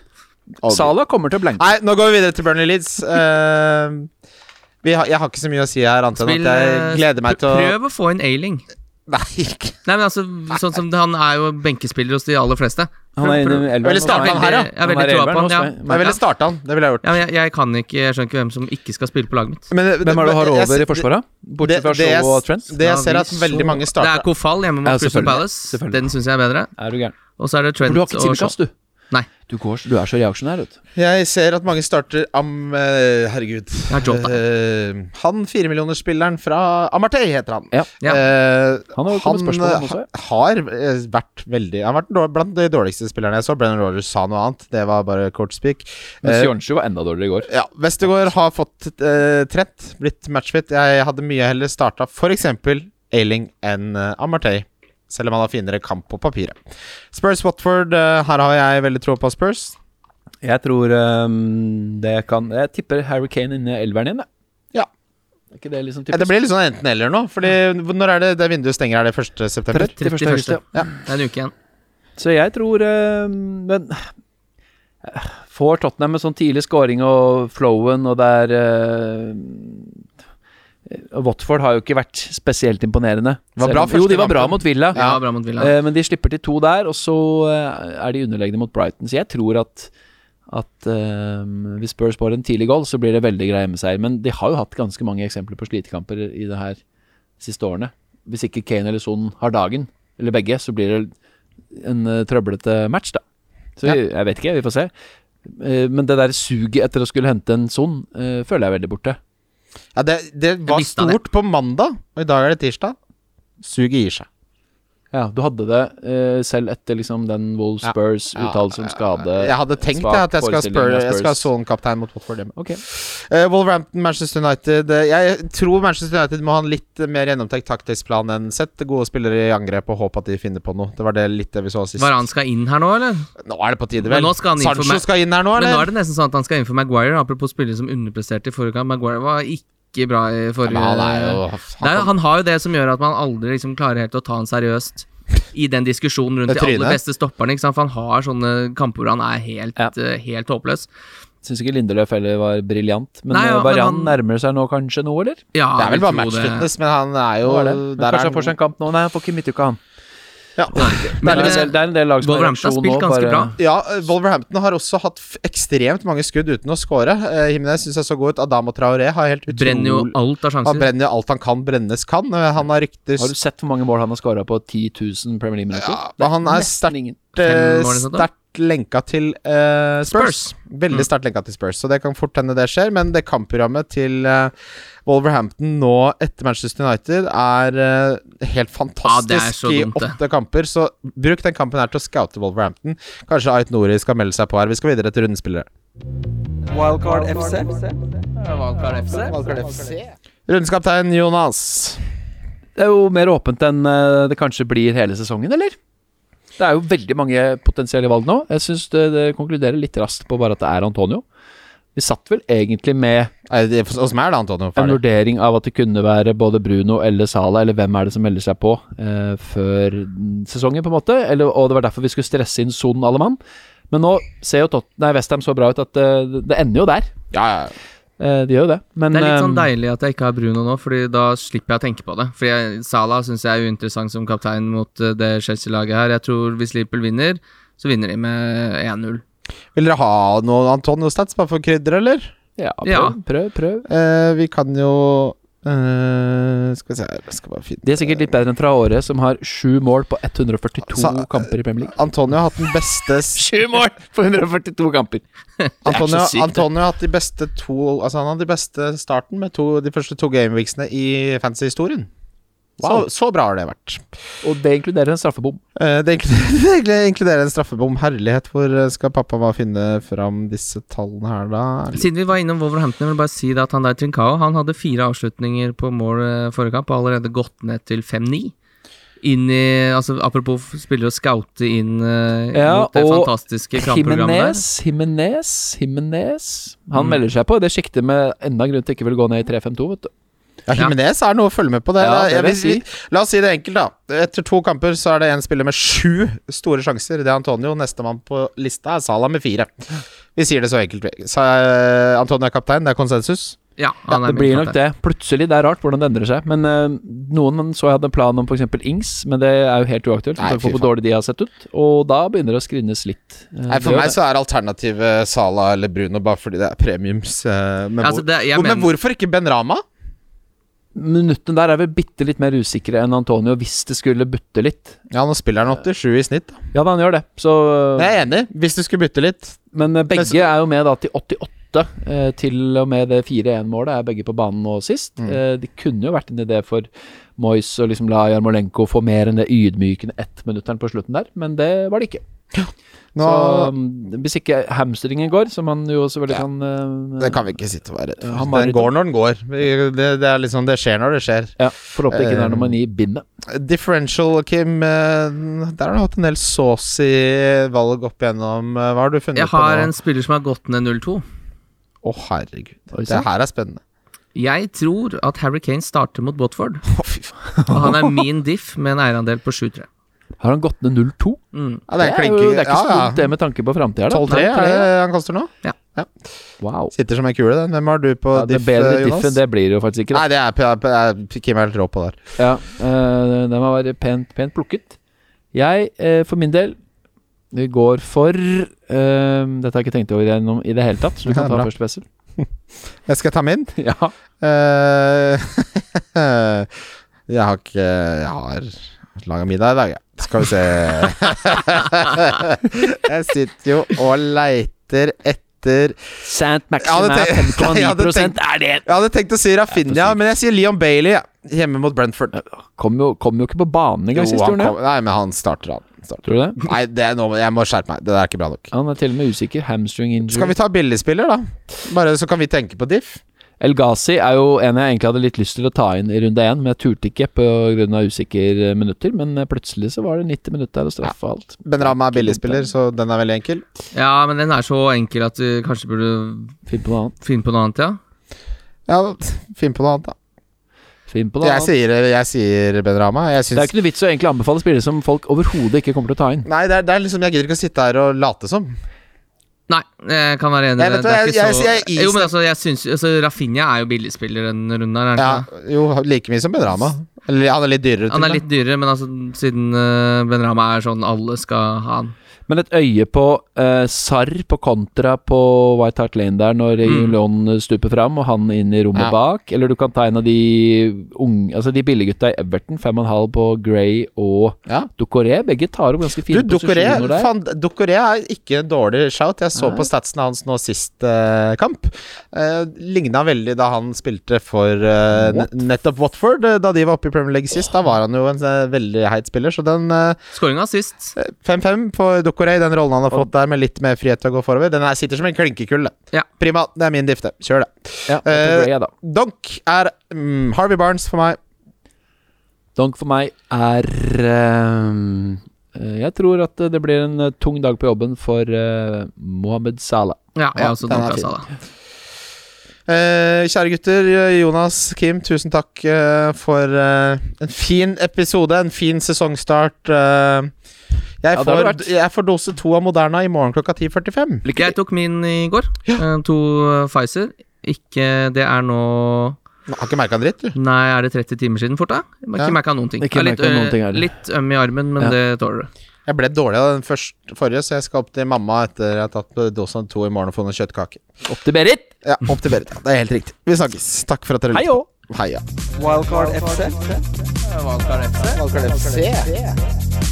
Salah kommer til å blanke. Nei, nå går vi videre til Burnley Leeds. Uh, vi har, jeg har ikke så mye å si her, annet enn at jeg eh, gleder meg til å Prøv å få inn Ailing. Nei, ikke Nei, men altså, sånn som Han er jo benkespiller hos de aller fleste. Han er inne i elven. Eller starte han her, ja? Jeg veldig troa på han. Ja. Jeg ville starte han. Det ville jeg gjort. Ja, men jeg, jeg kan ikke Jeg skjønner ikke hvem som ikke skal spille på laget mitt. Men, Hvem er det du har jeg- over i forsvaret? Bortsett fra Shaw og Trent? Det jeg ser at veldig mange starter Det er Kofal hjemme mot Ja, Crystal. Palace. Den syns jeg er bedre. Er du gæren? Og så er det Trent og Shaw. du har ikke. Simikast, du. Nei. Du, går, du er så reaksjonær, vet du. Jeg ser at mange starter Am... eh, herregud. Ja, Jota. Uh, han firemillionersspilleren fra Amartey, heter han. Ja. Ja. Eh, Han har eh, har vært veldig Han har vært blant de dårligste spillerne jeg så. Brennan Rogers sa noe annet. Det var bare court speak. Men Sjonsju var enda dårligere i går. ja, Westergård har fått uh, trent, blitt matchfit. Jeg hadde mye heller starta f.eks. Ailing enn uh, Amartey. Selv om han har finere kamp på papiret. Spurs Watford, eh, her har jeg veldig tro på Spurs. Jeg tror um, det kan Jeg tipper Harry Kane inne elveren igjen, jeg. Ja. Er ikke det liksom Ja, det blir litt sånn enten-eller nå. Fordi Når er det det vinduet stenger? Er det 1. september? 31. august, ja. Ja. Det er en uke igjen. Så jeg tror um, Men eh, Får Tottenham med sånn tidlig scoring og flowen, og det er og Watford har jo ikke vært spesielt imponerende. Var bra jo, de var bra mot Villa. Ja, bra mot Villa. Eh, men de slipper til to der, og så eh, er de underlegne mot Brighton. Så jeg tror at at eh, hvis Spurs får en tidlig goal, så blir det veldig grei hjemmeseier. Men de har jo hatt ganske mange eksempler på slitekamper i det her siste årene. Hvis ikke Kane eller Son har dagen, eller begge, så blir det en uh, trøblete match, da. Så Ja. jeg, vet ikke, vi får se. Eh, men det der suget etter å skulle hente en Son, eh, føler jeg er veldig borte. Ja, det, det var stort det. på mandag, og i dag er det tirsdag. Suget gir seg. Ja, du hadde det uh, selv etter liksom den Wolves Ja. Spurs-uttalelse om skade. Jeg hadde tenkt svak det, at jeg skal, spør, jeg skal ha. Son-kaptein mot Watford hjemme. Ok. Eh, Wolverhampton, Manchester United uh, Jeg tror Manchester United må ha en litt mer gjennomtenkt taktisk plan enn sett gode spillere i angrep og håpe at de finner på noe. Det var det litt det vi så sist. Varan skal inn her nå, eller? Nå er det på tide, vel? skal Sancho skal inn her nå, eller? Men nå er det nesten sånn at han skal inn for Maguire. Apropos spillere som underpresterte i forrige gang. Maguire var ikke bra i forrige ja, han er jo Det er, han har jo det som gjør at man aldri liksom klarer helt å ta han seriøst i den diskusjonen rundt de aller beste stopperne. Ikke sant? For han har sånne kamper hvor han er helt, Ja. uh, helt håpløs. Syns ikke Lindeløf heller var briljant. Men Nei, ja, eh, han- nærmer seg nå kanskje noe, eller? Ja, Det er vel bare match fitness matchfitness, men han er jo er det. Der er kanskje han får seg en kamp nå? Nei, han får ikke midtuka, han. Ja. Det Men, er, eh, del- det er en del lag som har reaksjon nå. Bare, bra. Ja, eh, Wolverhampton har også hatt ekstremt mange skudd uten å score. Uh, Jimenez syns jeg så god ut. Adamo Traoré har helt utrolig Brenner jo alt av sjanser. Han brenner jo alt han kan brennes kan. Eh, Han har rykter har du sett hvor mange mål han har skåra på 10 000 Premier League-minutter? Ja, men han er eh, sterkt lenka til uh, Spurs. Veldig Mm. sterkt lenka til Spurs, så det kan fort hende det skjer. Men det kampprogrammet til eh, Wolverhampton nå etter Manchester United er uh, helt fantastisk så i åtte kamper. Så bruk den kampen her til å scoute Wolverhampton. Kanskje Ait Nori skal melde seg på her. Vi skal videre til rundespillere. Wildcard FC. Wildcard FC. Rundeskaptein Jonas. Det er jo mer åpent enn eh, det kanskje blir hele sesongen, eller? Det er jo veldig mange potensielle valg nå. Jeg syns det, det konkluderer litt raskt på bare at det er Antonio. Vi satt vel egentlig med Hos meg er det Antonio en vurdering av at det kunne være både Bruno eller Sala, eller hvem er det som melder seg på, eh, før sesongen, på en måte. Eller, og det var derfor vi skulle stresse inn Son alle mann. Men nå ser jo Tot nei, Westham så bra ut at eh, det ender jo der. Ja, ja. Eh, de gjør jo det. Men Det er litt sånn eh, deilig at jeg ikke har Bruno nå, Fordi da slipper jeg å tenke på det. Fordi jeg, Salah syns jeg er uinteressant som kaptein mot eh, det Chelsea-laget her. Jeg tror hvis Liverpool vinner, så vinner de med 1-0. Vil dere ha noen Antonio Stats bare for krydder, eller? ja, prøv, Ja. prøv, prøv. Eh, vi kan jo Eh, skal vi se her skal bare finne De er sikkert litt bedre enn fra året, som har sju mål på 142 Så- kamper i Premier League. Antonio har hatt den beste Sju mål på 142 kamper! Antonio, så sykt. Antonio har hatt de beste to Altså Han hadde de beste starten med to, de første to gameweeksene i fantasy-historien. Wow. Så, så bra har det vært. Og det inkluderer en straffebom. Eh, det inkluderer, det inkluderer en straffebom. Herlighet, hvor skal pappa bare finne fram disse tallene her, da? Siden vi var innom Wolverhampton, jeg vil bare si det at han der Trincao Han hadde fire avslutninger på mål eh, forrige kamp, og allerede gått ned til 5-9. Inn i altså Apropos spillere å scoute inn uh, Ja, mot det og fantastiske kampprogrammet der. Jimenez, Jimenez, Jimenez Han Mm. melder seg på. Det sjiktet med enda grunn til ikke vil gå ned i 3-5-2, vet du. Ja, Jimenez er noe å følge med på. Det. Ja, det Jeg vil si. La oss si det enkelt, da. Etter to kamper så er det en spiller med sju store sjanser. Det er Antonio. Nestemann på lista er Salah med fire. Vi sier det så enkelt. Så, uh, Antonio er kaptein, det er konsensus. Ja, Ja, er det blir nok det. Plutselig. Det er rart hvordan det endrer seg. Men uh, noen så jeg hadde en plan om f.eks. Ings, men det er jo helt uaktuelt. Nei, fy hvor dårlig de har sett ut. Og da begynner det å skrinnes litt. Uh, Nei, For meg det. så er alternativet Salah eller Bruno bare fordi det er premiums. Uh, Men, Altså, hvor, det- hvor, men hvorfor ikke Ben Rama? Minuttene der er vel bitte litt mer usikre enn Antonio hvis det skulle butte litt. Ja, nå spiller han 87 i snitt. da. Ja da, han gjør det. Så Jeg er enig, hvis det skulle bytte litt. Men eh, begge så- er jo med da til 88. Eh, til og med det 4-1-målet er begge på banen nå sist. Mm. Eh, det kunne jo vært en idé for Moyes å liksom la Jarmolenko få mer enn det ydmykende ettminutteren på slutten der, men det var det ikke. Nå, Så um, hvis ikke hamstringen går, som han jo selvfølgelig Ja. kan uh, det kan vi ikke sitte og være redd for. Den går når den går. Det, det er liksom Det skjer når det skjer. Ja, Får ikke uh, nummer ni i bindet. Differential, Kim. Uh, Der har du hatt en del saucy valg opp igjennom. Hva har du funnet Jeg på har nå? en spiller som har gått ned 0-2. Å, herregud. Det her er spennende. Jeg tror at Harry Kane starter mot Botford. Oh, fy faen. Og han er min diff med en eierandel på 7-3. Har han gått ned 0-2? Mm. Ja, Det er, jo, det er ikke så ja, ja. dumt, det med tanke på framtida. 12-3 er det han koster nå? Ja Wow. Sitter som en kule, den. Hvem har du på Ja, det diff, bedre Jonas? diff enn det blir det jo faktisk ikke. Da. Nei, det er, er Kim er helt rå på der. Ja, eh, den var pent, pent plukket. Jeg, eh, for min del, vi går for eh, Dette har jeg ikke tenkt over gjennom i det hele tatt, så du kan ta først, Wessel. Jeg skal ta min. Ja. Uh, jeg har ikke Jeg har laga middag i dag, ja. Skal vi se Jeg sitter jo og leiter etter Sant Ja, Maxim det tenk- 5,9 Ja, Er det Jeg hadde tenkt å si Rafinha, men jeg sier Leon Bailey ja. hjemme mot Brentford. Kom jo, kom jo ikke på banen engang sist, det? nei, men han starter, han. Starter. Tror du det? Nei, det er noe, jeg må skjerpe meg. Det der er ikke bra nok. Han er til og med usikker. Hamstring injury. Skal vi ta billigspiller, da? Bare så kan vi tenke på diff. El Ghazi er jo en jeg egentlig hadde litt lyst til å ta inn i runde én, men jeg turte ikke pga. usikker eh, minutter. Men eh, plutselig så var det 90 minutter og straff og alt. Ben Rama er billigspiller, så den er veldig enkel. Ja, men den er så enkel at du kanskje burde Finn på noe annet. finne på noe annet, ja. Ja, finn på noe annet, da. Finn på noe Jeg annet. sier, jeg sier Ben Rama. Jeg Det er ikke noe vits å egentlig anbefale spillere som folk overhodet ikke kommer til å ta inn. Nei, det er, det er liksom Jeg gidder ikke å sitte her og late som. Nei, jeg kan være enig. I det. det er jeg- jeg- så jeg Jo, men altså, jeg synes, altså, Rafinha er jo billigspiller denne runden her. er Ja, jo, like mye som Ben Rama. Eller han er litt dyrere. Han er litt dyrere, men altså, siden uh, Ben Rama er sånn alle skal ha han. Men et øye på uh, Sarr på kontra på White Hart Lane der når Mm. Regulon stuper fram, og han inn i rommet Ja. bak. Eller du kan ta en av de unge Altså de billiggutta i Everton, 5,5 på Gray og Ja. Ducoré. Begge tar opp ganske Du, fine Ducoré posisjoner der. fan, Ducoré er ikke en dårlig shout. Jeg så Nei. på statsene hans nå sist uh, kamp. Uh, Ligna veldig da han spilte for uh, What? nettopp Watford, eh, da de var oppe i Premier League sist. Da var han jo en eh, veldig heit spiller, så den uh, Skåringa sist. 5-5 på Ducoré, den rollen han har fått der med litt mer frihet til å gå forover, den her sitter som en klinkekull. det. Ja. Prima, det er min difte. Kjør det. Ja, Eh, Ducoré, da. Donk er um, Harvey Barnes for meg. Donk for meg er ehm, eh, Jeg tror at det blir en tung dag på jobben for uh, Mohammed Salah. Ja, jeg Ja, har også den er Donka fin. Sala. Eh, kjære gutter, Jonas, Kim, tusen takk uh, for uh, en fin episode, en fin sesongstart. Eh. jeg, Ja, får, vært. jeg får dose to av Moderna i morgen klokka 10.45. Jeg tok min i går. Ja. To eh, Pfizer. Ikke Det er nå Har ikke merka en dritt, du. Nei, er det 30 timer siden fort, da? Jeg har Ja. ikke merka noen ting. Ikke litt, noen ting litt øm i armen, men Ja. det tåler du. Jeg ble dårlig av den første, forrige, så jeg skal opp til mamma etter jeg har tatt dose av to i morgen og få noen kjøttkaker. Opp til Berit! Ja, opp til Berit. Ja, det er helt riktig. Vi snakkes. Takk for at dere lyttet. Heia. Wildcard FC. Wildcard FC. Wildcard FC.